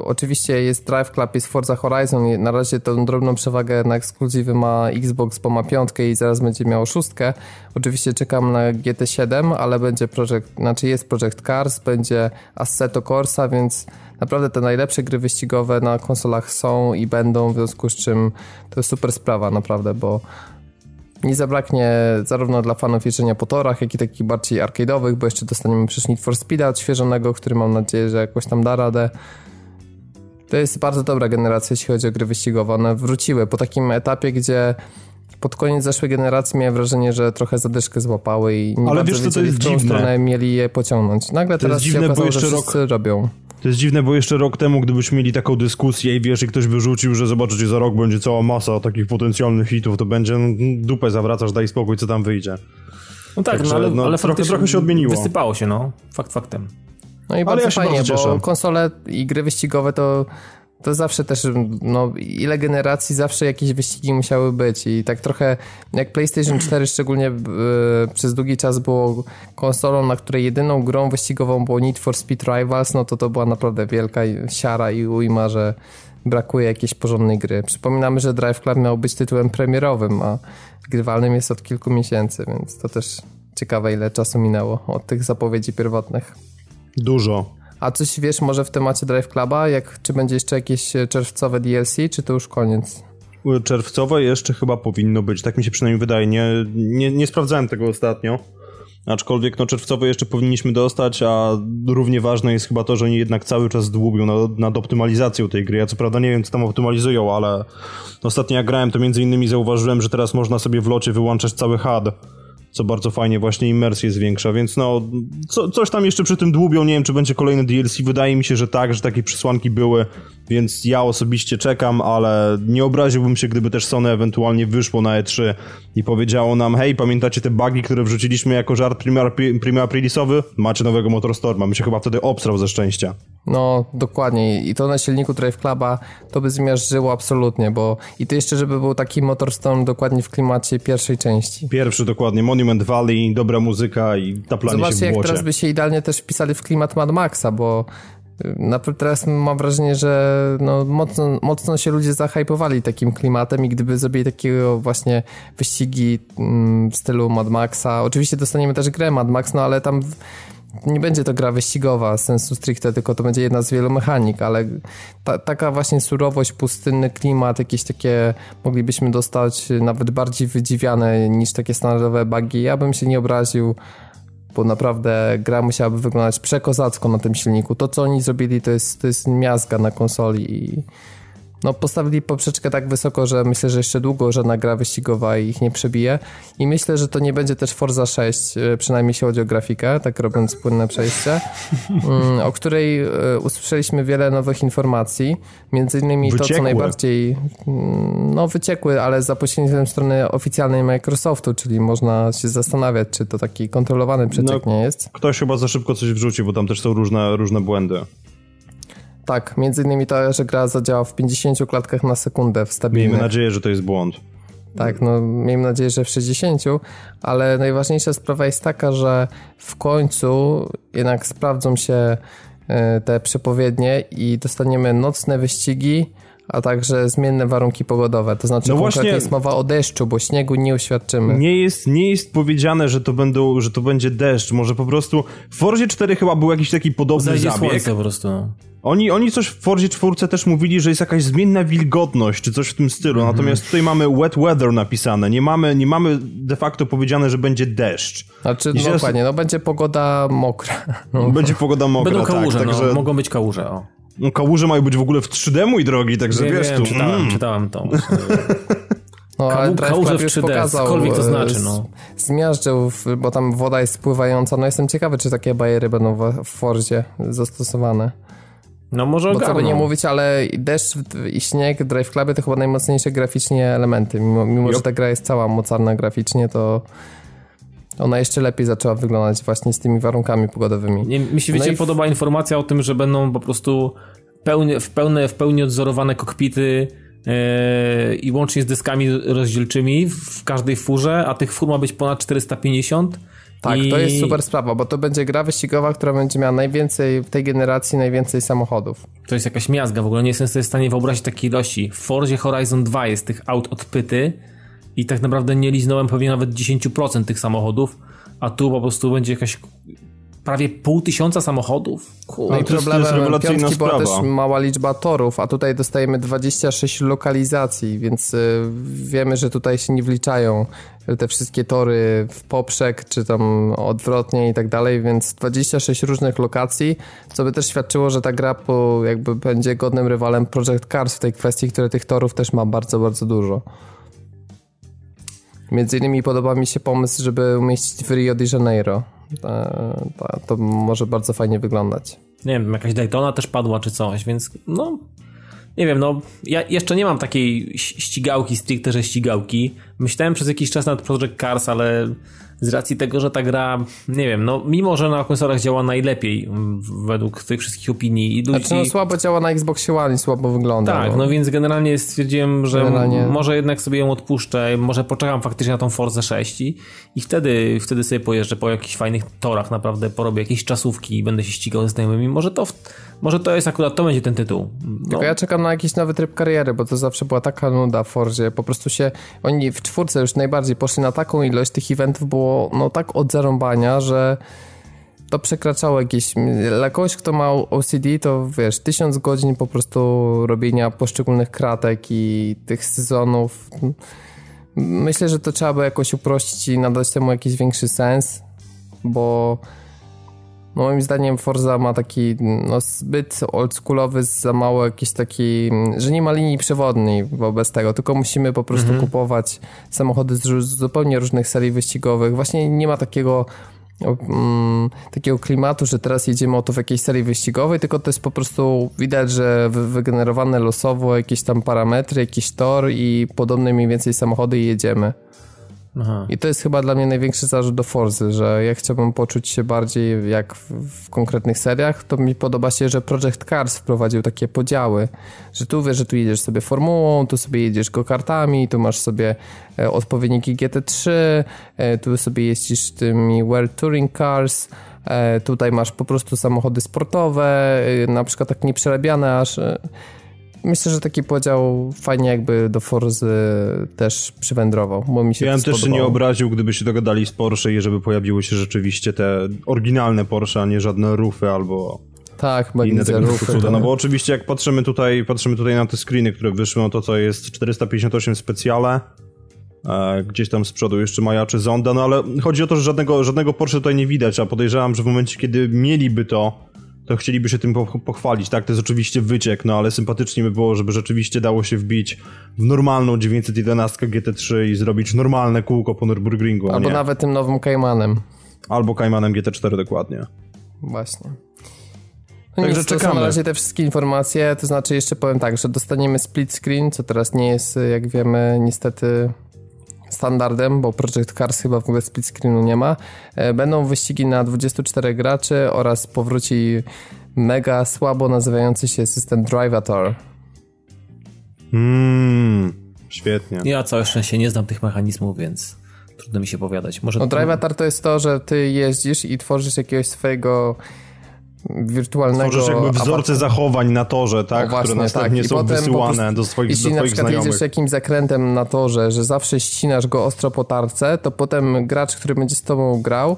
[SPEAKER 1] oczywiście jest Drive Club, jest Forza Horizon na razie tą drobną przewagę na ekskluzywy ma Xbox, bo ma piątkę i zaraz będzie miało szóstkę. Oczywiście czekam na GT7, ale będzie Project, znaczy jest Project Cars, będzie Assetto Corsa, więc naprawdę te najlepsze gry wyścigowe na konsolach są i będą, w związku z czym to jest super sprawa naprawdę, bo nie zabraknie zarówno dla fanów jeżdżenia po torach, jak i takich bardziej arcade'owych, bo jeszcze dostaniemy przecież Need for Speed'a odświeżonego, który mam nadzieję, że jakoś tam da radę. To jest bardzo dobra generacja, jeśli chodzi o gry wyścigowe. One wróciły po takim etapie, gdzie pod koniec zeszłej generacji miałem wrażenie, że trochę zadyszkę złapały i nie
[SPEAKER 2] Ale
[SPEAKER 1] bardzo
[SPEAKER 2] wiesz co, to
[SPEAKER 1] wiedzieli,
[SPEAKER 2] jest
[SPEAKER 1] w którą
[SPEAKER 2] dziwne.
[SPEAKER 1] stronę mieli je pociągnąć. Nagle
[SPEAKER 2] To jest
[SPEAKER 1] teraz się
[SPEAKER 2] dziwne, bo
[SPEAKER 1] okazało,
[SPEAKER 2] jeszcze
[SPEAKER 1] że
[SPEAKER 2] rok-
[SPEAKER 1] robią.
[SPEAKER 2] To jest dziwne, bo jeszcze rok temu, gdybyśmy mieli taką dyskusję i wiesz, i ktoś wyrzucił, że zobaczycie, za rok będzie cała masa takich potencjalnych hitów, to będzie no, dupę zawracasz, daj spokój, co tam wyjdzie.
[SPEAKER 3] No tak,
[SPEAKER 2] Także,
[SPEAKER 3] no ale,
[SPEAKER 2] no,
[SPEAKER 3] ale
[SPEAKER 2] trochę-
[SPEAKER 3] faktycznie
[SPEAKER 2] trochę się odmieniło.
[SPEAKER 3] Wysypało się, no. Fakt faktem.
[SPEAKER 1] No i
[SPEAKER 2] Ale
[SPEAKER 1] bardzo
[SPEAKER 2] ja się
[SPEAKER 1] fajnie,
[SPEAKER 2] bardzo
[SPEAKER 1] bo konsole i gry wyścigowe to, to zawsze też, no ile generacji zawsze jakieś wyścigi musiały być i tak trochę jak PlayStation (clears throat) 4 szczególnie e, przez długi czas było konsolą, na której jedyną grą wyścigową było Need for Speed Rivals, no to to była naprawdę wielka siara i ujma, że brakuje jakiejś porządnej gry. Przypominamy, że Drive Club miał być tytułem premierowym, a grywalnym jest od kilku miesięcy, więc to też ciekawe ile czasu minęło od tych zapowiedzi pierwotnych.
[SPEAKER 2] Dużo.
[SPEAKER 1] A coś wiesz może w temacie Drive Cluba? Jak, czy będzie jeszcze jakieś czerwcowe DLC, czy to już koniec?
[SPEAKER 2] Czerwcowe jeszcze chyba powinno być, tak mi się przynajmniej wydaje. Nie, nie, nie sprawdzałem tego ostatnio. Aczkolwiek no, czerwcowe jeszcze powinniśmy dostać, a równie ważne jest chyba to, że oni jednak cały czas dłubią nad, nad optymalizacją tej gry. Ja co prawda nie wiem, co tam optymalizują, ale ostatnio jak grałem, to między innymi zauważyłem, że teraz można sobie w locie wyłączać cały HUD co bardzo fajnie właśnie imersję zwiększa, więc no co, coś tam jeszcze przy tym dłubią, nie wiem czy będzie kolejny DLC, wydaje mi się, że tak, że takie przesłanki były, więc ja osobiście czekam, ale nie obraziłbym się, gdyby też Sony ewentualnie wyszło na E3 i powiedziało nam, hej, pamiętacie te bugi, które wrzuciliśmy jako żart prima, prima aprilisowy? Macie nowego Motorstorma, my się chyba wtedy obstrał ze szczęścia.
[SPEAKER 1] No, dokładnie. I to na silniku Drive Cluba to by zmiażdżyło absolutnie, bo i to jeszcze, żeby był taki Motorstorm dokładnie w klimacie pierwszej części.
[SPEAKER 2] Pierwszy dokładnie, Monument Valley, dobra muzyka i taplanie
[SPEAKER 1] Zobaczcie,
[SPEAKER 2] się w
[SPEAKER 1] jak teraz by się idealnie też wpisali w klimat Mad Maxa, bo y, teraz mam wrażenie, że no, mocno, mocno się ludzie zahajpowali takim klimatem i gdyby zrobili takiego właśnie wyścigi mm, w stylu Mad Maxa, oczywiście dostaniemy też grę Mad Max, no ale tam nie będzie to gra wyścigowa sensu stricte, tylko to będzie jedna z wielu mechanik, ale ta, taka właśnie surowość, pustynny klimat, jakieś takie moglibyśmy dostać nawet bardziej wydziwiane niż takie standardowe bugi. Ja bym się nie obraził, bo naprawdę gra musiałaby wyglądać przekozacko na tym silniku. To, co oni zrobili, to jest, to jest miazga na konsoli i no, postawili poprzeczkę tak wysoko, że myślę, że jeszcze długo żadna gra wyścigowa ich nie przebije. I myślę, że to nie będzie też Forza 6, e, przynajmniej jeśli chodzi o grafikę, tak robiąc płynne przejście, (laughs) mm, o której e, usłyszeliśmy wiele nowych informacji. Między innymi wyciekłe. to, co najbardziej mm, no, wyciekły, ale za pośrednictwem strony oficjalnej Microsoftu, czyli można się zastanawiać, czy to taki kontrolowany przeciek no, nie jest.
[SPEAKER 2] Ktoś chyba za szybko coś wrzuci, bo tam też są różne, różne błędy.
[SPEAKER 1] Tak, między innymi to, że gra zadziała w 50 klatkach na sekundę w stabilnych.
[SPEAKER 2] Miejmy nadzieję, że to jest błąd.
[SPEAKER 1] Tak, no miejmy nadzieję, że w 60, ale najważniejsza sprawa jest taka, że w końcu jednak sprawdzą się e, te przepowiednie i dostaniemy nocne wyścigi, a także zmienne warunki pogodowe. To znaczy, no właśnie jest mowa o deszczu, bo śniegu nie uświadczymy.
[SPEAKER 2] Nie jest, nie jest powiedziane, że to, będą, że to będzie deszcz. Może po prostu. W Forzie 4 chyba był jakiś taki podobny Zajdzie zabieg.
[SPEAKER 3] Po prostu.
[SPEAKER 2] Oni, oni coś w Forzie 4 też mówili, że jest jakaś zmienna wilgotność, czy coś w tym stylu. Mm -hmm. Natomiast tutaj mamy wet weather napisane. Nie mamy, nie mamy de facto powiedziane, że będzie deszcz.
[SPEAKER 1] Znaczy, no dokładnie, no będzie pogoda mokra.
[SPEAKER 2] No. (laughs) Będzie pogoda mokra,
[SPEAKER 3] Będą kałuże,
[SPEAKER 2] tak,
[SPEAKER 3] no, także... mogą być kałuże, o.
[SPEAKER 2] No, kałuże mają być w ogóle w 3D, mój drogi, także
[SPEAKER 3] wiem,
[SPEAKER 2] wiesz
[SPEAKER 3] wiem,
[SPEAKER 2] tu.
[SPEAKER 3] Czytałem,
[SPEAKER 2] mm.
[SPEAKER 3] czytałem to. (laughs) No, ale kałuże w 3D, pokazał, cokolwiek to znaczy, no.
[SPEAKER 1] Zmiażdżył, bo tam woda jest spływająca. No jestem ciekawy, czy takie bajery będą w Forzie zastosowane.
[SPEAKER 3] No może
[SPEAKER 1] Bo co by nie mówić, ale deszcz i śnieg, Drive Cluby to chyba najmocniejsze graficznie elementy. Mimo, mimo że ta gra jest cała mocarna graficznie, to ona jeszcze lepiej zaczęła wyglądać właśnie z tymi warunkami pogodowymi.
[SPEAKER 3] Nie, mi się, wiecie, no podoba informacja o tym, że będą po prostu w, pełne, w pełni odzorowane kokpity yy, i łącznie z dyskami rozdzielczymi w każdej furze, a tych fur ma być ponad 450
[SPEAKER 1] tak, I... to jest super sprawa, bo to będzie gra wyścigowa, która będzie miała najwięcej w tej generacji, najwięcej samochodów.
[SPEAKER 3] To jest jakaś miazga, w ogóle nie jestem sobie w stanie wyobrazić takiej ilości. W Forzie Horizon 2 jest tych aut odpyty i tak naprawdę nie liznąłem pewnie nawet 10% tych samochodów, a tu po prostu będzie jakaś prawie pół tysiąca samochodów.
[SPEAKER 1] Kurde. No i problemem piątki była też mała liczba torów, a tutaj dostajemy 26 lokalizacji, więc y, wiemy, że tutaj się nie wliczają te wszystkie tory w poprzek, czy tam odwrotnie i tak dalej, więc 26 różnych lokacji, co by też świadczyło, że ta gra po, jakby będzie godnym rywalem Project Cars w tej kwestii, które tych torów też ma bardzo, bardzo dużo. Między innymi podoba mi się pomysł, żeby umieścić w Rio de Janeiro. To, to może bardzo fajnie wyglądać.
[SPEAKER 3] Nie wiem, jakaś Daytona też padła czy coś, więc no nie wiem, no ja jeszcze nie mam takiej ścigałki stricte, że ścigałki. Myślałem przez jakiś czas nad Project Cars, ale z racji tego, że ta gra, nie wiem, no mimo, że na konsolach działa najlepiej według tych wszystkich opinii i
[SPEAKER 1] ludzi... Znaczy no słabo działa na Xboxie One i słabo wygląda.
[SPEAKER 3] Tak, bo... no więc generalnie stwierdziłem, że generalnie... może jednak sobie ją odpuszczę, może poczekam faktycznie na tą Forza 6 i, i wtedy, wtedy sobie pojeżdżę po jakichś fajnych torach, naprawdę porobię jakieś czasówki i będę się ścigał ze znajomymi. Może to, może to jest akurat, to będzie ten tytuł.
[SPEAKER 1] No. Tylko ja czekam na jakiś nowy tryb kariery, bo to zawsze była taka nuda w Forzie. Po prostu się, oni w czwórce już najbardziej poszli na taką ilość tych eventów, było no tak od zarąbania, że to przekraczało jakieś... Dla kogoś, kto ma OCD, to wiesz, tysiąc godzin po prostu robienia poszczególnych kratek i tych sezonów. Myślę, że to trzeba by jakoś uprościć i nadać temu jakiś większy sens, bo moim zdaniem Forza ma taki no, zbyt oldschoolowy, za mało jakiś taki, że nie ma linii przewodniej wobec tego, tylko musimy po prostu mhm. kupować samochody z, z zupełnie różnych serii wyścigowych. Właśnie nie ma takiego um, takiego klimatu, że teraz jedziemy o to w jakiejś serii wyścigowej, tylko to jest po prostu widać, że wygenerowane losowo jakieś tam parametry, jakiś tor i podobne mniej więcej samochody i jedziemy. I to jest chyba dla mnie największy zarzut do Forzy, że ja chciałbym poczuć się bardziej jak w, w, konkretnych seriach, to mi podoba się, że Project Cars wprowadził takie podziały, że tu wiesz, że tu jedziesz sobie formułą, tu sobie jedziesz go-kartami, tu masz sobie e, odpowiedniki GT3, e, tu sobie jeździsz tymi World Touring Cars, e, tutaj masz po prostu samochody sportowe, e, na przykład tak nieprzerabiane aż e, myślę, że taki podział fajnie jakby do Forzy też przywędrował, bo mi się
[SPEAKER 2] Ja
[SPEAKER 1] bym
[SPEAKER 2] też się nie obraził, gdyby się dogadali z Porsche i żeby pojawiły się rzeczywiście te oryginalne Porsche, a nie żadne rufy albo
[SPEAKER 1] tak,
[SPEAKER 2] inne tego rufy, cuda. No bo oczywiście jak patrzymy tutaj, patrzymy tutaj na te screeny, które wyszły, no to co jest 458 specjale, e, gdzieś tam z przodu jeszcze majaczy Zonda, no ale chodzi o to, że żadnego, żadnego Porsche tutaj nie widać, a podejrzewam, że w momencie, kiedy mieliby to to chcieliby się tym pochwalić, tak? To jest oczywiście wyciek, no ale sympatycznie by było, żeby rzeczywiście dało się wbić w normalną 911 GT3 i zrobić normalne kółko po Nürburgringu.
[SPEAKER 1] Albo nawet tym nowym Caymanem.
[SPEAKER 2] Albo Caymanem GT4 dokładnie.
[SPEAKER 1] Właśnie. No Także nic, czekamy. To są na razie te wszystkie informacje, to znaczy jeszcze powiem tak, że dostaniemy split screen, co teraz nie jest, jak wiemy, niestety standardem, bo Project Cars chyba w ogóle split screenu nie ma. E, będą wyścigi na 24 graczy oraz powróci mega słabo nazywający się system Drivator.
[SPEAKER 2] Mmm, świetnie.
[SPEAKER 3] Ja całe szczęście nie znam tych mechanizmów, więc trudno mi się powiadać.
[SPEAKER 1] Może no, Drivator to jest to, że ty jeździsz i tworzysz jakiegoś swojego wirtualnego...
[SPEAKER 2] Tworzysz jakby wzorce zachowań na torze, tak? właśnie, które następnie tak. są wysyłane do swoich,
[SPEAKER 1] jeśli
[SPEAKER 2] do
[SPEAKER 1] na przykład
[SPEAKER 2] znajomych.
[SPEAKER 1] jedziesz jakimś zakrętem na torze, że zawsze ścinasz go ostro po tarce, to potem gracz, który będzie z tobą grał,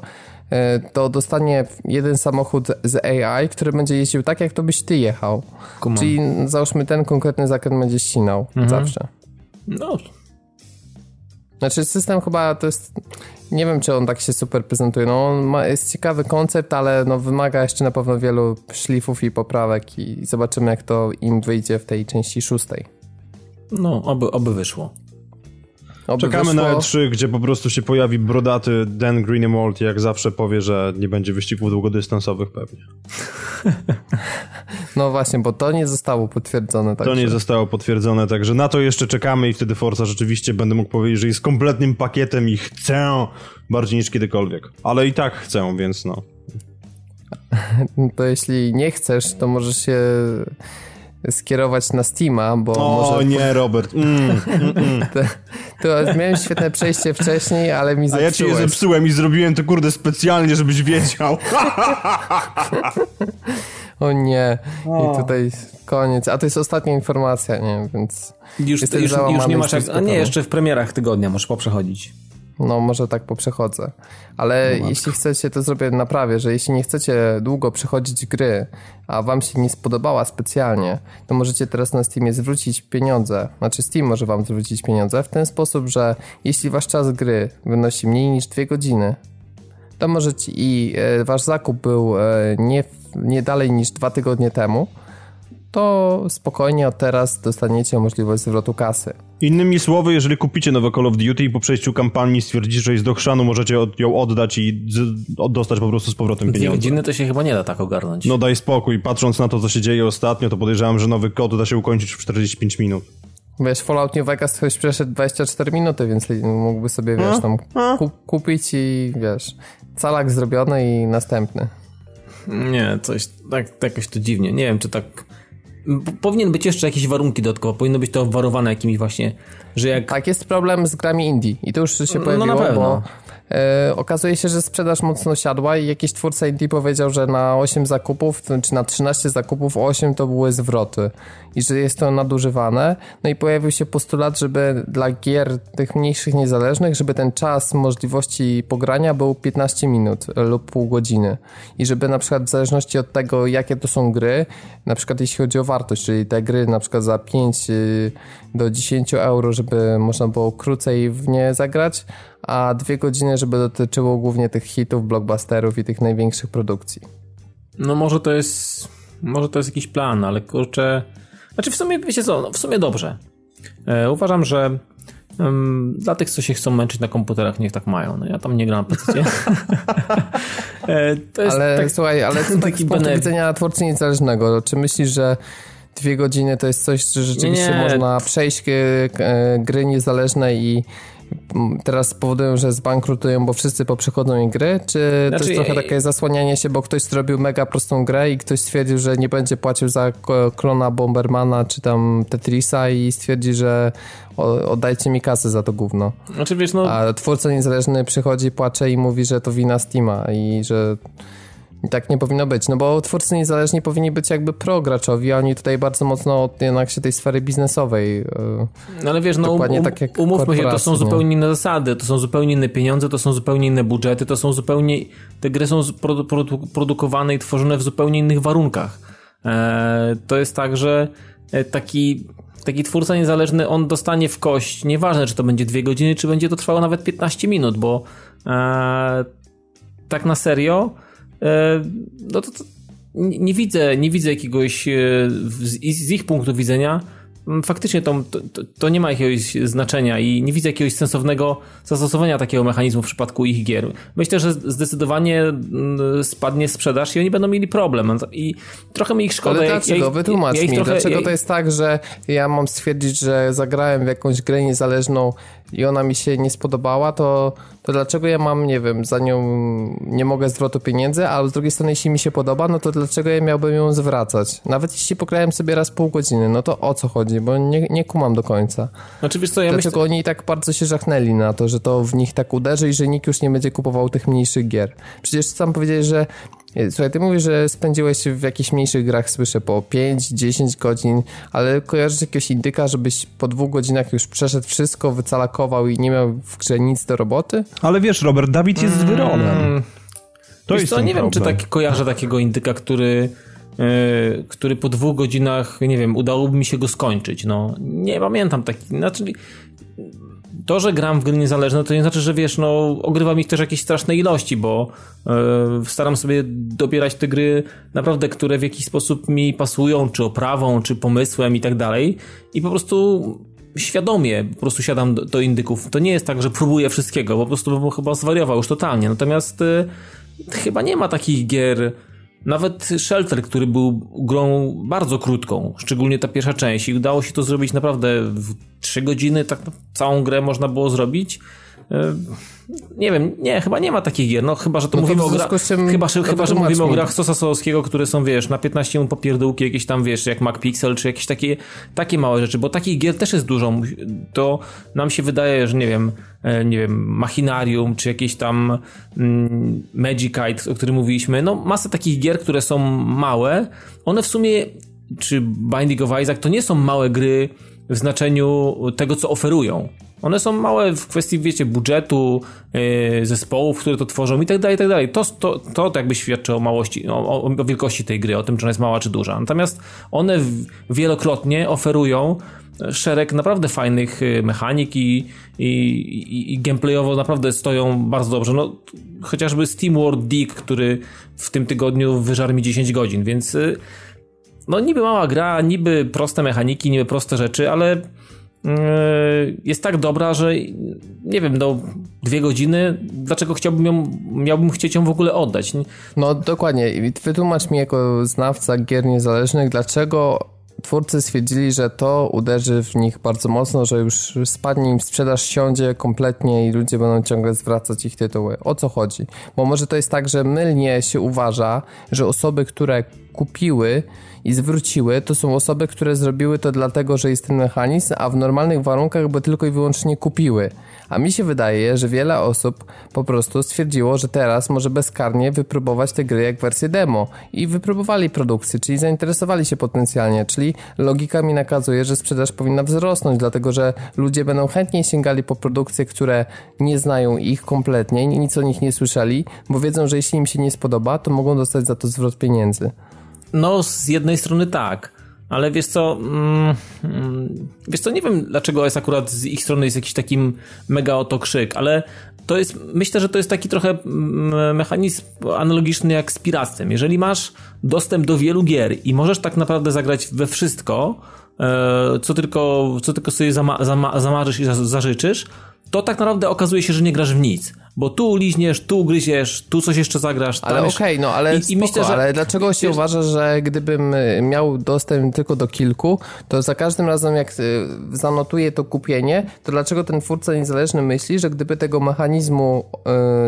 [SPEAKER 1] e, to dostanie jeden samochód z AI, który będzie jeździł tak, jak to byś ty jechał. Kumam. Czyli załóżmy ten konkretny zakręt będzie ścinał mhm. zawsze.
[SPEAKER 3] No,
[SPEAKER 1] znaczy system chyba to jest, nie wiem czy on tak się super prezentuje, no on ma, jest ciekawy koncept, ale no wymaga jeszcze na pewno wielu szlifów i poprawek i zobaczymy jak to im wyjdzie w tej części szóstej.
[SPEAKER 3] No, oby, oby wyszło.
[SPEAKER 2] Czekamy na E3, gdzie po prostu się pojawi brodaty Dan Greenwald i jak zawsze powie, że nie będzie wyścigów długodystansowych pewnie. (laughs)
[SPEAKER 1] No właśnie, bo to nie zostało potwierdzone.
[SPEAKER 2] To nie zostało potwierdzone, także na to jeszcze czekamy i wtedy Forza rzeczywiście będę mógł powiedzieć, że jest kompletnym pakietem i chcę bardziej niż kiedykolwiek. Ale i tak chcę, więc no. (laughs)
[SPEAKER 1] To jeśli nie chcesz, to możesz się skierować na Steama, bo
[SPEAKER 2] o,
[SPEAKER 1] może...
[SPEAKER 2] nie, Robert. Mm, mm,
[SPEAKER 1] mm. (laughs) to, to, miałem świetne przejście wcześniej, ale mi zepsułeś.
[SPEAKER 2] A ja ci je zepsułem i zrobiłem to kurde specjalnie, żebyś wiedział. (laughs)
[SPEAKER 1] o nie. I tutaj koniec. A to jest ostatnia informacja, nie? Więc
[SPEAKER 3] już, już, już nie masz jak... A nie, jeszcze w premierach tygodnia możesz poprzechodzić.
[SPEAKER 1] No, może tak poprzechodzę. Ale no jeśli chcecie, to zrobię naprawię, że jeśli nie chcecie długo przechodzić gry, a wam się nie spodobała specjalnie, to możecie teraz na Steamie zwrócić pieniądze. Znaczy Steam może wam zwrócić pieniądze w ten sposób, że jeśli wasz czas gry wynosi mniej niż dwie godziny, to możecie i e, wasz zakup był e, nie, nie dalej niż dwa tygodnie temu, to spokojnie od teraz dostaniecie możliwość zwrotu kasy.
[SPEAKER 2] Innymi słowy, jeżeli kupicie nowe Call of Duty i po przejściu kampanii stwierdzicie, że jest do chrzanu, możecie ją oddać i dostać po prostu z powrotem pieniądze.
[SPEAKER 3] Dziwne to się chyba nie da tak ogarnąć.
[SPEAKER 2] No daj spokój. Patrząc na to, co się dzieje ostatnio, to podejrzewam, że nowy kod da się ukończyć w 45 minut.
[SPEAKER 1] Wiesz, Fallout New Vegas ktoś przeszedł 24 minuty, więc mógłby sobie, wiesz, tam kupić i, wiesz, calak zrobiony i następny.
[SPEAKER 3] Nie, coś, tak, tak jakoś to dziwnie. Nie wiem, czy tak Powinien być jeszcze jakieś warunki dodatkowo, powinno być to obwarowane jakimiś właśnie, że jak...
[SPEAKER 1] Tak, jest problem z grami indie. I to już się pojawiło, no, na pewno. bo e, okazuje się, że sprzedaż mocno siadła i jakiś twórca indie powiedział, że na 8 zakupów, czy na 13 zakupów 8 to były zwroty i że jest to nadużywane. No i pojawił się postulat, żeby dla gier tych mniejszych, niezależnych, żeby ten czas możliwości pogrania był 15 minut lub pół godziny i żeby na przykład w zależności od tego, jakie to są gry, na przykład jeśli chodzi o wartość, czyli te gry na przykład za 5 y, do 10 euro, żeby można było krócej w nie zagrać, a dwie godziny, żeby dotyczyło głównie tych hitów, blockbusterów i tych największych produkcji.
[SPEAKER 3] No może to jest, może to jest jakiś plan, ale kurczę, znaczy w sumie, wiecie co, no w sumie dobrze. E, uważam, że um, dla tych, co się chcą męczyć na komputerach, niech tak mają. No ja tam nie gram na PC. (laughs)
[SPEAKER 1] e, to jest ale tak, słuchaj, ale (laughs) taki z punktu widzenia twórcy niezależnego, czy myślisz, że dwie godziny to jest coś, że rzeczywiście nie, nie. można przejść e, gry niezależne i teraz powodują, że zbankrutują, bo wszyscy poprzechodzą im gry? Czy znaczy, to jest trochę takie zasłanianie się, bo ktoś zrobił mega prostą grę i ktoś stwierdził, że nie będzie płacił za klona Bombermana czy tam Tetrisa i stwierdzi, że oddajcie mi kasę za to gówno.
[SPEAKER 3] Znaczy, wiesz, no...
[SPEAKER 1] A twórca niezależny przychodzi, płacze i mówi, że to wina Steama i że tak nie powinno być, no bo twórcy niezależni powinni być jakby pro-graczowi, a oni tutaj bardzo mocno jednak się tej sfery biznesowej. E,
[SPEAKER 3] no ale wiesz, no um, tak jak umówmy się, to są zupełnie inne zasady, to są zupełnie inne pieniądze, to są zupełnie inne budżety, to są zupełnie, te gry są produ produ produkowane i tworzone w zupełnie innych warunkach. E, to jest tak, że e, taki taki twórca niezależny, on dostanie w kość, nieważne czy to będzie dwie godziny, czy będzie to trwało nawet 15 minut, bo e, tak na serio no to, to nie widzę, nie widzę jakiegoś e, z, z ich punktu widzenia faktycznie to, to, to, nie ma jakiegoś znaczenia i nie widzę jakiegoś sensownego zastosowania takiego mechanizmu w przypadku ich gier. Myślę, że zdecydowanie spadnie sprzedaż i oni będą mieli problem. I trochę mi ich szkoda.
[SPEAKER 1] Ale dlaczego? Ja Wytłumacz ja mi, trochę, dlaczego ja... to jest tak, że ja mam stwierdzić, że zagrałem w jakąś grę niezależną i ona mi się nie spodobała, to, to dlaczego ja mam, nie wiem, za nią nie mogę zwrotu pieniędzy, a z drugiej strony jeśli mi się podoba, no to dlaczego ja miałbym ją zwracać? Nawet jeśli pograłem sobie raz pół godziny, no to o co chodzi? bo nie, nie kumam do końca.
[SPEAKER 3] Znaczy, wiesz co, ja
[SPEAKER 1] Dlaczego myślę... oni tak bardzo się żachnęli na to, że to w nich tak uderzy i że nikt już nie będzie kupował tych mniejszych gier. Przecież sam powiedziałeś, że Słuchaj, ty mówisz, że spędziłeś w jakichś mniejszych grach, słyszę, po 5-10 godzin, ale kojarzysz jakiegoś indyka, żebyś po dwóch godzinach już przeszedł wszystko, wycalakował i nie miał w grze nic do roboty?
[SPEAKER 2] Ale wiesz, Robert, Dawid jest mm. Wyronem.
[SPEAKER 3] To wiesz jest co, nie problem. wiem, czy tak kojarzę takiego indyka, który E, który po dwóch godzinach, nie wiem, udałoby mi się go skończyć. No, nie pamiętam takich. Znaczy, to, że gram w gry niezależne, to nie znaczy, że wiesz, no, ogrywam ich też jakieś straszne ilości, bo yy, staram sobie dobierać te gry naprawdę, które w jakiś sposób mi pasują, czy oprawą, czy pomysłem i tak dalej. I po prostu świadomie po prostu siadam do, do indyków. To nie jest tak, że próbuję wszystkiego, po prostu bym chyba zwariował już totalnie. Natomiast yy, chyba nie ma takich gier nawet Shelter, który był grą bardzo krótką, szczególnie ta pierwsza część i udało się to zrobić naprawdę w 3 godziny, tak całą grę można było zrobić. E, nie wiem, nie, chyba nie ma takich gier, no chyba, że to no mówimy o grach, chyba, że, chyba, że mówimy o grach Sosa Solowskiego, które są, wiesz, na 15 mu popierdółki jakieś tam, wiesz, jak MacPixel, czy jakieś takie, takie małe rzeczy, bo takich gier też jest dużo, to nam się wydaje, że nie wiem, e, nie wiem, Machinarium, czy jakieś tam mm, Magicite, o którym mówiliśmy, no masę takich gier, które są małe, one w sumie, czy Binding of Isaac, to nie są małe gry w znaczeniu tego, co oferują. One są małe w kwestii, wiecie, budżetu, yy, zespołów, które to tworzą i tak dalej, i tak dalej. To, to, to jakby świadczy o małości, o, o, wielkości tej gry, o tym, czy ona jest mała, czy duża. Natomiast one wielokrotnie oferują szereg naprawdę fajnych y, mechanik i, i, i, i gameplayowo naprawdę stoją bardzo dobrze. No, chociażby SteamWorld Dig, który w tym tygodniu wyżarł mi 10 godzin, więc y, no niby mała gra, niby proste mechaniki, niby proste rzeczy, ale Yy, jest tak dobra, że nie wiem, no dwie godziny, dlaczego chciałbym ją, miałbym chcieć ją w ogóle oddać?
[SPEAKER 1] No dokładnie, wytłumacz mi jako znawca gier niezależnych, dlaczego twórcy stwierdzili, że to uderzy w nich bardzo mocno, że już spadnie im sprzedaż, siądzie kompletnie i ludzie będą ciągle zwracać ich tytuły. O co chodzi? Bo może to jest tak, że mylnie się uważa, że osoby, które kupiły i zwróciły, to są osoby, które zrobiły to dlatego, że jest ten mechanizm, a w normalnych warunkach by tylko i wyłącznie kupiły. A mi się wydaje, że wiele osób po prostu stwierdziło, że teraz może bezkarnie wypróbować te gry jak wersję demo i wypróbowali produkcję, czyli zainteresowali się potencjalnie, czyli logika mi nakazuje, że sprzedaż powinna wzrosnąć, dlatego że ludzie będą chętniej sięgali po produkcje, które nie znają ich kompletnie, nic o nich nie słyszeli, bo wiedzą, że jeśli im się nie spodoba, to mogą dostać za to zwrot pieniędzy.
[SPEAKER 3] No, z jednej strony tak. Ale wiesz co, mm, mm, wiesz co, nie wiem dlaczego jest akurat z ich strony jest jakiś taki mega oto krzyk, ale to jest, myślę, że to jest taki trochę mm, mechanizm analogiczny jak z piractwem. Jeżeli masz dostęp do wielu gier i możesz tak naprawdę zagrać we wszystko, e, co tylko, co tylko sobie zama, zama, zamarzysz i zażyczysz, to tak naprawdę okazuje się, że nie grasz w nic bo tu liźniesz, tu gryziesz, tu coś jeszcze zagrasz.
[SPEAKER 1] Ale okej, okay, no ale, I, spoko, i myślę, że, ale dlaczego się wiesz, uważa, że gdybym y, miał dostęp tylko do kilku, to za każdym razem jak y, zanotuję to kupienie, to dlaczego ten twórca niezależny myśli, że gdyby tego mechanizmu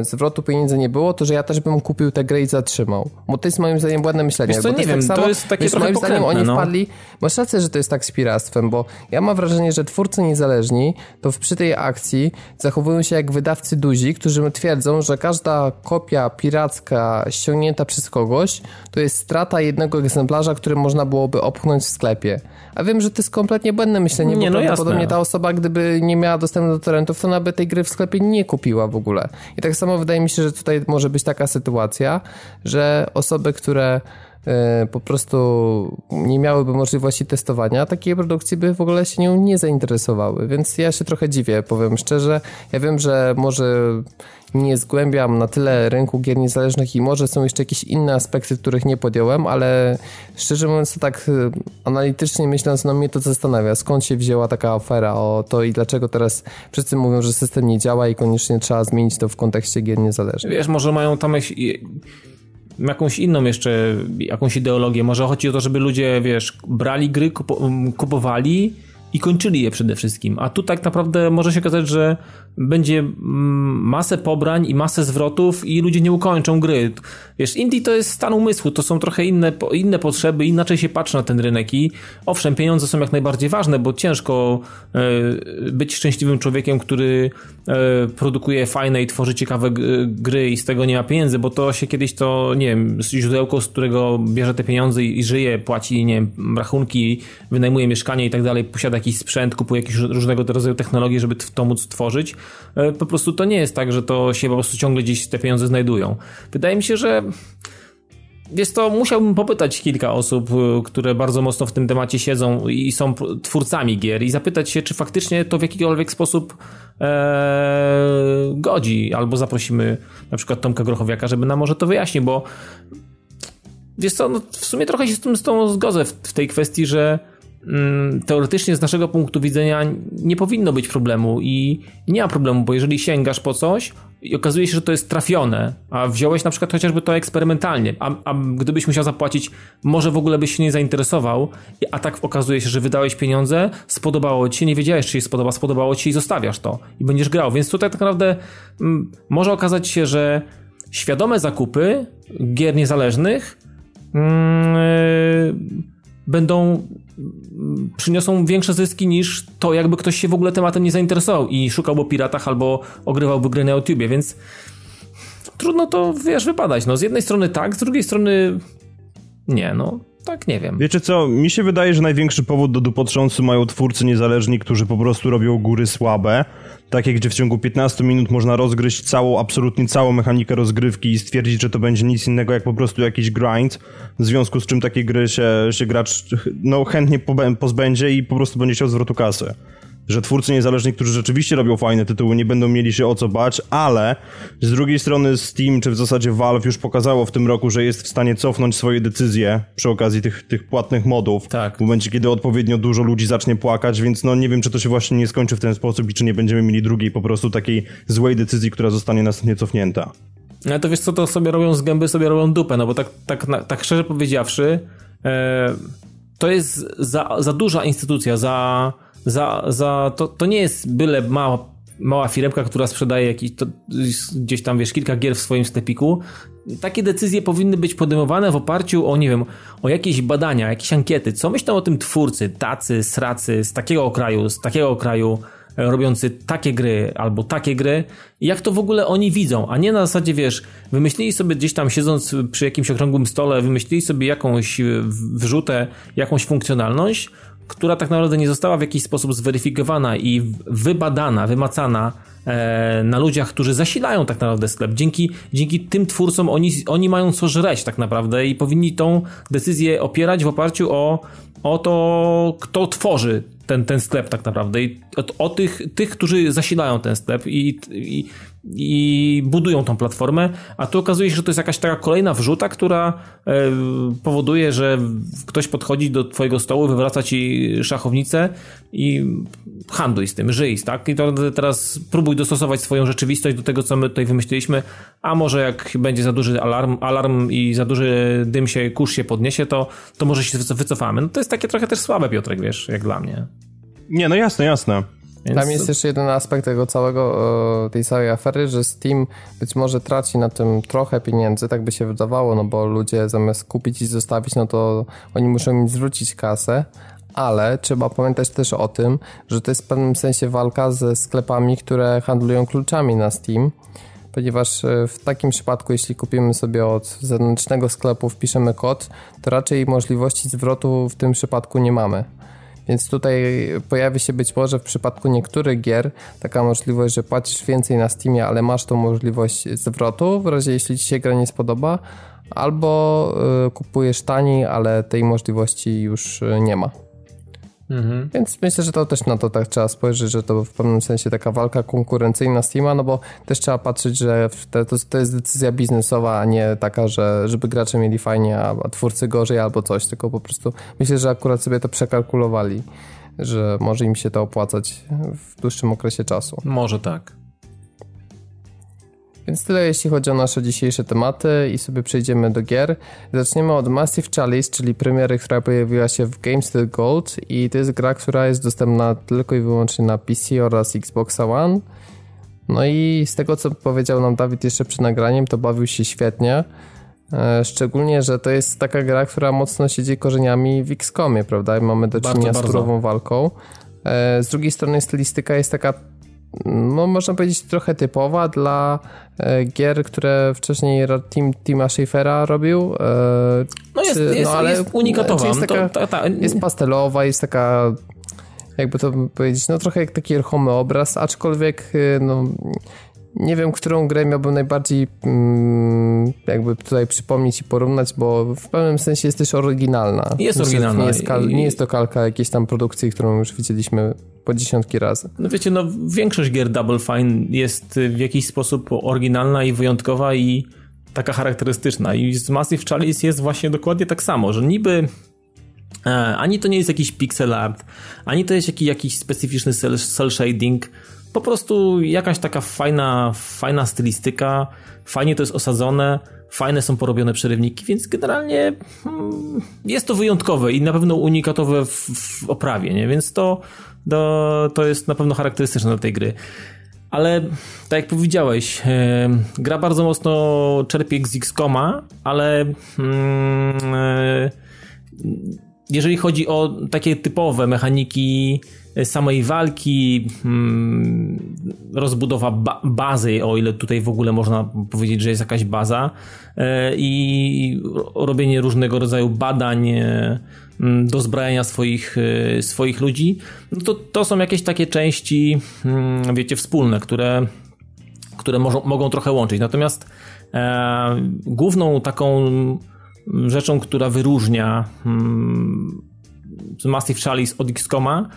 [SPEAKER 1] y, zwrotu pieniędzy nie było, to że ja też bym kupił tę grę i zatrzymał. Bo to jest moim zdaniem błędne myślenie.
[SPEAKER 3] Wiesz co, nie wiem, tak samo, to jest takie wiesz,
[SPEAKER 1] moim zdaniem oni no. wpadli, masz rację, że to jest tak z piractwem, bo ja mam wrażenie, że twórcy niezależni to przy tej akcji zachowują się jak wydawcy duzi, którzy którzy twierdzą, że każda kopia piracka ściągnięta przez kogoś to jest strata jednego egzemplarza, który można byłoby opchnąć w sklepie. A wiem, że to jest kompletnie błędne myślenie, nie, bo no prawdopodobnie jasne. ta osoba, gdyby nie miała dostępu do torrentów, to ona by tej gry w sklepie nie kupiła w ogóle. I tak samo wydaje mi się, że tutaj może być taka sytuacja, że osoby, które po prostu nie miałyby możliwości testowania, takie produkcje by w ogóle się nią nie zainteresowały. Więc ja się trochę dziwię, powiem szczerze. Ja wiem, że może nie zgłębiam na tyle rynku gier niezależnych i może są jeszcze jakieś inne aspekty, których nie podjąłem, ale szczerze mówiąc, to tak e, analitycznie myśląc, no mnie to zastanawia, skąd się wzięła taka afera o to i dlaczego teraz wszyscy mówią, że system nie działa i koniecznie trzeba zmienić to w kontekście gier niezależnych.
[SPEAKER 3] Wiesz, może mają tam jakąś inną jeszcze, jakąś ideologię. Może chodzi o to, żeby ludzie, wiesz, brali gry, kupowali i kończyli je przede wszystkim. A tu tak naprawdę może się okazać, że będzie mm, masę pobrań i masę zwrotów i ludzie nie ukończą gry. Wiesz, indie to jest stan umysłu, to są trochę inne, inne potrzeby, inaczej się patrzy na ten rynek i owszem, pieniądze są jak najbardziej ważne, bo ciężko e, być szczęśliwym człowiekiem, który e, produkuje fajne i tworzy ciekawe gry i z tego nie ma pieniędzy, bo to się kiedyś to, nie wiem, źródełko, z którego bierze te pieniądze i, żyje, płaci, nie wiem, rachunki, wynajmuje mieszkanie i tak dalej, posiada jakiś sprzęt, kupuje jakieś różnego rodzaju technologie, żeby to móc tworzyć, po prostu to nie jest tak, że to się po prostu ciągle gdzieś te pieniądze znajdują. Wydaje mi się, że jest to, musiałbym popytać kilka osób, e, które bardzo mocno w tym temacie siedzą i są twórcami gier i zapytać się, czy faktycznie to w jakikolwiek sposób e, godzi, albo zaprosimy na przykład Tomka Grochowiaka, żeby nam może to wyjaśnił, bo wiesz co, no w sumie trochę się z tym z tą zgodzę w, w tej kwestii, że teoretycznie z naszego punktu widzenia nie powinno być problemu i nie ma problemu, bo jeżeli sięgasz po coś i okazuje się, że to jest trafione, a wziąłeś na przykład chociażby to eksperymentalnie, a, a gdybyś musiał zapłacić, może w ogóle byś się nie zainteresował, a tak okazuje się, że wydałeś pieniądze, spodobało ci się, nie wiedziałeś, czy się spodoba, spodobało ci się i zostawiasz to i będziesz grał, więc tutaj tak naprawdę m, mm, może okazać się, że świadome zakupy gier niezależnych yy, będą przyniosą większe zyski niż to, jakby ktoś się w ogóle tematem nie zainteresował i szukałby o piratach albo ogrywałby gry na YouTubie, więc trudno to, wiesz, wypadać. No, z jednej strony tak, z drugiej strony nie, no tak nie wiem.
[SPEAKER 2] Wiecie co, mi się wydaje, że największy powód do dupotrząsu mają twórcy niezależni, którzy po prostu robią góry słabe, takie gdzie w ciągu 15 minut można rozgryźć całą, absolutnie całą mechanikę rozgrywki i stwierdzić, że to będzie nic innego jak po prostu jakiś grind, w związku z czym takie gry się, się gracz no, chętnie pozbędzie i po prostu będzie chciał zwrotu kasy że twórcy niezależni, którzy rzeczywiście robią fajne tytuły, nie będą mieli się o co bać, ale z drugiej strony Steam, czy w zasadzie Valve już pokazało w tym roku, że jest w stanie cofnąć swoje decyzje przy okazji tych, tych płatnych modów.
[SPEAKER 3] Tak.
[SPEAKER 2] W momencie, kiedy odpowiednio dużo ludzi zacznie płakać, więc no nie wiem, czy to się właśnie nie skończy w ten sposób i czy nie będziemy mieli drugiej po prostu takiej złej decyzji, która zostanie następnie cofnięta.
[SPEAKER 3] No to wiesz co, to sobie robią z gęby, sobie robią dupę, no bo tak, tak, tak szczerze powiedziawszy, e, to jest za, za duża instytucja, za za, za to, to nie jest byle mała mała firmka, która sprzedaje jakiś, to, gdzieś tam, wiesz, kilka gier w swoim sklepiku, takie decyzje powinny być podejmowane w oparciu o, nie wiem, o jakieś badania, jakieś ankiety. Co myślą o tym twórcy, tacy, sracy, z takiego kraju, z takiego kraju, robiący takie gry albo takie gry, jak to w ogóle oni widzą, a nie na zasadzie, wiesz, wymyślili sobie gdzieś tam siedząc przy jakimś okrągłym stole, wymyślili sobie jakąś wrzutę, jakąś funkcjonalność, która tak naprawdę nie została w jakiś sposób zweryfikowana i wybadana, wymacana e, na ludziach, którzy zasilają tak naprawdę sklep. Dzięki, dzięki tym twórcom oni, oni mają co żreć tak naprawdę i powinni tą decyzję opierać w oparciu o, o to, kto tworzy ten, ten sklep tak naprawdę i o, o tych, tych, którzy zasilają ten sklep i, i, i budują tą platformę, a tu okazuje się, że to jest jakaś taka kolejna wrzuta, która e, powoduje, że ktoś podchodzi do twojego stołu, wywraca ci szachownicę i handluj z tym, żyj, tak? I to teraz próbuj dostosować swoją rzeczywistość do tego, co my tutaj wymyśliliśmy, a może jak będzie za duży alarm, alarm i za duży dym się, kurz się podniesie, to, to może się wycofamy. No to jest takie trochę też słabe, Piotrek, wiesz, jak dla mnie.
[SPEAKER 2] Nie, no jasne, jasne.
[SPEAKER 1] Więc... Tam jest jeszcze jeden aspekt tego całego, tej całej afery, że Steam być może traci na tym trochę pieniędzy, tak by się wydawało, no bo ludzie zamiast kupić i zostawić, no to oni muszą im zwrócić kasę, ale trzeba pamiętać też o tym, że to jest w pewnym sensie walka ze sklepami, które handlują kluczami na Steam, ponieważ e, w takim przypadku, jeśli kupimy sobie od zewnętrznego sklepu, wpiszemy kod, to raczej możliwości zwrotu w tym przypadku nie mamy. Więc tutaj pojawi się być może w przypadku niektórych gier taka możliwość, że płacisz więcej na Steamie, ale masz tą możliwość zwrotu, w razie jeśli ci się gra nie spodoba, albo y, kupujesz taniej, ale tej możliwości już y, nie ma. Mhm. Więc myślę, że to też na to tak trzeba spojrzeć, że to w pewnym sensie taka walka konkurencyjna Steama, no bo też trzeba patrzeć, że te, to, to, jest decyzja biznesowa, a nie taka, że żeby gracze mieli fajnie, a, a twórcy gorzej albo coś, tylko po prostu myślę, że akurat sobie to przekalkulowali, że może im się to opłacać w dłuższym okresie czasu.
[SPEAKER 3] Może tak.
[SPEAKER 1] Więc tyle jeśli chodzi o nasze dzisiejsze tematy i sobie przejdziemy do gier. Zaczniemy od Massive Chalice, czyli premiery, która pojawiła się w GameStop Gold i to jest gra, która jest dostępna tylko i wyłącznie na PC oraz Xbox One. No i z tego, co powiedział nam Dawid jeszcze przed nagraniem, to bawił się świetnie. E, szczególnie, że to jest taka gra, która mocno siedzi korzeniami w XCOMie, prawda? I mamy do czynienia z surową walką. E, z drugiej strony stylistyka jest taka no można powiedzieć trochę typowa dla e, gier, które wcześniej Team, Tima Schafera robił. E,
[SPEAKER 3] no jest, czy, jest, no, ale, jest unikatowa. Jest, taka,
[SPEAKER 1] to, ta. jest pastelowa, jest taka jakby to powiedzieć, no trochę jak taki ruchomy obraz, aczkolwiek e, no nie wiem, którą grę miałbym najbardziej mm, jakby tutaj przypomnieć i porównać, bo w pewnym sensie jest też oryginalna.
[SPEAKER 3] Jest oryginalna.
[SPEAKER 1] Nie jest, kal- nie jest, to kalka jakiejś tam produkcji, którą już widzieliśmy po dziesiątki razy.
[SPEAKER 3] No wiecie, no większość gier Double Fine jest w jakiś sposób oryginalna i wyjątkowa i taka charakterystyczna. I z Massive Chalice jest właśnie dokładnie tak samo, że niby e, ani to nie jest jakiś pixel art, ani to jest jakiś, jakiś specyficzny cel, cel shading, po prostu jakaś taka fajna, fajna stylistyka, fajnie to jest osadzone, fajne są porobione przerywniki, więc generalnie hmm, jest to wyjątkowe i na pewno unikatowe w, w oprawie, nie? więc to, to, to jest na pewno charakterystyczne dla tej gry. Ale tak jak powiedziałeś, e, gra bardzo mocno czerpie z X-Koma, ale mm, e, jeżeli chodzi o takie typowe mechaniki samej walki, hmm, rozbudowa ba bazy, o ile tutaj w ogóle można powiedzieć, że jest jakaś baza e, i robienie różnego rodzaju badań e, dozbrajania swoich, e, swoich ludzi, no to, to są jakieś takie części, hmm, wiecie, wspólne, które, które mogą, mogą trochę łączyć. Natomiast e, główną taką rzeczą, która wyróżnia hmm, Massive Chalice od XCOMa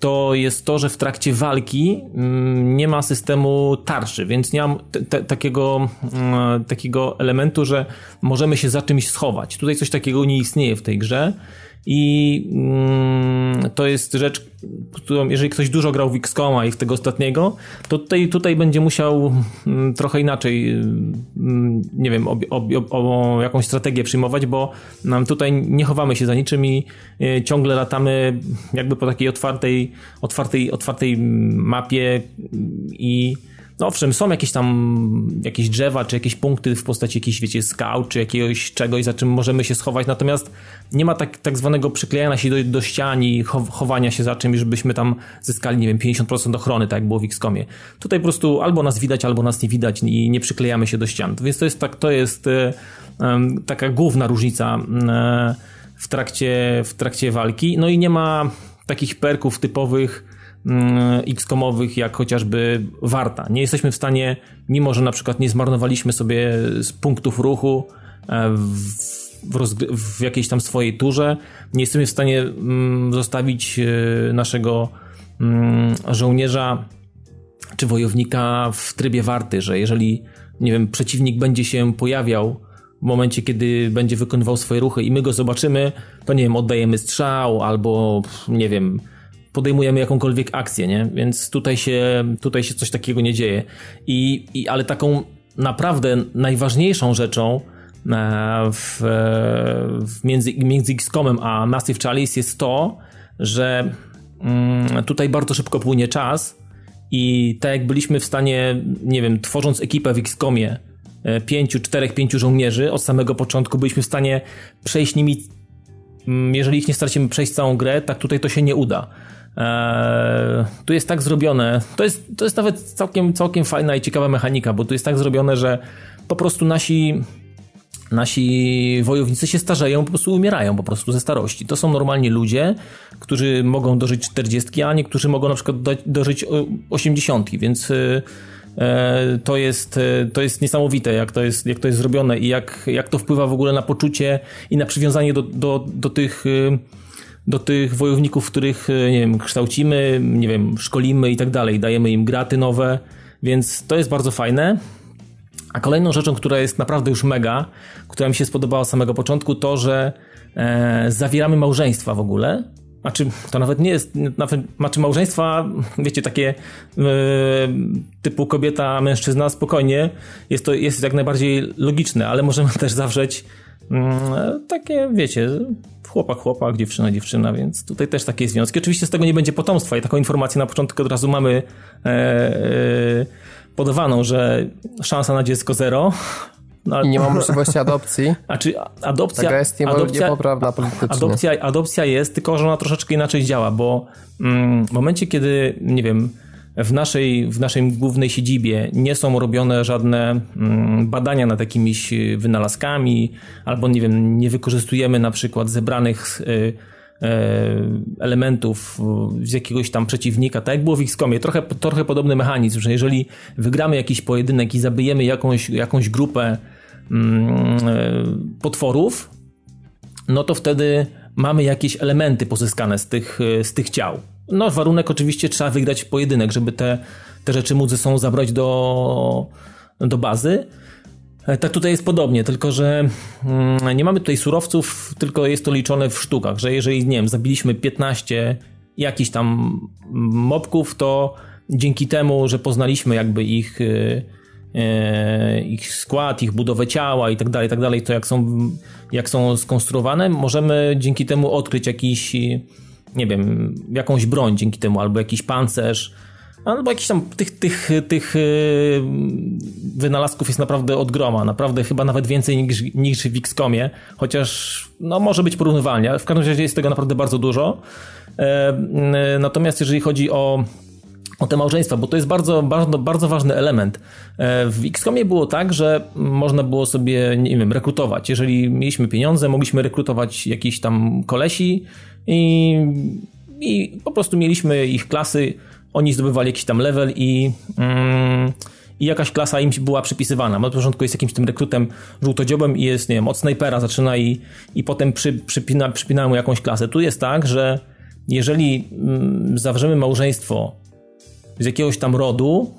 [SPEAKER 3] to jest to, że w trakcie walki mm, nie ma systemu tarczy, więc nie mam takiego, mm, takiego elementu, że możemy się za czymś schować. Tutaj coś takiego nie istnieje w tej grze i mm, to jest rzecz, którą jeżeli ktoś dużo grał w XCOMa i w tego ostatniego, to tutaj, tutaj będzie musiał mm, trochę inaczej, mm, nie wiem, o, o, o, jakąś strategię przyjmować, bo nam tutaj nie chowamy się za niczym i y, ciągle latamy jakby po takiej otwartej, otwartej, otwartej mapie i no owszem, są jakieś tam jakieś drzewa, czy jakieś punkty w postaci jakichś, wiecie, skał, czy jakiegoś czegoś, za czym możemy się schować, natomiast nie ma tak, tak zwanego przyklejania się do, do ścian i chowania się za czymś, żebyśmy tam zyskali, nie wiem, 50% ochrony, tak jak było w XCOMie. Tutaj po prostu albo nas widać, albo nas nie widać i nie przyklejamy się do ścian. Więc to jest tak, to jest e, taka główna różnica e, w trakcie, w trakcie walki. No i nie ma takich perków typowych, Mm, X-komowych, jak chociażby Warta. Nie jesteśmy w stanie, mimo że na przykład nie zmarnowaliśmy sobie z punktów ruchu e, w, w, w jakiejś tam swojej turze, nie jesteśmy w stanie mm, zostawić e, naszego mm, żołnierza czy wojownika w trybie warty, że jeżeli, nie wiem, przeciwnik będzie się pojawiał w momencie, kiedy będzie wykonywał swoje ruchy i my go zobaczymy, to nie wiem, oddajemy strzał albo, nie wiem, podejmujemy jakąkolwiek akcję, nie? Więc tutaj się, tutaj się coś takiego nie dzieje. I, i ale taką naprawdę najważniejszą rzeczą e, w, w między, między XCOMem a Massive Chalice jest to, że mm, tutaj bardzo szybko płynie czas i tak jak byliśmy w stanie, nie wiem, tworząc ekipę w XCOMie, e, pięciu, czterech, pięciu żołnierzy od samego początku byliśmy w stanie przejść nimi mm, jeżeli ich nie stracimy przejść całą grę, tak tutaj to się nie uda. Eee, tu jest tak zrobione, to jest, to jest nawet całkiem, całkiem fajna i ciekawa mechanika, bo tu jest tak zrobione, że po prostu nasi nasi wojownicy się starzeją, po prostu umierają po prostu ze starości. To są normalnie ludzie, którzy mogą dożyć 40, a niektórzy mogą na przykład dożyć 80, więc e, e, to jest, e, to jest niesamowite, jak to jest, jak to jest zrobione i jak, jak to wpływa w ogóle na poczucie i na przywiązanie do, do, do tych do tych wojowników, których, e, nie wiem, kształcimy, nie wiem, szkolimy i tak dalej, dajemy im graty nowe, więc to jest bardzo fajne. A kolejną rzeczą, która jest naprawdę już mega, która mi się spodobała od samego początku, to, że e, zawieramy małżeństwa w ogóle. Znaczy, to nawet nie jest, nawet, znaczy małżeństwa, wiecie, takie e, typu kobieta, mężczyzna, spokojnie, jest to jest jak najbardziej logiczne, ale możemy też zawrzeć takie, wiecie, chłopak, chłopak, dziewczyna, dziewczyna, więc tutaj też takie związki. Oczywiście z tego nie będzie potomstwa i taką informację na początku od razu mamy e, e, podawaną, że szansa na dziecko zero.
[SPEAKER 1] No, I nie ma możliwości adopcji. (laughs)
[SPEAKER 3] A czy adopcja.
[SPEAKER 1] Taka jest adopcja, niepoprawna politycznie.
[SPEAKER 3] Adopcja, adopcja jest, tylko że ona troszeczkę inaczej działa, bo mm, w momencie, kiedy, nie wiem, w naszej, w naszej głównej siedzibie nie są robione żadne mm, badania nad jakimiś y, wynalazkami, albo nie wiem, nie wykorzystujemy na przykład zebranych y, y, elementów z jakiegoś tam przeciwnika, tak jak było w XCOMie, trochę, trochę podobny mechanizm, że jeżeli wygramy jakiś pojedynek i zabijemy jakąś, jakąś grupę mm, potworów, no to wtedy mamy jakieś elementy pozyskane z tych, z tych ciał. No, warunek oczywiście trzeba wygrać pojedynek, żeby te, te rzeczy móc ze sobą zabrać do, do bazy. E, tak tutaj jest podobnie, tylko że mm, nie mamy tutaj surowców, tylko jest to liczone w sztukach, że jeżeli, nie wiem, zabiliśmy 15 jakichś tam mobków, to dzięki temu, że poznaliśmy jakby ich, e, ich skład, ich budowę ciała i tak dalej, tak dalej, to jak są, jak są skonstruowane, możemy dzięki temu odkryć jakiś nie wiem, jakąś broń dzięki temu, albo jakiś pancerz, albo jakiś tam tych, tych, tych y, wynalazków jest naprawdę od groma, naprawdę chyba nawet więcej niż, niż w XCOMie, chociaż no, może być porównywalnie, w każdym razie jest tego naprawdę bardzo dużo. E, e, natomiast jeżeli chodzi o o te małżeństwa, bo to jest bardzo, bardzo, bardzo ważny element. E, w XCOMie było tak, że można było sobie, nie wiem, rekrutować. Jeżeli mieliśmy pieniądze, mogliśmy rekrutować jakiś tam kolesi i, i po prostu mieliśmy ich klasy, oni zdobywali jakiś tam level i, mm, i jakaś klasa im była przypisywana. Na początku jest jakimś tym rekrutem żółtodziobem i jest, nie wiem, od snajpera zaczyna i, i potem przy, przypina, przypinają mu jakąś klasę. Tu jest tak, że jeżeli mm, zawrzemy małżeństwo z jakiegoś tam rodu,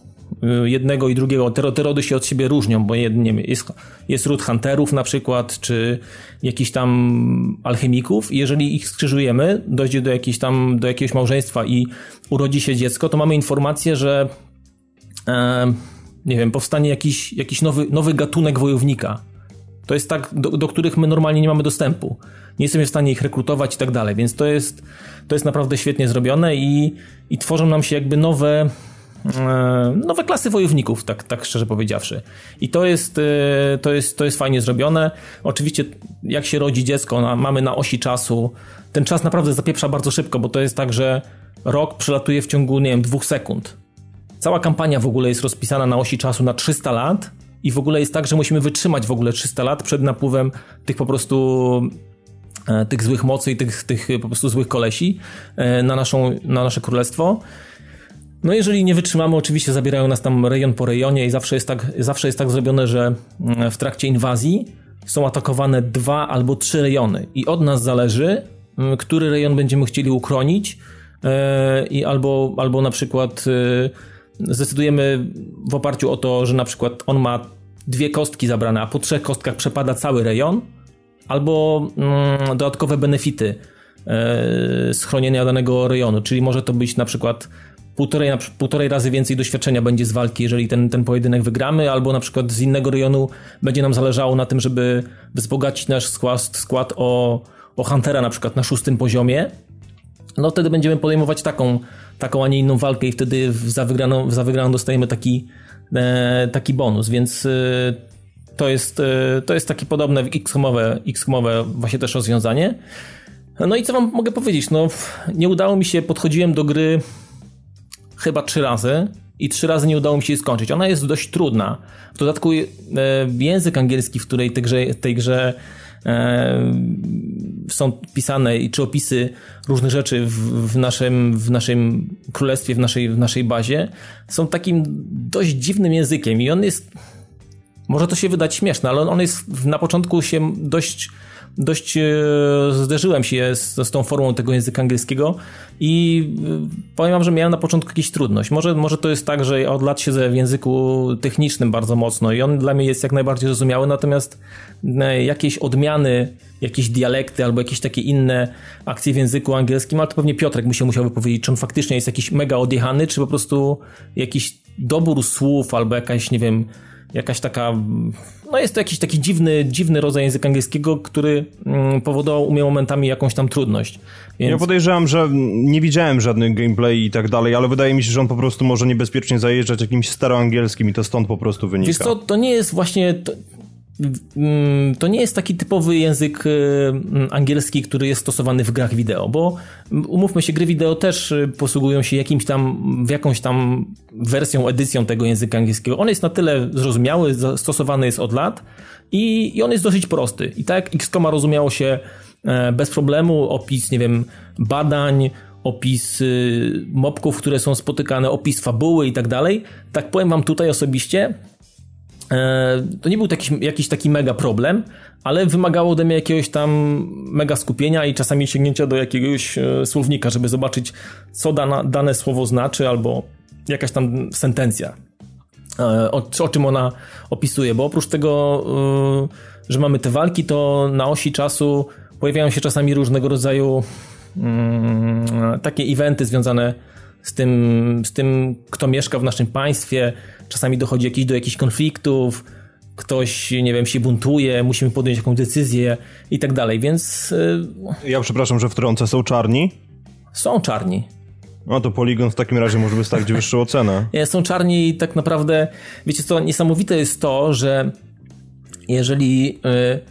[SPEAKER 3] jednego i drugiego. Te, te rody się od siebie różnią, bo nie jest, jest ród hunterów na przykład, czy jakichś tam alchemików. Jeżeli ich skrzyżujemy, dojdzie do, jakiejś tam, do jakiegoś małżeństwa i urodzi się dziecko, to mamy informację, że e, nie wiem, powstanie jakiś, jakiś nowy, nowy gatunek wojownika. To jest tak, do, do których my normalnie nie mamy dostępu. Nie jesteśmy w stanie ich rekrutować i tak dalej, więc to jest, to jest naprawdę świetnie zrobione i, i tworzą nam się jakby nowe, nowe klasy wojowników, tak, tak szczerze powiedziawszy. I to jest, e, to, jest, to jest fajnie zrobione. Oczywiście, jak się rodzi dziecko, na, mamy na osi czasu. Ten czas naprawdę zapieprza bardzo szybko, bo to jest tak, że rok przelatuje w ciągu, nie wiem, dwóch sekund. Cała kampania w ogóle jest rozpisana na osi czasu na 300 lat i w ogóle jest tak, że musimy wytrzymać w ogóle 300 lat przed napływem tych po prostu e, tych złych mocy i tych, tych po prostu złych kolesi e, na, naszą, na nasze królestwo. No jeżeli nie wytrzymamy, oczywiście zabierają nas tam rejon po rejonie i zawsze jest tak, zawsze jest tak zrobione, że mm, w trakcie inwazji są atakowane dwa albo trzy rejony i od nas zależy, mm, który rejon będziemy chcieli uchronić e, i albo, albo na przykład zdecydujemy w oparciu o to, że na przykład on ma dwie kostki zabrane, a po trzech kostkach przepada cały rejon, albo mm, dodatkowe benefity e, schronienia danego rejonu, czyli może to być na przykład półtorej, półtorej razy więcej doświadczenia będzie z walki, jeżeli ten, ten pojedynek wygramy, albo na przykład z innego rejonu będzie nam zależało na tym, żeby wzbogacić nasz skład, skład o, o Huntera na przykład na szóstym poziomie, no wtedy będziemy podejmować taką, taką, a nie inną walkę i wtedy za wygraną, za wygraną dostajemy taki, e, taki bonus, więc e, to jest, e, to jest takie podobne X-komowe, X-komowe właśnie też rozwiązanie. No i co wam mogę powiedzieć? No, nie udało mi się, podchodziłem do gry chyba trzy razy i trzy razy nie udało mi się jej skończyć. Ona jest dość trudna. W dodatku e, język angielski, w której tej grze, tej grze e, są pisane i czy opisy różnych rzeczy w, w, naszym, w naszym królestwie, w naszej, w naszej bazie są takim dość dziwnym językiem i on jest może to się wydać śmieszne, ale on jest na początku się dość dość e, zderzyłem się z, z tą formą tego języka angielskiego i e, powiem wam, że miałem na początku jakieś trudność. Może, może to jest tak, że od lat siedzę w języku technicznym bardzo mocno i on dla mnie jest jak najbardziej zrozumiały, natomiast e, jakieś odmiany, jakieś dialekty albo jakieś takie inne akcje w języku angielskim, ale to pewnie Piotrek musiał, musiał wypowiedzieć, czy on faktycznie jest jakiś mega odjechany, czy po prostu jakiś dobór słów albo jakaś, nie wiem, jakaś taka, no jest to jakiś taki dziwny, dziwny rodzaj języka angielskiego, który mm, powodował u mnie momentami jakąś tam trudność.
[SPEAKER 2] Więc... Ja podejrzewam, że nie widziałem żadnych gameplay i tak dalej, ale wydaje mi się, że on po prostu może niebezpiecznie zajeżdżać jakimś staroangielskim i to stąd po prostu wynika.
[SPEAKER 3] Wiesz co, to nie jest właśnie, to, to nie jest taki typowy język y, mm, angielski, który jest stosowany w grach wideo, bo mm, umówmy się, gry wideo też y, posługują się jakimś tam, w jakąś tam wersją, edycją tego języka angielskiego. On jest na tyle zrozumiały, stosowany jest od lat i, i on jest dosyć prosty. I tak jak XCOMa rozumiało się e, bez problemu, opis, nie wiem, badań, opis y, mobków, które są spotykane, opis fabuły i tak dalej, tak powiem wam tutaj osobiście, E, to nie był taki, jakiś taki mega problem, ale wymagało ode mnie jakiegoś tam mega skupienia i czasami sięgnięcia do jakiegoś e, słownika, żeby zobaczyć, co dana, dane słowo znaczy, albo jakaś tam sentencja, e, o, o czym ona opisuje. Bo oprócz tego, że mamy te walki, to na osi czasu pojawiają się czasami różnego rodzaju mm, takie eventy związane z tym, z tym, kto mieszka w naszym państwie, czasami dochodzi jakiś, do jakichś konfliktów, ktoś, nie wiem, się buntuje, musimy podjąć jakąś decyzję i tak dalej, więc...
[SPEAKER 2] Y, ja przepraszam, że wtrącę, są czarni?
[SPEAKER 3] Są czarni.
[SPEAKER 2] No to Polygon w takim razie może wystawić wyższą ocenę. (laughs)
[SPEAKER 3] Nie, są czarni i tak naprawdę, wiecie co, niesamowite jest to, że jeżeli... Y, Mm,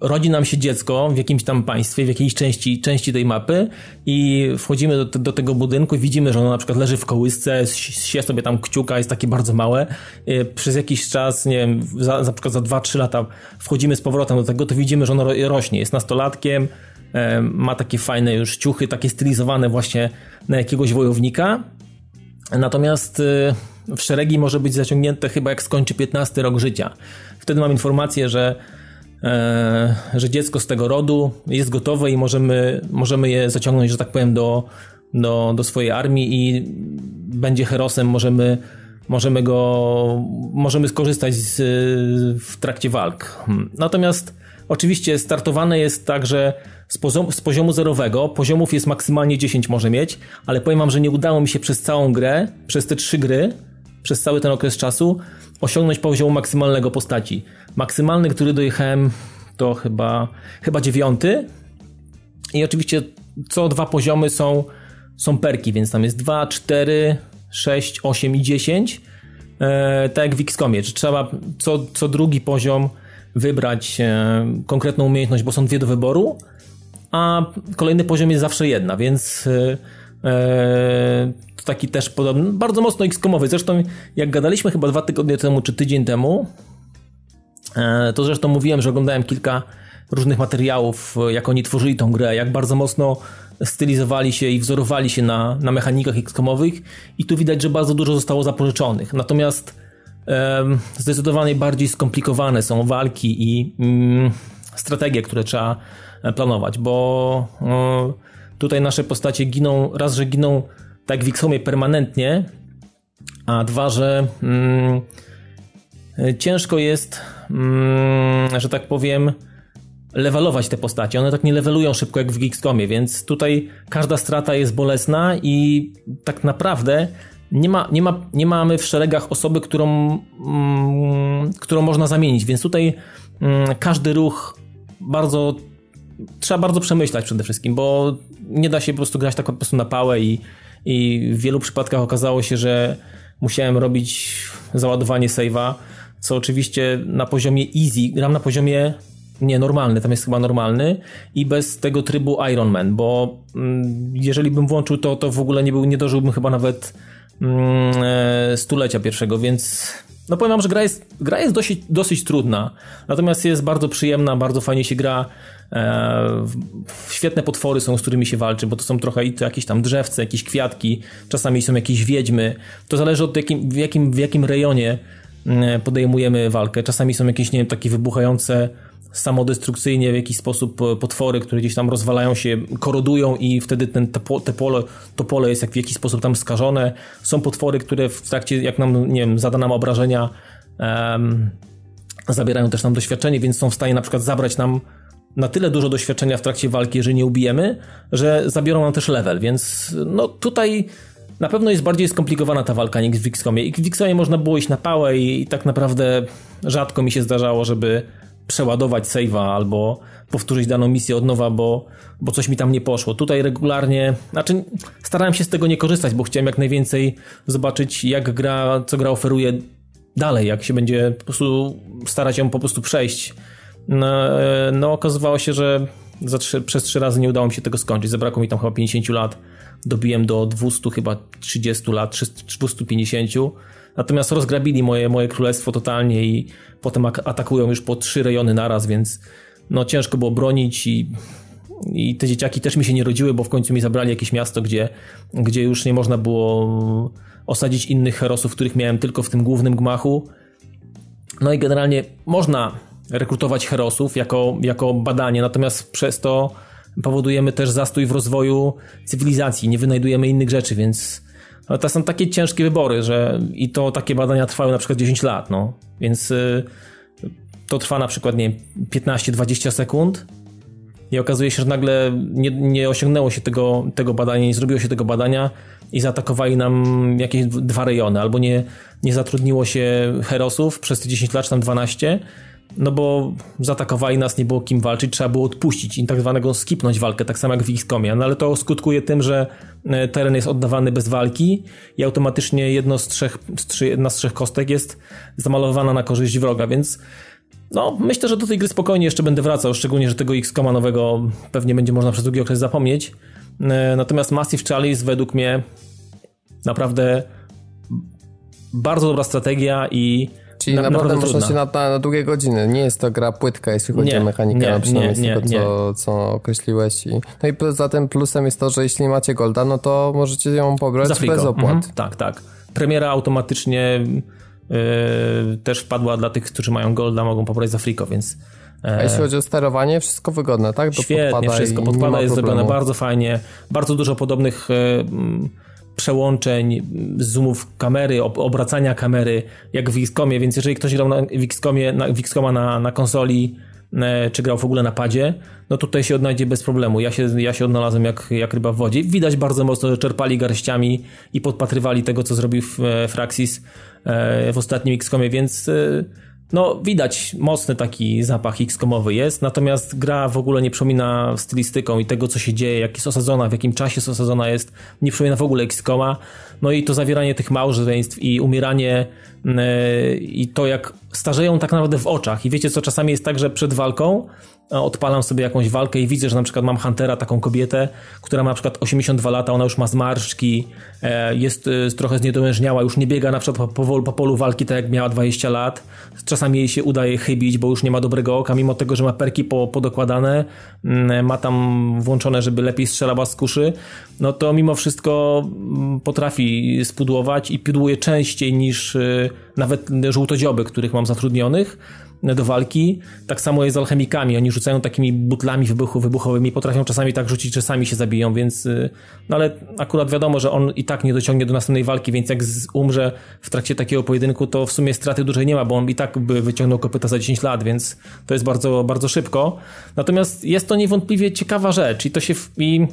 [SPEAKER 3] rodzi nam się dziecko w jakimś tam państwie, w jakiejś części, części tej mapy i wchodzimy do, do tego budynku i widzimy, że ono na przykład leży w kołysce, się sobie tam kciuka, jest takie bardzo małe. Y, przez jakiś czas, nie wiem, za, na przykład za 2-3 lata wchodzimy z powrotem do tego, to widzimy, że ono rośnie, jest nastolatkiem, e, ma takie fajne już ciuchy, takie stylizowane właśnie na jakiegoś wojownika. Natomiast y, w szeregi może być zaciągnięte chyba jak skończy 15 rok życia. Wtedy mam informację, że że dziecko z tego rodu jest gotowe i możemy, możemy je zaciągnąć, że tak powiem, do, do, do swojej armii i będzie herosem, możemy możemy go, możemy skorzystać z, w trakcie walk. Hmm. Natomiast oczywiście startowane jest tak, że z, poziomu, z poziomu zerowego, poziomów jest maksymalnie 10 może mieć, ale powiem wam, że nie udało mi się przez całą grę, przez te trzy gry, przez cały ten okres czasu, osiągnąć poziomu maksymalnego postaci. Maksymalny, który dojechałem, to chyba, chyba dziewiąty. I oczywiście co dwa poziomy są, są perki, więc tam jest 2, 4, 6, 8 i 10. E, tak jak w XCOMie, trzeba co, co drugi poziom wybrać e, konkretną umiejętność, bo są dwie do wyboru, a kolejny poziom jest zawsze jedna, więc e to taki też podobny, bardzo mocno XCOMowy. Zresztą jak gadaliśmy chyba dwa tygodnie temu, czy tydzień temu, e, to zresztą mówiłem, że oglądałem kilka różnych materiałów, jak oni tworzyli tą grę, jak bardzo mocno stylizowali się i wzorowali się na, na mechanikach XCOMowych i tu widać, że bardzo dużo zostało zapożyczonych. Natomiast zdecydowanie bardziej skomplikowane są walki i um, strategie, które trzeba e, planować, bo tutaj nasze postacie giną, raz, że giną tak w XCOMie permanentnie, a dwa, że mm, ciężko jest, mm, że tak powiem, levelować te postacie. One tak nie levelują szybko jak w Geekscomie, więc tutaj każda strata jest bolesna i tak naprawdę nie, ma, nie, ma, nie mamy w szeregach osoby, którą, mm, którą można zamienić, więc tutaj mm, każdy ruch bardzo trzeba bardzo przemyśleć przede wszystkim, bo nie da się po prostu grać tak po prostu na pałę i, i w wielu przypadkach okazało się, że musiałem robić załadowanie save'a, co oczywiście na poziomie easy, gram na poziomie nie, normalny, tam jest chyba normalny i bez tego trybu Ironman, bo mm, jeżeli bym włączył to, to w ogóle nie, był, nie dożyłbym chyba nawet mm, e, stulecia pierwszego, więc no powiem wam, że gra jest, gra jest dosyć, dosyć trudna, natomiast jest bardzo przyjemna, bardzo fajnie się gra. E, świetne potwory są, z którymi się walczy, bo to są trochę to jakieś tam drzewce, jakieś kwiatki, czasami są jakieś wiedźmy. To zależy od jakim, w, jakim, w jakim rejonie mm, podejmujemy walkę. Czasami są jakieś, nie wiem, takie wybuchające samodestrukcyjnie w jakiś sposób e, potwory, które gdzieś tam rozwalają się, korodują i wtedy ten, te, te pole, to pole jest jak w jakiś sposób tam skażone. Są potwory, które w trakcie, jak nam, nie wiem, zada nam obrażenia, um, zabierają też nam doświadczenie, więc są w stanie na przykład zabrać nam na tyle dużo doświadczenia w trakcie walki, jeżeli nie ubijemy, że zabiorą nam też level, więc no tutaj na pewno jest bardziej skomplikowana ta walka niż w XCOMie. I w XCOMie można było iść na pałę i, i tak naprawdę rzadko mi się zdarzało, żeby przeładować save'a albo powtórzyć daną misję od nowa, bo, bo coś mi tam nie poszło. Tutaj regularnie, znaczy starałem się z tego nie korzystać, bo chciałem jak najwięcej zobaczyć jak gra, co gra oferuje dalej, jak się będzie po prostu starać ją po prostu przejść. No, e, no okazywało się, że trzy, przez trzy razy nie udało mi się tego skończyć. Zabrakło mi tam chyba 50 lat. Dobiłem do 200 chyba 30 lat, 250 Natomiast rozgrabili moje, moje królestwo totalnie i potem atakują już po trzy rejony naraz, więc no ciężko było bronić i, i te dzieciaki też mi się nie rodziły, bo w końcu mi zabrali jakieś miasto, gdzie, gdzie już nie można było osadzić innych herosów, których miałem tylko w tym głównym gmachu. No i generalnie można rekrutować herosów jako, jako badanie, natomiast przez to powodujemy też zastój w rozwoju cywilizacji, nie wynajdujemy innych rzeczy, więc to są takie ciężkie wybory, że i to takie badania trwają na przykład 10 lat, no. Więc y, to trwa na przykład, nie 15-20 sekund i okazuje się, że nagle nie, nie osiągnęło się tego, tego badania, nie zrobiło się tego badania i zaatakowali nam jakieś dwa rejony, albo nie, nie zatrudniło się herosów przez te 10 lat, czy tam 12, no bo zaatakowali nas, nie było kim walczyć, trzeba było odpuścić i tak zwanego skipnąć walkę, tak samo jak w XCOMie, no ale to skutkuje tym, że e, teren jest oddawany bez walki i automatycznie jedno z trzech, jedna z trzech kostek jest zamalowana na korzyść wroga, więc no, myślę, że do tej gry spokojnie jeszcze będę wracał, szczególnie, że tego XCOMa nowego pewnie będzie można przez długi okres zapomnieć. E, natomiast Massive Chalice według mnie naprawdę bardzo dobra strategia i
[SPEAKER 1] Czyli na, naprawdę, naprawdę można się na, na, na, długie godziny. Nie jest to gra płytka, jeśli chodzi nie, o mechanikę, nie, przynajmniej nie, z tego, co, co określiłeś. I, no i poza tym plusem jest to, że jeśli macie Golda, no to możecie ją pobrać bez opłat. Mhm,
[SPEAKER 3] tak, tak. Premiera automatycznie yy, też wpadła dla tych, którzy mają Golda, mogą pobrać za friko, więc...
[SPEAKER 1] A jeśli chodzi o sterowanie, wszystko wygodne, tak?
[SPEAKER 3] To Świetnie, wszystko podpada, jest zrobione bardzo fajnie. Bardzo dużo podobnych... Przełączeń, zoomów kamery, obracania kamery, jak w XCOMie, więc jeżeli ktoś grał na, w, XCOMie, na, XCOMa na, na konsoli, e, czy grał w ogóle na padzie, no tutaj się odnajdzie bez problemu. Ja się, ja się odnalazłem jak, jak ryba w wodzie. Widać bardzo mocno, że czerpali garściami i podpatrywali tego, co zrobił e, Fraxis e, w ostatnim XCOMie, więc no, widać mocny taki zapach X-komowy jest, natomiast gra w ogóle nie przypomina stylistyką i tego, co się dzieje, jak jest osadzona, w jakim czasie jest osadzona jest, nie przypomina w ogóle X-koma. No i to zawieranie tych małżeństw i umieranie yy, i to, jak starzeją tak naprawdę w oczach. I wiecie co, czasami jest tak, że przed walką odpalam sobie jakąś walkę i widzę, że na przykład mam Huntera, taką kobietę, która ma na przykład 82 lata, ona już ma zmarszczki, e, jest e, trochę zniedołężniała, już nie biega na przykład po, po, polu walki tak jak miała 20 lat. Czasami jej się udaje chybić, bo już nie ma dobrego oka, mimo tego, że ma perki po, podokładane, mm, ma tam włączone, żeby lepiej strzelała z kuszy, no to mimo wszystko mm, potrafi spudłować i pudłuje częściej niż e, nawet żółtodzioby, których mam zatrudnionych do walki. Tak samo jest z alchemikami. Oni rzucają takimi butlami wybuchu, wybuchowymi, potrafią czasami tak rzucić, że sami się zabiją, więc y, no ale akurat wiadomo, że on i tak nie dociągnie do następnej walki, więc jak umrze w trakcie takiego pojedynku, to w sumie straty dużej nie ma, bo on i tak by wyciągnął kopyta za 10 lat, więc to jest bardzo, bardzo szybko. Natomiast jest to niewątpliwie ciekawa rzecz i to się w, i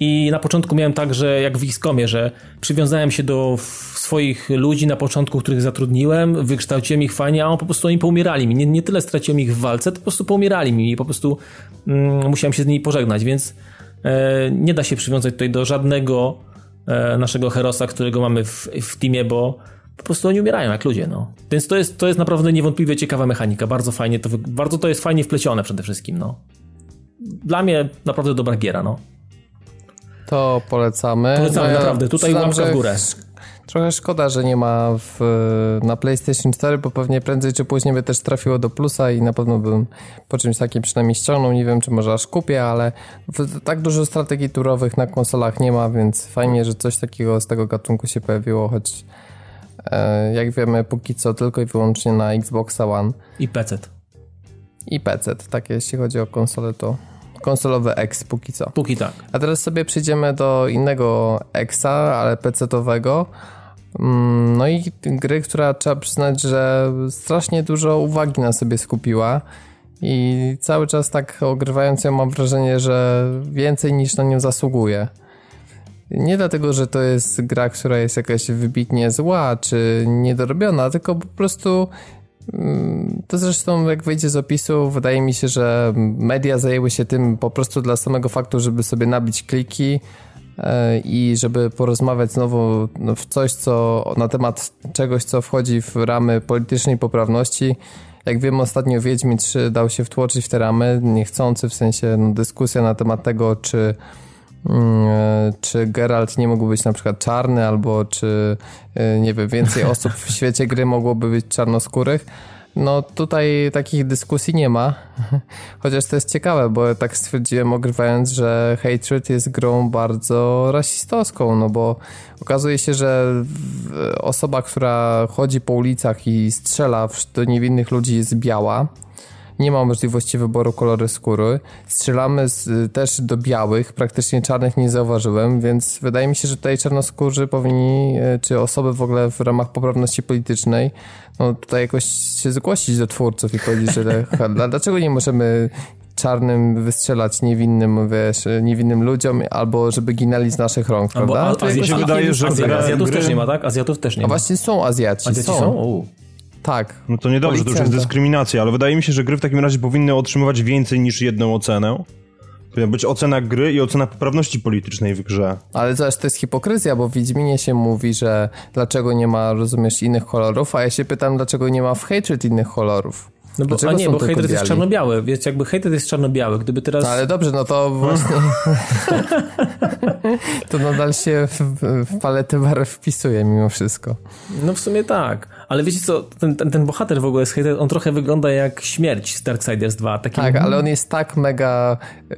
[SPEAKER 3] i na początku miałem tak, że jak w XCOMie, że przywiązałem się do swoich ludzi na początku, których zatrudniłem, wykształciłem ich fajnie, a on po prostu oni poumierali mi. Nie, nie tyle straciłem ich w walce, to po prostu poumierali mi i po prostu mm, musiałem się z nimi pożegnać, więc e, nie da się przywiązać tutaj do żadnego e, naszego herosa, którego mamy w, w teamie, bo po prostu oni umierają jak ludzie, no. Więc to jest, to jest naprawdę niewątpliwie ciekawa mechanika, bardzo fajnie to, bardzo to jest fajnie wplecione przede wszystkim, no. Dla mnie naprawdę dobra giera, no.
[SPEAKER 1] To polecamy.
[SPEAKER 3] Polecamy, no ja naprawdę. Tutaj łapka w górę.
[SPEAKER 1] Trochę szkoda, że nie ma w, na PlayStation 4, bo pewnie prędzej czy później by też trafiło do plusa i na pewno bym po czymś takim przynajmniej ściągnął. Nie wiem, czy może aż kupię, ale tak dużo strategii turowych na konsolach nie ma, więc fajnie, że coś takiego z tego gatunku się pojawiło, choć e, jak wiemy, póki co tylko i wyłącznie na Xbox One.
[SPEAKER 3] I PC.
[SPEAKER 1] I PC, tak jeśli chodzi o konsolę, to konsolowy X póki co.
[SPEAKER 3] Póki tak.
[SPEAKER 1] A teraz sobie przejdziemy do innego Xa, ale PC-owego. Mm, no i gry, która trzeba przyznać, że strasznie dużo uwagi na sobie skupiła. I cały czas tak ogrywając ją mam wrażenie, że więcej niż na nią zasługuje. Nie dlatego, że to jest gra, która jest jakaś wybitnie zła czy niedorobiona, tylko po prostu to zresztą, jak wyjdzie z opisu, wydaje mi się, że media zajęły się tym po prostu dla samego faktu, żeby sobie nabić kliki e, i żeby porozmawiać znowu w coś, co na temat czegoś, co wchodzi w ramy politycznej poprawności. Jak wiemy, ostatnio Wiedźmin 3 dał się wtłoczyć w te ramy, niechcący, w sensie no, dyskusja na temat tego, czy czy Geralt nie mógł być na przykład czarny, albo czy e, nie wiem, więcej (laughs) osób w świecie gry mogłoby być czarnoskórych. No tutaj takich dyskusji nie ma, (laughs) chociaż to jest ciekawe, bo tak stwierdziłem ogrywając, że Hatred jest grą bardzo rasistowską, no bo okazuje się, że osoba, która chodzi po ulicach i strzela do niewinnych ludzi jest biała, nie ma możliwości wyboru koloru skóry. Strzelamy z, też do białych, praktycznie czarnych nie zauważyłem, więc wydaje mi się, że tutaj czarnoskórzy powinni, e, czy osoby w ogóle w ramach poprawności politycznej, no tutaj jakoś się zgłosić do twórców i powiedzieć, że dlaczego nie możemy czarnym wystrzelać niewinnym, wiesz, niewinnym ludziom, albo żeby ginęli z naszych rąk, prawda?
[SPEAKER 3] Albo, a, a, się wydaje, że Azjatów też nie ma, tak? Azjatów też nie ma.
[SPEAKER 1] A właśnie są Azjaci.
[SPEAKER 3] Azjaci są? są?
[SPEAKER 1] Tak.
[SPEAKER 2] No to niedobrze, to już jest dyskryminacja, ale wydaje mi się, że gry w takim razie powinny otrzymywać więcej niż jedną ocenę. Powinna być ocena gry i ocena poprawności politycznej w grze.
[SPEAKER 1] Ale zobacz, to jest hipokryzja, bo w Wiedźminie się mówi, że dlaczego nie ma, rozumiesz, innych kolorów, a ja się pytam, dlaczego nie ma w Hatred innych kolorów.
[SPEAKER 3] No bo, a nie, bo Hatred jest czarno-biały, więc jakby Hatred jest czarno-biały, gdyby teraz... No
[SPEAKER 1] ale dobrze, no to właśnie... (laughs) to nadal się w, w paletę barew wpisuje mimo wszystko.
[SPEAKER 3] No w sumie tak, ale wiecie co, ten, ten, ten bohater w ogóle z Hater, on trochę wygląda jak śmierć z Darksiders 2. Taki...
[SPEAKER 1] Tak, ale on jest tak mega yy,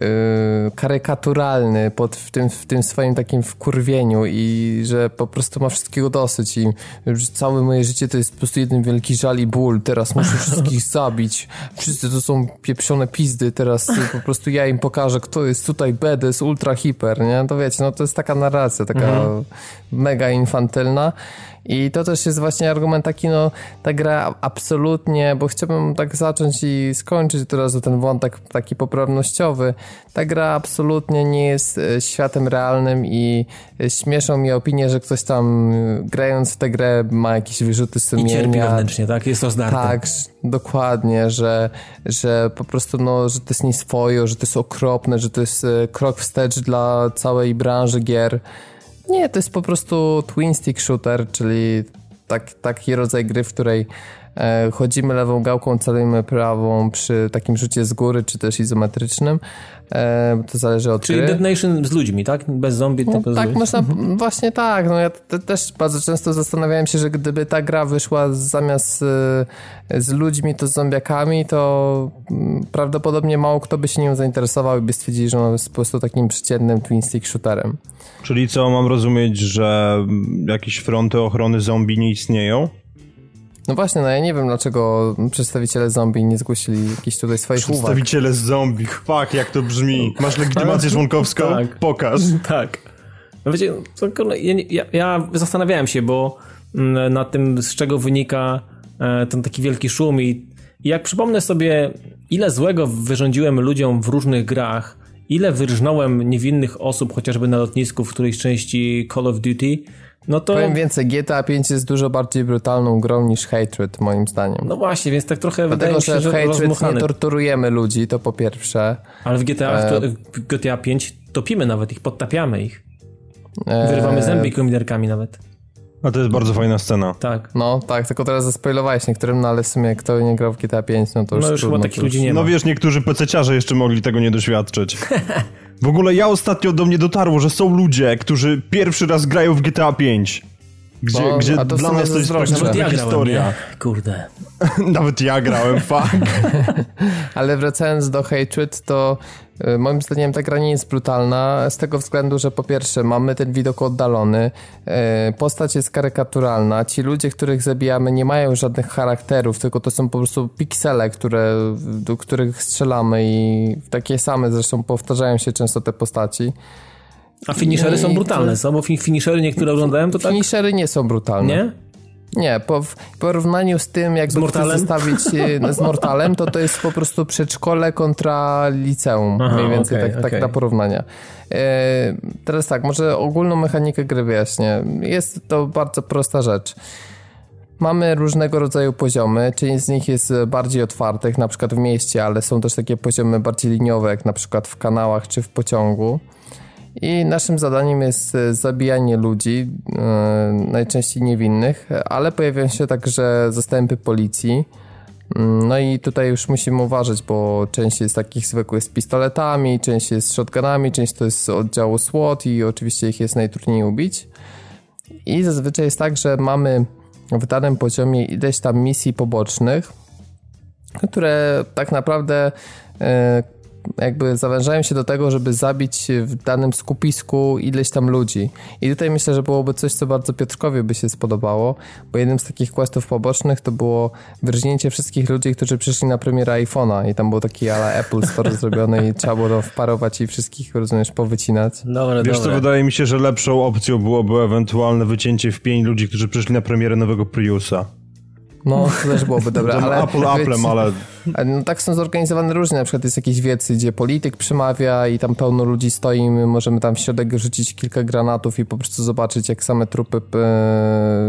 [SPEAKER 1] karykaturalny pod, w, tym, w tym swoim takim wkurwieniu i że po prostu ma wszystkiego dosyć i że całe moje życie to jest po prostu jeden wielki żal i ból, teraz muszę (laughs) wszystkich zabić, wszyscy to są pieprzone pizdy, teraz po prostu ja im pokażę, kto jest tutaj BDS, ultra hiper, nie? To wiecie, no to jest taka narracja, taka mhm. mega infantylna i to też jest właśnie argument taki, no ta gra absolutnie, bo chciałbym tak zacząć i skończyć teraz ten wątek taki poprawnościowy. Ta gra absolutnie nie jest e, światem realnym i e, śmieszą mi opinie, że ktoś tam e, grając w tę grę ma jakieś wyrzuty sumienia. I
[SPEAKER 3] cierpi wewnętrznie, tak? Jest to zdarte.
[SPEAKER 1] Tak, dokładnie, że, że po prostu no, że to jest nieswojo, że to jest okropne, że to jest krok wstecz dla całej branży gier. Nie, to jest po prostu twin stick shooter, czyli tak, taki rodzaj gry, w której chodzimy lewą gałką, celujemy prawą przy takim rzucie z góry, czy też izometrycznym. E, to zależy od
[SPEAKER 3] Czyli
[SPEAKER 1] gry.
[SPEAKER 3] Dead Nation z ludźmi, tak? Bez zombie,
[SPEAKER 1] no,
[SPEAKER 3] tylko
[SPEAKER 1] Tak, można, właśnie tak. No ja te, też bardzo często zastanawiałem się, że gdyby ta gra wyszła zamiast e, z ludźmi, to z zombiakami, to mm, prawdopodobnie mało kto by się nią zainteresował i by stwierdzili, że ona jest po prostu takim przeciętnym twin stick shooterem.
[SPEAKER 2] Czyli co, mam rozumieć, że jakieś fronty ochrony zombie nie istnieją?
[SPEAKER 1] No właśnie, no ja nie wiem, dlaczego przedstawiciele zombie nie zgłosili jakichś tutaj swoich
[SPEAKER 2] przedstawiciele
[SPEAKER 1] uwag.
[SPEAKER 2] Przedstawiciele zombie, fuck, jak to brzmi. Masz legitymację członkowską? tak. Pokaż.
[SPEAKER 3] Tak. No wiecie, ja, ja, ja zastanawiałem się, bo mm, nad tym, z czego wynika e, ten taki wielki szum i jak przypomnę sobie, ile złego wyrządziłem ludziom w różnych grach, ile wyrżnąłem niewinnych osób, chociażby na lotnisku w którejś części Call of Duty, no to...
[SPEAKER 1] Powiem więcej, GTA 5 jest dużo bardziej brutalną grą niż Hatred, moim zdaniem.
[SPEAKER 3] No właśnie, więc tak trochę
[SPEAKER 1] Dlatego,
[SPEAKER 3] wydaje mi się,
[SPEAKER 1] że w Hatred rozmuchany. nie torturujemy ludzi, to po pierwsze.
[SPEAKER 3] Ale w GTA, e... w GTA 5 topimy nawet ich, podtapiamy ich. E... Wyrywamy zęby komiderkami nawet.
[SPEAKER 2] A to jest bardzo fajna scena.
[SPEAKER 3] Tak.
[SPEAKER 1] No tak, tylko teraz zaspoilowałeś niektórym, no ale w sumie kto nie grał w GTA 5, no to już
[SPEAKER 3] No już
[SPEAKER 1] trudno,
[SPEAKER 3] chyba takich ludzi nie
[SPEAKER 2] ma. No wiesz, niektórzy pececiarze jeszcze mogli tego nie doświadczyć. (laughs) W ogóle ja ostatnio do mnie dotarło, że są ludzie, którzy pierwszy raz grają w GTA 5. Gdzie, no, gdzie dla nas to jest
[SPEAKER 3] Nawet ja historia. Grałem, Kurde. (laughs)
[SPEAKER 2] Nawet ja grałem, fuck. (laughs)
[SPEAKER 1] Ale wracając do Hatred, to moim zdaniem ta gra nie jest brutalna z tego względu, że po pierwsze mamy ten widok oddalony, y, postać jest karykaturalna, ci ludzie, których zabijamy nie mają żadnych charakterów, tylko to są po prostu piksele, które, do których strzelamy i takie same zresztą powtarzają się często te postaci.
[SPEAKER 3] A finishery są brutalne, są? Bo finishery niektóre oglądałem, to tak?
[SPEAKER 1] Finishery nie są brutalne.
[SPEAKER 3] Nie?
[SPEAKER 1] Nie, po, w porównaniu z tym, jak zestawić e, z Mortalem, to to jest po prostu przedszkole kontra liceum, Aha, mniej więcej okay, tak, okay. tak na porównania. E, teraz tak, może ogólną mechanikę gry wyjaśnię. Jest to bardzo prosta rzecz. Mamy różnego rodzaju poziomy, część z nich jest bardziej otwartych, na przykład w mieście, ale są też takie poziomy bardziej liniowe, jak na przykład w kanałach czy w pociągu. I naszym zadaniem jest e, zabijanie ludzi, e, najczęściej niewinnych, ale pojawiają się także zastępy policji. Mm, no i tutaj już musimy uważać, bo część jest takich zwykłych z pistoletami, część jest z shotgunami, część to jest z oddziału SWAT i oczywiście ich jest najtrudniej ubić. I zazwyczaj jest tak, że mamy w danym poziomie ileś tam misji pobocznych, które tak naprawdę e, jakby zawężają się do tego, żeby zabić w danym skupisku ileś tam ludzi. I tutaj myślę, że byłoby coś, co bardzo Piotrkowi by się spodobało, bo jednym z takich questów pobocznych to było wyrżnięcie wszystkich ludzi, którzy przyszli na premierę iPhone'a i tam był taki ala Apple Store zrobiony i trzeba było wparować i wszystkich, rozumiesz, powycinać.
[SPEAKER 3] Dobre,
[SPEAKER 2] Wiesz
[SPEAKER 3] dobre.
[SPEAKER 2] co, wydaje mi się, że lepszą opcją byłoby ewentualne wycięcie w pięć ludzi, którzy przyszli na premierę nowego Priusa.
[SPEAKER 1] No, to też byłoby dobre, ale...
[SPEAKER 2] Apple Applem, ale...
[SPEAKER 1] No tak są zorganizowane różnie, na przykład jest jakiś wiec, gdzie polityk przemawia i tam pełno ludzi stoi i my możemy tam w środek rzucić kilka granatów i po prostu zobaczyć, jak same trupy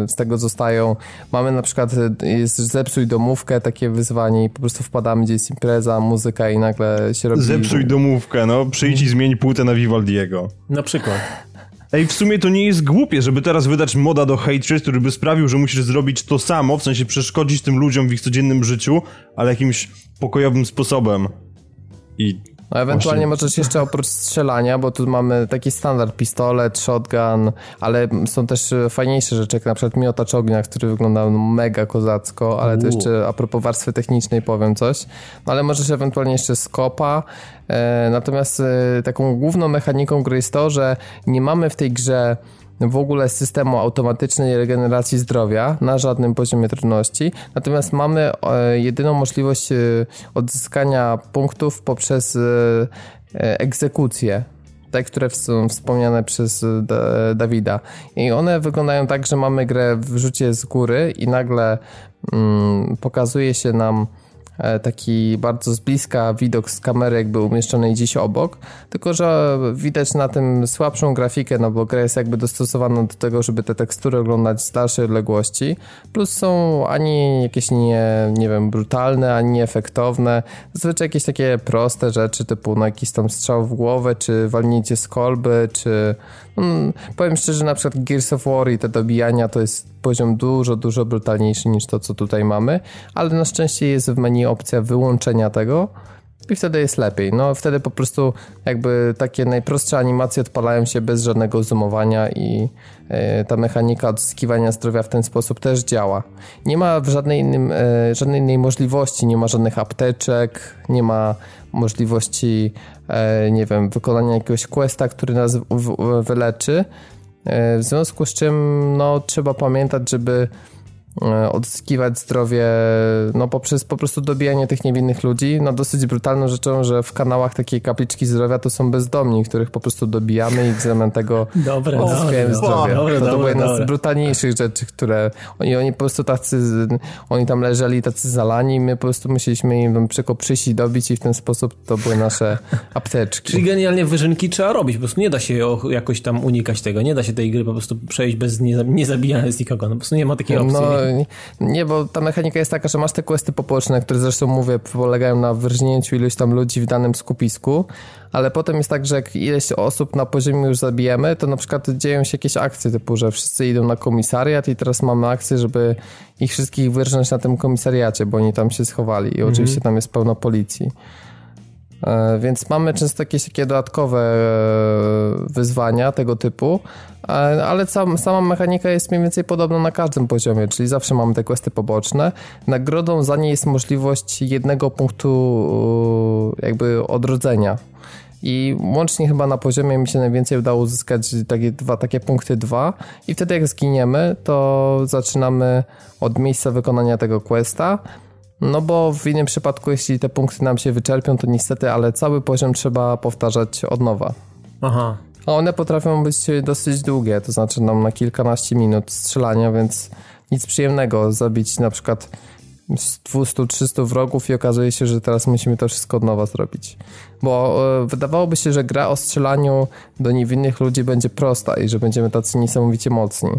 [SPEAKER 1] z tego zostają. Mamy na przykład, jest zepsuj domówkę, takie wyzwanie i po prostu wpadamy, gdzie jest impreza, muzyka i nagle się robi...
[SPEAKER 2] Zepsuj domówkę, no, przyjdź i zmień płytę na Vivaldiego.
[SPEAKER 3] Na przykład.
[SPEAKER 2] Ej, w sumie to nie jest głupie, żeby teraz wydać moda do Hatred, który by sprawił, że musisz zrobić to samo, w sensie przeszkodzić tym ludziom w ich codziennym życiu, ale jakimś pokojowym sposobem. I
[SPEAKER 1] No ewentualnie Właśnie. możesz jeszcze oprócz strzelania, bo tu mamy taki standard pistolet, shotgun, ale są też fajniejsze rzeczy, jak na przykład miotacz ognia, który wygląda mega kozacko, ale to jeszcze a propos warstwy technicznej powiem coś. No ale możesz ewentualnie jeszcze skopa. E, natomiast e, taką główną mechaniką gry jest to, że nie mamy w tej grze w ogóle systemu automatycznej regeneracji zdrowia na żadnym poziomie trudności. Natomiast mamy e, jedyną możliwość e, odzyskania punktów poprzez e, egzekucję te, które są wspomniane przez Dawida. I one wyglądają tak, że mamy grę w rzucie z góry i nagle mm, pokazuje się nam taki bardzo z bliska widok z kamery jakby umieszczonej gdzieś obok, tylko że widać na tym słabszą grafikę, no bo gra jest jakby dostosowana do tego, żeby te tekstury oglądać z dalszej odległości, plus są ani jakieś nie, nie wiem, brutalne, ani nieefektowne, zazwyczaj jakieś takie proste rzeczy typu no jakiś tam strzał w głowę, czy walnięcie z kolby, czy no, powiem szczerze, na przykład Gears of War i te dobijania to jest poziom dużo, dużo brutalniejszy niż to, co tutaj mamy, ale na szczęście jest w menu opcja wyłączenia tego i wtedy jest lepiej. No wtedy po prostu jakby takie najprostsze animacje odpalają się bez żadnego zoomowania i y, ta mechanika odzyskiwania zdrowia w ten sposób też działa. Nie ma żadnej, innym, y, żadnej innej możliwości, nie ma żadnych apteczek, nie ma możliwości, y, nie wiem, wykonania jakiegoś questa, który nas wyleczy. W związku z czym no, trzeba pamiętać, żeby E, odzyskiwać zdrowie no, poprzez po prostu dobijanie tych niewinnych ludzi. No, dosyć brutalną rzeczą, że w kanałach takiej kapliczki zdrowia to są bezdomni, których po prostu dobijamy i w zamian tego
[SPEAKER 3] dobre,
[SPEAKER 1] odzyskujemy zdrowie. Dobre, to, to była jedna z brutalniejszych rzeczy, które oni, oni po prostu tacy, oni tam leżeli tacy zalani i my po prostu musieliśmy im tylko przyjść i dobić i w ten sposób to były nasze (laughs) apteczki.
[SPEAKER 3] Czyli genialnie wyżynki trzeba robić, po prostu nie da się jakoś tam unikać tego, nie da się tej gry po prostu przejść bez nie, nie zabijania z nikogo, no po prostu nie ma takiej opcji.
[SPEAKER 1] No, nie, bo ta mechanika jest taka, że masz te questy poboczne, które zresztą mówię, polegają na wyrżnięciu iluś tam ludzi w danym skupisku, ale potem jest tak, że jak ileś osób na poziomie już zabijemy, to na przykład dzieją się jakieś akcje typu, że wszyscy idą na komisariat i teraz mamy akcję, żeby ich wszystkich wyrżnąć na tym komisariacie, bo oni tam się schowali i mhm. oczywiście tam jest pełno policji. E, więc mamy często jakieś takie dodatkowe e, wyzwania tego typu, e, ale sam, sama mechanika jest mniej więcej podobna na każdym poziomie, czyli zawsze mamy te questy poboczne. Nagrodą za nie jest możliwość jednego punktu jakby odrodzenia. I łącznie chyba na poziomie mi się najwięcej udało uzyskać takie, dwa, takie punkty dwa i wtedy jak zginiemy, to zaczynamy od miejsca wykonania tego questa no bo w innym przypadku, jeśli te punkty nam się wyczerpią, to niestety, ale cały poziom trzeba powtarzać od nowa.
[SPEAKER 3] Aha.
[SPEAKER 1] A one potrafią być dosyć długie, to znaczy nam na kilkanaście minut strzelania, więc nic przyjemnego zabić na przykład 200-300 wrogów i okazuje się, że teraz musimy to wszystko od nowa zrobić. Bo e, wydawałoby się, że gra o strzelaniu do niewinnych ludzi będzie prosta i że będziemy tacy niesamowicie mocni.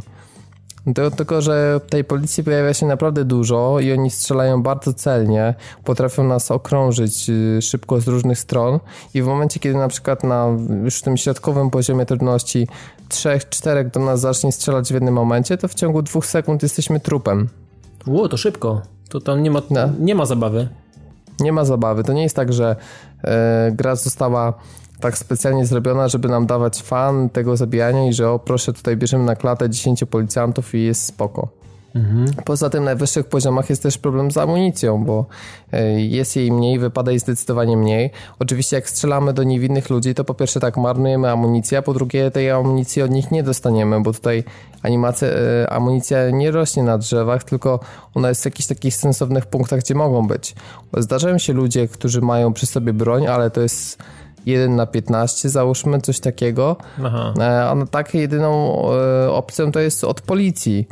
[SPEAKER 1] Do, tylko, że tej policji pojawia się naprawdę dużo i oni strzelają bardzo celnie, potrafią nas okrążyć y, szybko z różnych stron i w momencie, kiedy na przykład na już tym środkowym poziomie trudności trzech, czterech do nas zacznie strzelać w jednym momencie, to w ciągu dwóch sekund jesteśmy trupem.
[SPEAKER 3] Ło, to szybko. To tam nie ma, no. nie ma zabawy.
[SPEAKER 1] Nie ma zabawy. To nie jest tak, że e, gra została tak specjalnie zrobiona, żeby nam dawać fan tego zabijania i że o proszę tutaj bierzemy na klatę 10 policjantów i jest spoko. Mhm. Poza tym na najwyższych poziomach jest też problem z amunicją, bo e, jest jej mniej, wypada jej zdecydowanie mniej. Oczywiście jak strzelamy do niewinnych ludzi, to po pierwsze tak marnujemy amunicję, a po drugie tej amunicji od nich nie dostaniemy, bo tutaj animacja, e, amunicja nie rośnie na drzewach, tylko ona jest w jakichś takich sensownych punktach, gdzie mogą być. Zdarzają się ludzie, którzy mają przy sobie broń, ale to jest 1 na 15, załóżmy coś takiego. Aha. E, a no tak jedyną e, opcją to jest od policji.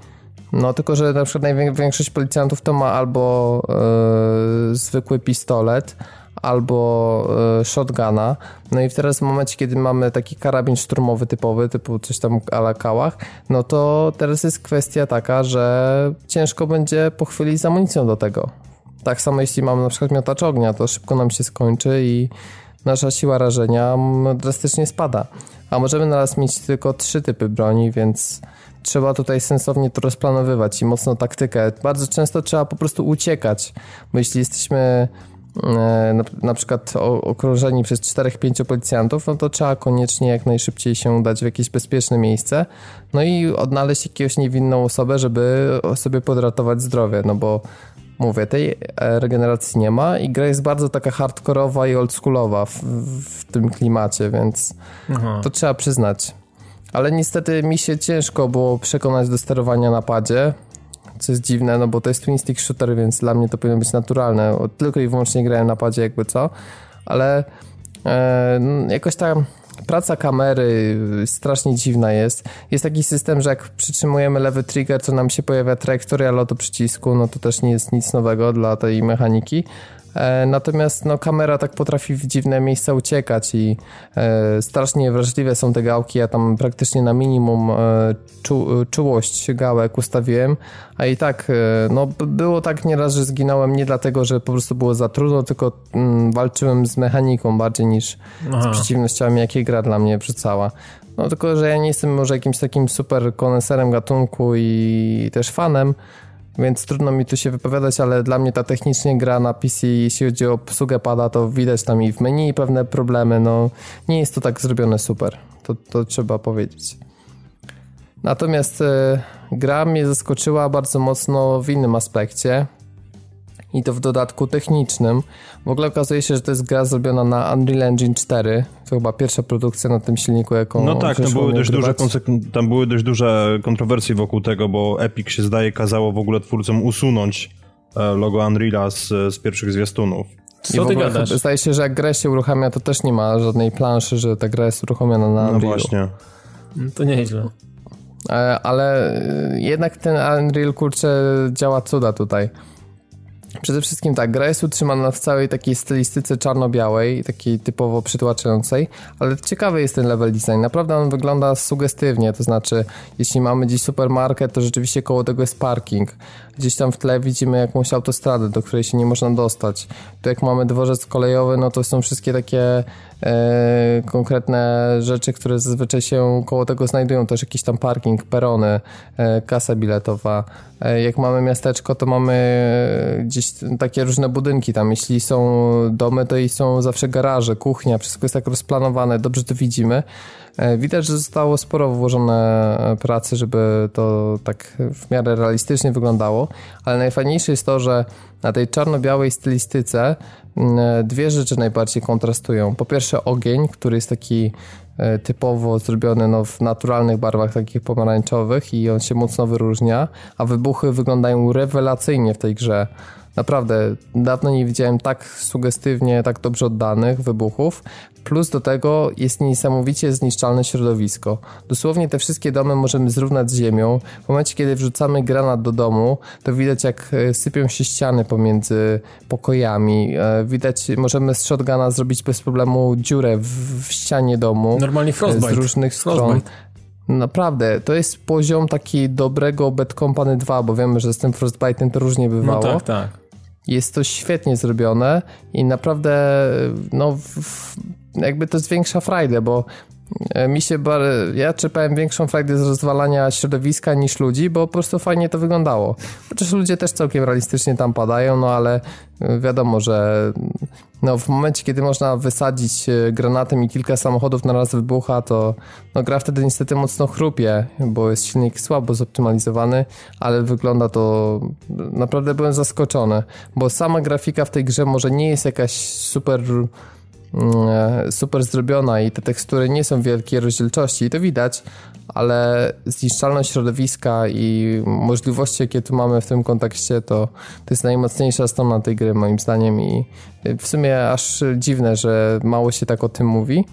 [SPEAKER 1] No tylko, że na przykład największość policjantów to ma albo e, zwykły pistolet, albo shotguna. No i teraz w momencie, kiedy mamy taki karabin szturmowy typowy, typu coś tam ala kałach, no to teraz jest kwestia taka, że ciężko będzie po chwili z amunicją do tego. Tak samo jeśli mamy na przykład miotacz ognia, to szybko nam się skończy i nasza siła rażenia drastycznie spada. A możemy naraz mieć tylko trzy typy broni, więc trzeba tutaj sensownie to rozplanowywać i mocno taktykę. Bardzo często trzeba po prostu uciekać, bo jeśli jesteśmy e, na, na przykład okrążeni przez 4-5 policjantów, no to trzeba koniecznie jak najszybciej się udać w jakieś bezpieczne miejsce, no i odnaleźć jakąś niewinną osobę, żeby sobie podratować zdrowie, no bo mówię, tej regeneracji nie ma i gra jest bardzo taka hardkorowa i oldschoolowa w, w tym klimacie, więc Aha. to trzeba przyznać. Ale niestety mi się ciężko było przekonać do sterowania na padzie, co jest dziwne, no bo to jest twin stick shooter, więc dla mnie to powinno być naturalne. Tylko i wyłącznie grałem na padzie jakby co, ale e, jakoś tam praca kamery strasznie dziwna jest. Jest taki system, że jak przytrzymujemy lewy trigger, to nam się pojawia trajektoria lotu przycisku, no to też nie jest nic nowego dla tej mechaniki, natomiast no, kamera tak potrafi w dziwne miejsca uciekać i e, strasznie wrażliwe są te gałki. Ja tam praktycznie na minimum e, czu, czułość gałek ustawiłem, a i tak no, było tak nieraz, że zginąłem nie dlatego, że po prostu było za trudno, tylko mm, walczyłem z mechaniką bardziej niż Aha. z przeciwnościami, jakie gra dla mnie wrzucała. No tylko, że ja nie jestem może jakimś takim super koneserem gatunku i też fanem, więc trudno mi tu się wypowiadać, ale dla mnie ta technicznie gra na PC, jeśli chodzi o obsługę pada, to widać tam i w menu pewne problemy, no nie jest to tak zrobione super, to, to trzeba powiedzieć. Natomiast y, gra mnie zaskoczyła bardzo mocno w innym aspekcie, i to w dodatku technicznym. W ogóle okazuje się, że to jest gra zrobiona na Unreal Engine 4. To chyba pierwsza produkcja na tym silniku, jaką
[SPEAKER 2] No tak, tam były, dość duże tam były dość duże kontrowersje wokół tego, bo Epic się zdaje kazało w ogóle twórcom usunąć e, logo Unreala z, z pierwszych zwiastunów.
[SPEAKER 1] Co ty gadasz? Zdaje się, że jak grę się uruchamia, to też nie ma żadnej planszy, że ta gra jest uruchomiona na no Unreal.
[SPEAKER 2] No właśnie.
[SPEAKER 3] To nieźle.
[SPEAKER 1] E, ale e, jednak ten Unreal, kurczę, działa cuda tutaj. Przede wszystkim tak, gra jest utrzymana w całej takiej stylistyce czarno-białej, takiej typowo przytłaczającej, ale ciekawy jest ten level design. Naprawdę on wygląda sugestywnie, to znaczy, jeśli mamy gdzieś supermarket, to rzeczywiście koło tego jest parking. Gdzieś tam w tle widzimy jakąś autostradę, do której się nie można dostać. Tu jak mamy dworzec kolejowy, no to są wszystkie takie e, konkretne rzeczy, które zazwyczaj się koło tego znajdują. Też jakiś tam parking, perony, e, kasa biletowa. E, jak mamy miasteczko, to mamy gdzieś takie różne budynki tam. Jeśli są domy, to i są zawsze garaże, kuchnia, wszystko jest tak rozplanowane, dobrze to widzimy. E, widać, że zostało sporo włożone pracy, żeby to tak w miarę realistycznie wyglądało, ale najfajniejsze jest to, że na tej czarno-białej stylistyce dwie rzeczy najbardziej kontrastują. Po pierwsze ogień, który jest taki e, typowo zrobiony no, w naturalnych barwach takich pomarańczowych i on się mocno wyróżnia, a wybuchy wyglądają rewelacyjnie w tej grze. Naprawdę, dawno nie widziałem tak sugestywnie, tak dobrze oddanych wybuchów. Plus do tego jest niesamowicie zniszczalne środowisko. Dosłownie te wszystkie domy możemy zrównać z ziemią. W momencie, kiedy wrzucamy granat do domu, to widać jak e, sypią się ściany pomiędzy pokojami. E, widać, możemy z shotguna zrobić bez problemu dziurę w, w ścianie domu.
[SPEAKER 3] Normalnie frostbite.
[SPEAKER 1] Z różnych frostbite. stron. Naprawdę, to jest poziom taki dobrego Bad Company 2, bo wiemy, że z tym Frostbite'em to różnie bywało.
[SPEAKER 3] No tak, tak.
[SPEAKER 1] Jest to świetnie zrobione i naprawdę, no, jakby to zwiększa frajdę, bo e, mi się, bar... ja czerpałem większą frajdę z rozwalania środowiska niż ludzi, bo po prostu fajnie to wyglądało. Chociaż ludzie też całkiem realistycznie tam padają, no ale e, wiadomo, że no, w momencie, kiedy można wysadzić e, granatem i kilka samochodów na raz wybucha, to no, gra wtedy niestety mocno chrupie, bo jest silnik słabo zoptymalizowany, ale wygląda to... Naprawdę byłem zaskoczony, bo sama grafika w tej grze może nie jest jakaś super super zrobiona i te tekstury nie są wielkiej rozdzielczości i to widać, ale zniszczalność środowiska i możliwości, jakie tu mamy w tym kontekście, to, to jest najmocniejsza strona tej gry moim zdaniem i w sumie aż dziwne, że mało się tak o tym mówi.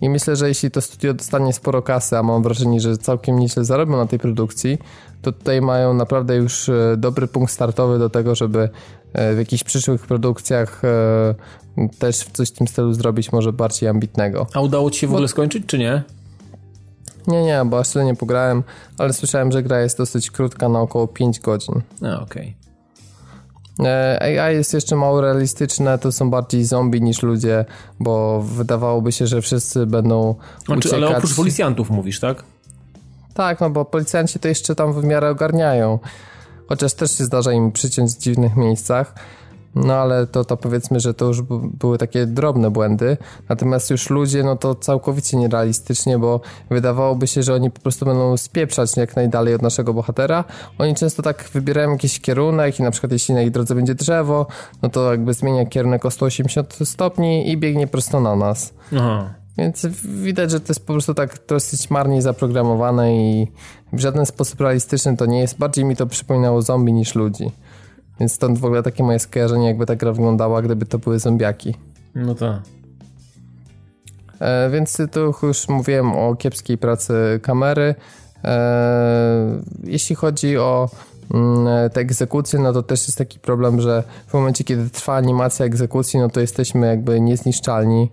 [SPEAKER 1] I myślę, że jeśli to studio dostanie sporo kasy, a mam wrażenie, że całkiem nieźle zarobią na tej produkcji, to tutaj mają naprawdę już e, dobry punkt startowy do tego, żeby e, w jakichś przyszłych produkcjach e, też coś w tym stylu zrobić, może bardziej ambitnego.
[SPEAKER 3] A udało ci się w ogóle skończyć, czy nie?
[SPEAKER 1] Nie, nie, bo aż tyle nie pograłem, ale słyszałem, że gra jest dosyć krótka, na około 5 godzin.
[SPEAKER 3] A, okej. Okay.
[SPEAKER 1] AI jest jeszcze mało realistyczne, to są bardziej zombie niż ludzie, bo wydawałoby się, że wszyscy będą
[SPEAKER 3] znaczy, uciekać. Ale oprócz policjantów mówisz, tak?
[SPEAKER 1] Tak, no bo policjanci to jeszcze tam w miarę ogarniają. Chociaż też się zdarza im przyciąć w dziwnych miejscach. No ale to, to powiedzmy, że to już były takie drobne błędy. Natomiast już ludzie, no to całkowicie nierealistycznie, bo wydawałoby się, że oni po prostu będą spieprzać jak najdalej od naszego bohatera. Oni często tak wybierają jakiś kierunek i na przykład jeśli na ich drodze będzie drzewo, no to jakby zmienia kierunek o 180 stopni i biegnie prosto na nas. Aha. Więc widać, że to jest po prostu tak dosyć marnie zaprogramowane i w żaden sposób realistyczny to nie jest. Bardziej mi to przypominało zombie niż ludzi. Więc stąd w ogóle takie moje skojarzenie, jakby ta gra wyglądała, gdyby to były zombiaki.
[SPEAKER 3] No tak.
[SPEAKER 1] E, więc tu już mówiłem o kiepskiej pracy kamery. E, jeśli chodzi o mm, te egzekucje, no to też jest taki problem, że w momencie, kiedy trwa animacja egzekucji, no to jesteśmy jakby niezniszczalni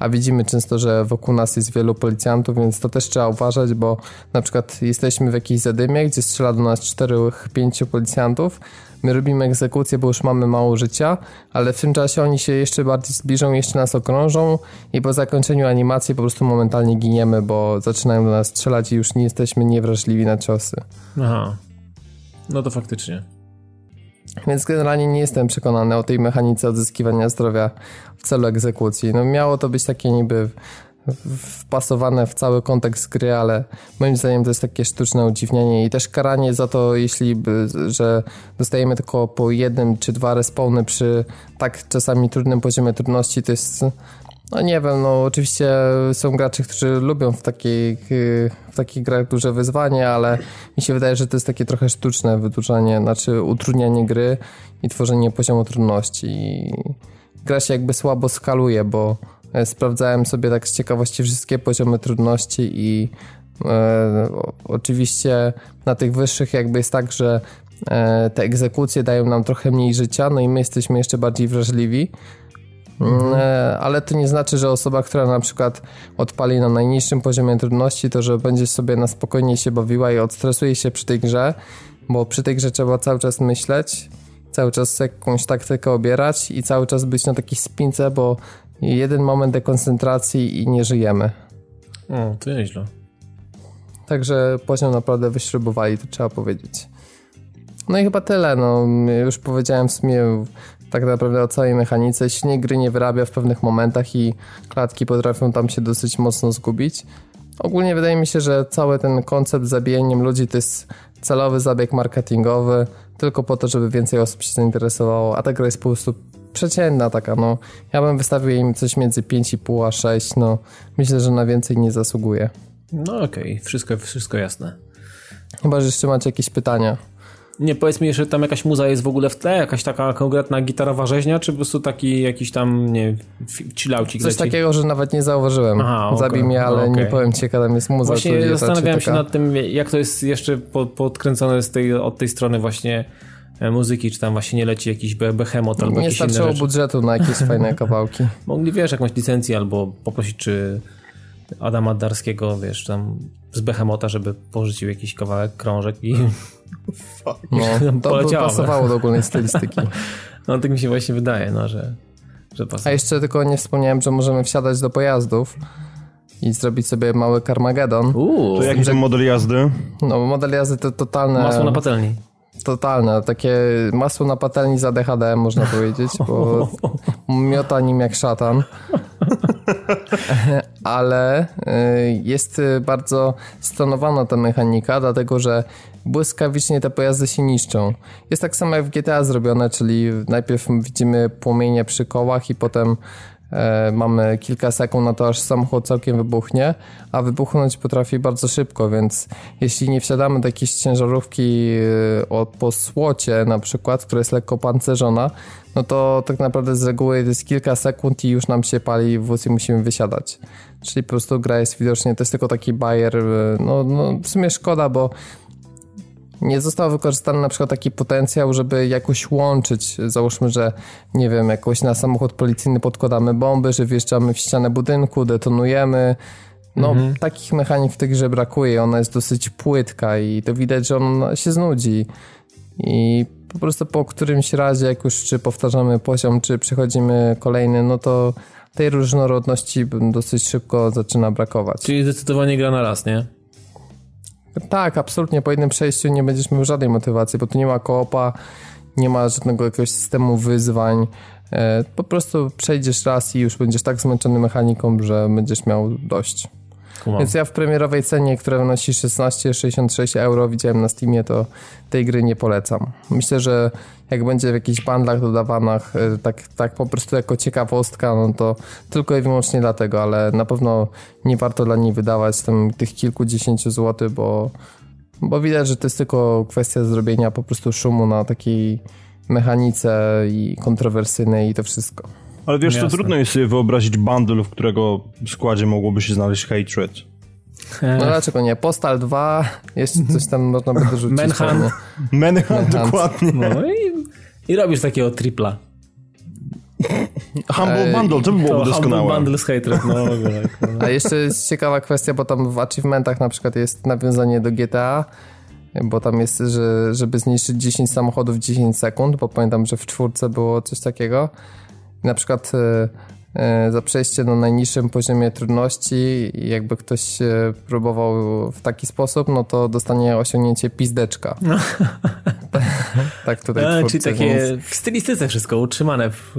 [SPEAKER 1] a widzimy często, że wokół nas jest wielu policjantów, więc to też trzeba uważać, bo na przykład jesteśmy w jakiejś zadymie, gdzie strzela do nas 4-5 policjantów, my robimy egzekucję, bo już mamy mało życia, ale w tym czasie oni się jeszcze bardziej zbliżą, jeszcze nas okrążą i po zakończeniu animacji po prostu momentalnie giniemy, bo zaczynają do nas strzelać i już nie jesteśmy niewrażliwi na ciosy.
[SPEAKER 3] Aha. No to faktycznie.
[SPEAKER 1] Więc generalnie nie jestem przekonany o tej mechanice odzyskiwania zdrowia w celu egzekucji. No miało to być takie niby wpasowane w cały kontekst gry, ale moim zdaniem to jest takie sztuczne udziwnienie i też karanie za to, jeśli że dostajemy tylko po jednym czy dwa respawny przy tak czasami trudnym poziomie trudności, to jest no nie wiem, no oczywiście są gracze, którzy lubią w takich, w takich grach duże wyzwanie, ale mi się wydaje, że to jest takie trochę sztuczne wydłużanie, znaczy utrudnianie gry i tworzenie poziomu trudności. I gra się jakby słabo skaluje, bo e, sprawdzałem sobie tak z ciekawości wszystkie poziomy trudności i e, oczywiście na tych wyższych jakby jest tak, że e, te egzekucje dają nam trochę mniej życia, no i my jesteśmy jeszcze bardziej wrażliwi. Mhm. Ale to nie znaczy, że osoba, która na przykład odpali na najniższym poziomie trudności, to że będzie sobie na spokojnie się bawiła i odstresuje się przy tej grze, bo przy tej grze trzeba cały czas myśleć, cały czas jakąś taktykę obierać i cały czas być na takiej spince, bo jeden moment dekoncentracji i nie żyjemy.
[SPEAKER 3] O, to nieźle.
[SPEAKER 1] Także poziom naprawdę wyśrubowali, to trzeba powiedzieć. No i chyba tyle, no już powiedziałem w sumie tak naprawdę o całej mechanice. Silnie gry nie wyrabia w pewnych momentach i klatki potrafią tam się dosyć mocno zgubić. Ogólnie wydaje mi się, że cały ten koncept zabijaniem ludzi to jest celowy zabieg marketingowy, tylko po to, żeby więcej osób się zainteresowało, a ta gra jest po prostu przeciętna taka, no. Ja bym wystawił im coś między 5,5 a 6, no. Myślę, że na więcej nie zasługuje.
[SPEAKER 3] No okej, okay. wszystko, wszystko jasne.
[SPEAKER 1] Chyba, że jeszcze macie jakieś pytania.
[SPEAKER 3] Nie, powiedz mi jeszcze, tam jakaś muza jest w ogóle w tle? Jakaś taka konkretna gitarowa rzeźnia, czy po prostu taki jakiś tam, nie chillaucik
[SPEAKER 1] Coś
[SPEAKER 3] leci?
[SPEAKER 1] takiego, że nawet nie zauważyłem. Aha, okay. Zabij mnie, ale okay. nie powiem ci, jaka tam jest muza.
[SPEAKER 3] Właśnie zastanawiałem się nad tym, jak to jest jeszcze podkręcone z tej, od tej strony właśnie e, muzyki, czy tam właśnie nie leci jakiś behemoth albo
[SPEAKER 1] nie
[SPEAKER 3] jakieś
[SPEAKER 1] inne starczyło budżetu na jakieś (laughs) fajne kawałki.
[SPEAKER 3] Mogli, wiesz, jakąś licencję albo poprosić, czy Adama Darskiego, wiesz, tam z behemota, żeby porzucił jakiś kawałek, krążek i
[SPEAKER 1] Fuck. No, (laughs) to by pasowało do ogólnej stylistyki. (laughs)
[SPEAKER 3] no tak mi się właśnie wydaje, no, że, że
[SPEAKER 1] A jeszcze tylko nie wspomniałem, że możemy wsiadać do pojazdów i zrobić sobie mały Carmageddon.
[SPEAKER 2] Uuu, to jaki że... model jazdy?
[SPEAKER 1] No model jazdy to totalne...
[SPEAKER 3] Masło na patelni.
[SPEAKER 1] Totalne, takie masło na patelni za DHD można powiedzieć, bo (laughs) miota nim jak szatan. Ale y, jest bardzo stonowana ta mechanika, dlatego że błyskawicznie te pojazdy się niszczą. Jest tak samo jak w GTA zrobione, czyli najpierw widzimy płomienie przy kołach i potem e, mamy kilka sekund na to, aż samochód całkiem wybuchnie, a wybuchnąć potrafi bardzo szybko, więc jeśli nie wsiadamy do jakiejś ciężarówki e, od po słocie na przykład, która jest lekko pancerzona, no to tak naprawdę z reguły jest kilka sekund i już nam się pali wóz i musimy wysiadać. Czyli po prostu gra jest widocznie, to jest tylko taki bajer, e, no, no w sumie szkoda, bo nie został wykorzystany na przykład taki potencjał, żeby jakoś łączyć, załóżmy, że nie wiem, jakoś na samochód policyjny podkładamy bomby, że wjeżdżamy w ścianę budynku, detonujemy. No, mhm. takich mechanik w tej grze brakuje, ona jest dosyć płytka i to widać, że on się znudzi. I po prostu po którymś razie, jak już czy powtarzamy poziom, czy przechodzimy kolejny, no to tej różnorodności dosyć szybko zaczyna brakować.
[SPEAKER 3] Czyli zdecydowanie gra na raz, nie?
[SPEAKER 1] Tak, absolutnie. Po jednym przejściu nie będziesz miał żadnej motywacji, bo tu nie ma koopa, nie ma żadnego jakiegoś systemu wyzwań. E, po prostu przejdziesz raz i już będziesz tak zmęczony mechaniką, że będziesz miał dość. Kumam. Więc ja w premierowej cenie, która wynosi 16-66 euro, widziałem na Steamie, to tej gry nie polecam. Myślę, że jak będzie w jakichś bandlach dodawanych, e, tak, tak po prostu jako ciekawostka, no to tylko i wyłącznie dlatego, ale na pewno nie warto dla niej wydawać tam tych kilkudziesięciu złotych, bo, bo widać, że to jest tylko kwestia zrobienia po prostu szumu na takiej mechanice i kontrowersyjnej i to wszystko.
[SPEAKER 2] Ale wiesz, Jasne. to trudno jest sobie wyobrazić bundle, w którego składzie mogłoby się znaleźć Hatred.
[SPEAKER 1] No dlaczego nie? Postal 2, jeszcze coś tam można by dorzucić.
[SPEAKER 3] Manhunt.
[SPEAKER 2] Manhunt, dokładnie. No
[SPEAKER 3] i, i robisz takiego tripla.
[SPEAKER 2] Humble Bundle, to by było doskonałe.
[SPEAKER 3] Humble Bundle z Hatred, no.
[SPEAKER 1] A jeszcze jest ciekawa kwestia, bo tam w achievementach na przykład jest nawiązanie do GTA, bo tam jest, że żeby zniszczyć 10 samochodów w 10 sekund, bo pamiętam, że w czwórce było coś takiego. Na przykład e, e, za przejście na najniższym poziomie trudności, jakby ktoś próbował w taki sposób, no to dostanie osiągnięcie pizdeczka. No. (laughs) tak tutaj
[SPEAKER 3] A, Czyli takie więc... w stylistyce wszystko utrzymane w,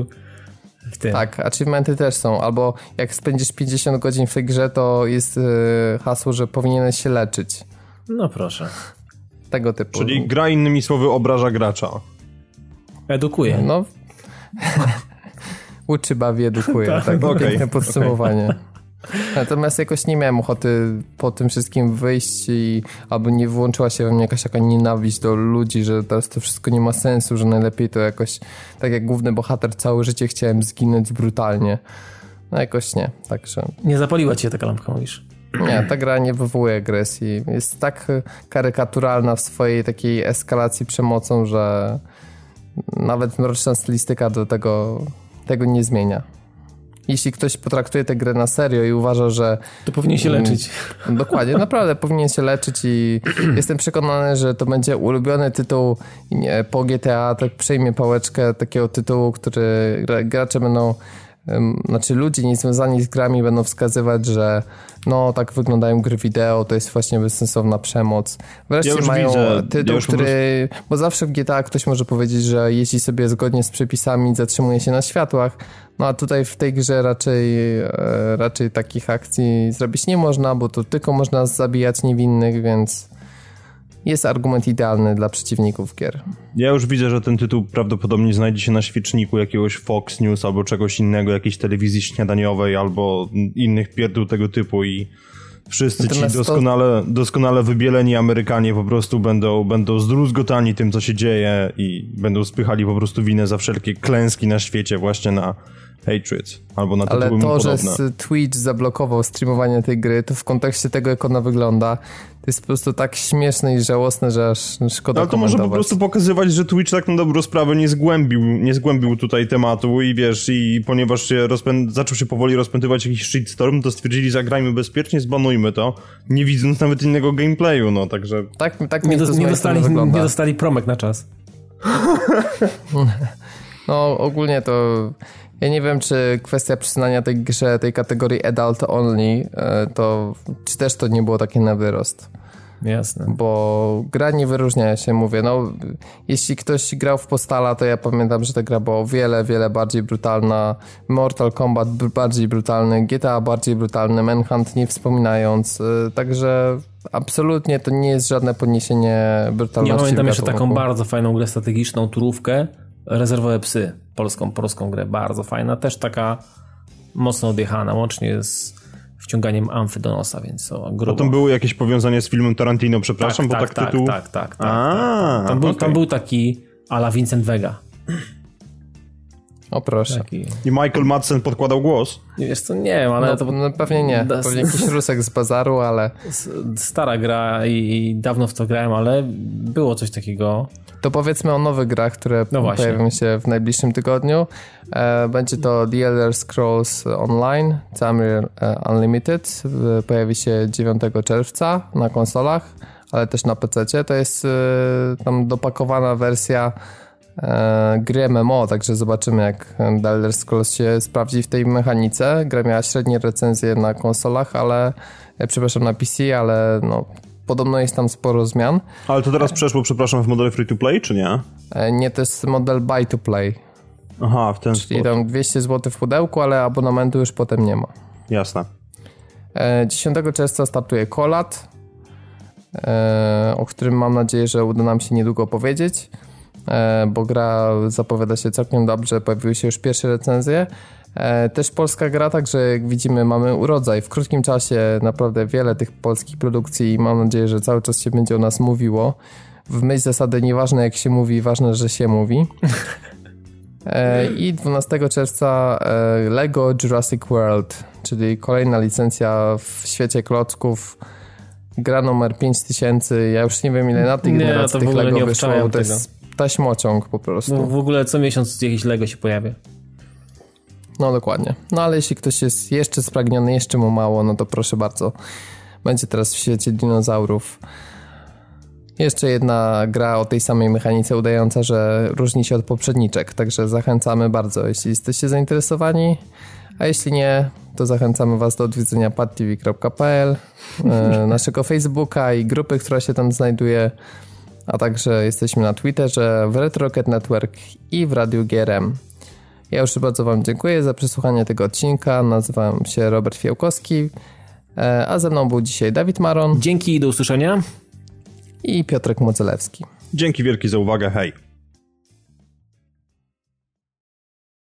[SPEAKER 3] w tym.
[SPEAKER 1] Tak, achievementy też są. Albo jak spędzisz 50 godzin w tej grze, to jest e, hasło, że powinieneś się leczyć.
[SPEAKER 3] No proszę.
[SPEAKER 1] Tego typu.
[SPEAKER 2] Czyli gra innymi słowy obraża gracza.
[SPEAKER 3] Edukuje.
[SPEAKER 1] No. (laughs) Uczy, bawi, edukuje. (laughs) tak, tak okay. piękne podsumowanie. Okay. (laughs) Natomiast jakoś nie miałem ochoty po tym wszystkim wyjść i albo nie włączyła się we mnie jakaś taka nienawiść do ludzi, że teraz to wszystko nie ma sensu, że najlepiej to jakoś, tak jak główny bohater, całe życie chciałem zginąć brutalnie. No jakoś nie, także...
[SPEAKER 3] Nie zapaliła cię taka lampka, mówisz?
[SPEAKER 1] Nie, ta gra nie wywołuje agresji. Jest tak karykaturalna w swojej takiej eskalacji przemocą, że nawet mroczna stylistyka do tego, tego nie zmienia. Jeśli ktoś potraktuje tę grę na serio i uważa, że.
[SPEAKER 3] To powinien się mm, leczyć. (laughs)
[SPEAKER 1] Dokładnie, naprawdę powinien się leczyć i (clears throat) jestem przekonany, że to będzie ulubiony tytuł po GTA, tak przejmie pałeczkę takiego tytułu, który gracze będą znaczy ludzie niezwiązani z grami będą wskazywać, że no tak wyglądają gry wideo, to jest właśnie bezsensowna przemoc. Wreszcie ja mają widzę, tytuł, ja który, prostu... bo zawsze w GTA ktoś może powiedzieć, że jeśli sobie zgodnie z przepisami zatrzymuje się na światłach, no a tutaj w tej grze raczej, e, raczej takich akcji zrobić nie można, bo to tylko można zabijać niewinnych, więc jest argument idealny dla przeciwników gier.
[SPEAKER 2] Ja już widzę, że ten tytuł prawdopodobnie znajdzie się na świeczniku jakiegoś Fox News albo czegoś innego, jakiejś telewizji śniadaniowej albo innych pierdół tego typu i wszyscy Natomiast ci doskonale, doskonale wybieleni Amerykanie po prostu będą, będą zdruzgotani tym, co się dzieje i będą spychali po prostu winę za wszelkie klęski na świecie właśnie na Hatred, albo na
[SPEAKER 1] Ale to, że Twitch zablokował streamowanie tej gry, to w kontekście tego, jak ona wygląda, to jest po prostu tak śmieszne i żałosne, że aż szkoda
[SPEAKER 2] Ale to może po prostu pokazywać, że Twitch tak na dobrą sprawę nie zgłębił, nie zgłębił tutaj tematu i wiesz, i ponieważ się rozpę... zaczął się powoli rozpętywać jakiś shitstorm, to stwierdzili, zagrajmy bezpiecznie, zbanujmy to, nie widząc nawet innego gameplayu, no, także...
[SPEAKER 1] Tak, tak
[SPEAKER 3] nie, do, nie, dostali, nie dostali promek na czas. (laughs)
[SPEAKER 1] no, ogólnie to ja nie wiem, czy kwestia przyznania tej grze, tej kategorii adult only, e, to czy też to nie było takie na wyrost.
[SPEAKER 3] Jasne.
[SPEAKER 1] Bo gra nie wyróżnia się, mówię, no jeśli ktoś grał w Postala, to ja pamiętam, że ta gra była o wiele, wiele bardziej brutalna, Mortal Kombat bardziej brutalny, GTA bardziej brutalny, Manhunt nie wspominając, e, także absolutnie to nie jest żadne podniesienie brutalności.
[SPEAKER 3] Ja pamiętam jeszcze taką bardzo fajną grę strategiczną, turówkę, Rezerwowe psy, polską, polską grę, bardzo fajna, też taka mocno odjechana, łącznie z wciąganiem amfy do nosa, więc to grubo.
[SPEAKER 2] A tam było jakieś powiązanie z filmem Tarantino, przepraszam, tak, bo tak, tak tytuł...
[SPEAKER 3] Tak, tak, tak. tak, A, tak. Tam, był, okay. tam był taki ala Vincent Vega.
[SPEAKER 1] O proszę. Taki...
[SPEAKER 2] I Michael Madsen podkładał głos?
[SPEAKER 3] Wiesz co, nie wiem, ale
[SPEAKER 1] no,
[SPEAKER 3] to...
[SPEAKER 1] No, pewnie nie. Pewnie jakiś rusek z bazaru, ale...
[SPEAKER 3] Stara gra i dawno w to grałem, ale było coś takiego.
[SPEAKER 1] To powiedzmy o nowych grach, które no pojawią się w najbliższym tygodniu. E, będzie to The Elder Scrolls Online, Tamriel Unlimited. Pojawi się 9 czerwca na konsolach, ale też na PC. To jest e, tam dopakowana wersja gry MMO, także zobaczymy jak The Elder Scrolls się sprawdzi w tej mechanice. Gra miała średnie recenzje na konsolach, ale przepraszam na PC, ale no podobno jest tam sporo zmian.
[SPEAKER 2] Ale to teraz przeszło, przepraszam, w model free to play, czy nie?
[SPEAKER 1] E, nie, to jest model buy to play.
[SPEAKER 2] Aha, w ten
[SPEAKER 1] Czyli
[SPEAKER 2] sposób.
[SPEAKER 1] tam 200 zł w pudełku, ale abonamentu już potem nie ma.
[SPEAKER 2] Jasne.
[SPEAKER 1] E, 10 czerwca startuje Kolat, e, o którym mam nadzieję, że uda nam się niedługo powiedzieć, e, bo gra zapowiada się całkiem dobrze, pojawiły się już pierwsze recenzje. E, Też polska gra, także jak widzimy mamy urodzaj. W krótkim czasie naprawdę wiele tych polskich produkcji i mam nadzieję, że cały czas się będzie o nas mówiło. W myśl zasady nieważne jak się mówi, ważne, że się mówi. E, I 12 czerwca e, Lego Jurassic World, czyli kolejna licencja w świecie klocków. Gra numer 5000. Ja już nie wiem ile na tej generacji tych Lego wyszło. To jest taśmociąg po prostu.
[SPEAKER 3] No, w ogóle co miesiąc jakieś Lego się pojawia.
[SPEAKER 1] No dokładnie. No ale jeśli ktoś jest jeszcze spragniony, jeszcze mu mało, no to proszę bardzo. Będzie teraz w świecie dinozaurów. Jeszcze jedna gra o tej samej mechanice udająca, że różni się od poprzedniczek, także zachęcamy bardzo, jeśli jesteście zainteresowani. A jeśli nie, to zachęcamy Was do odwiedzenia padtv.pl, e, naszego Facebooka i grupy, która się tam znajduje. A także jesteśmy na Twitterze, w Red Rocket Network i w Radiu GRM. Ja już bardzo Wam dziękuję za przesłuchanie tego odcinka. Nazywam się Robert Fiałkowski, e, a ze mną był dzisiaj Dawid Maron
[SPEAKER 3] Dzięki i do usłyszenia.
[SPEAKER 1] i Piotrek Mocelewski.
[SPEAKER 2] Dzięki wielki za uwagę, hej.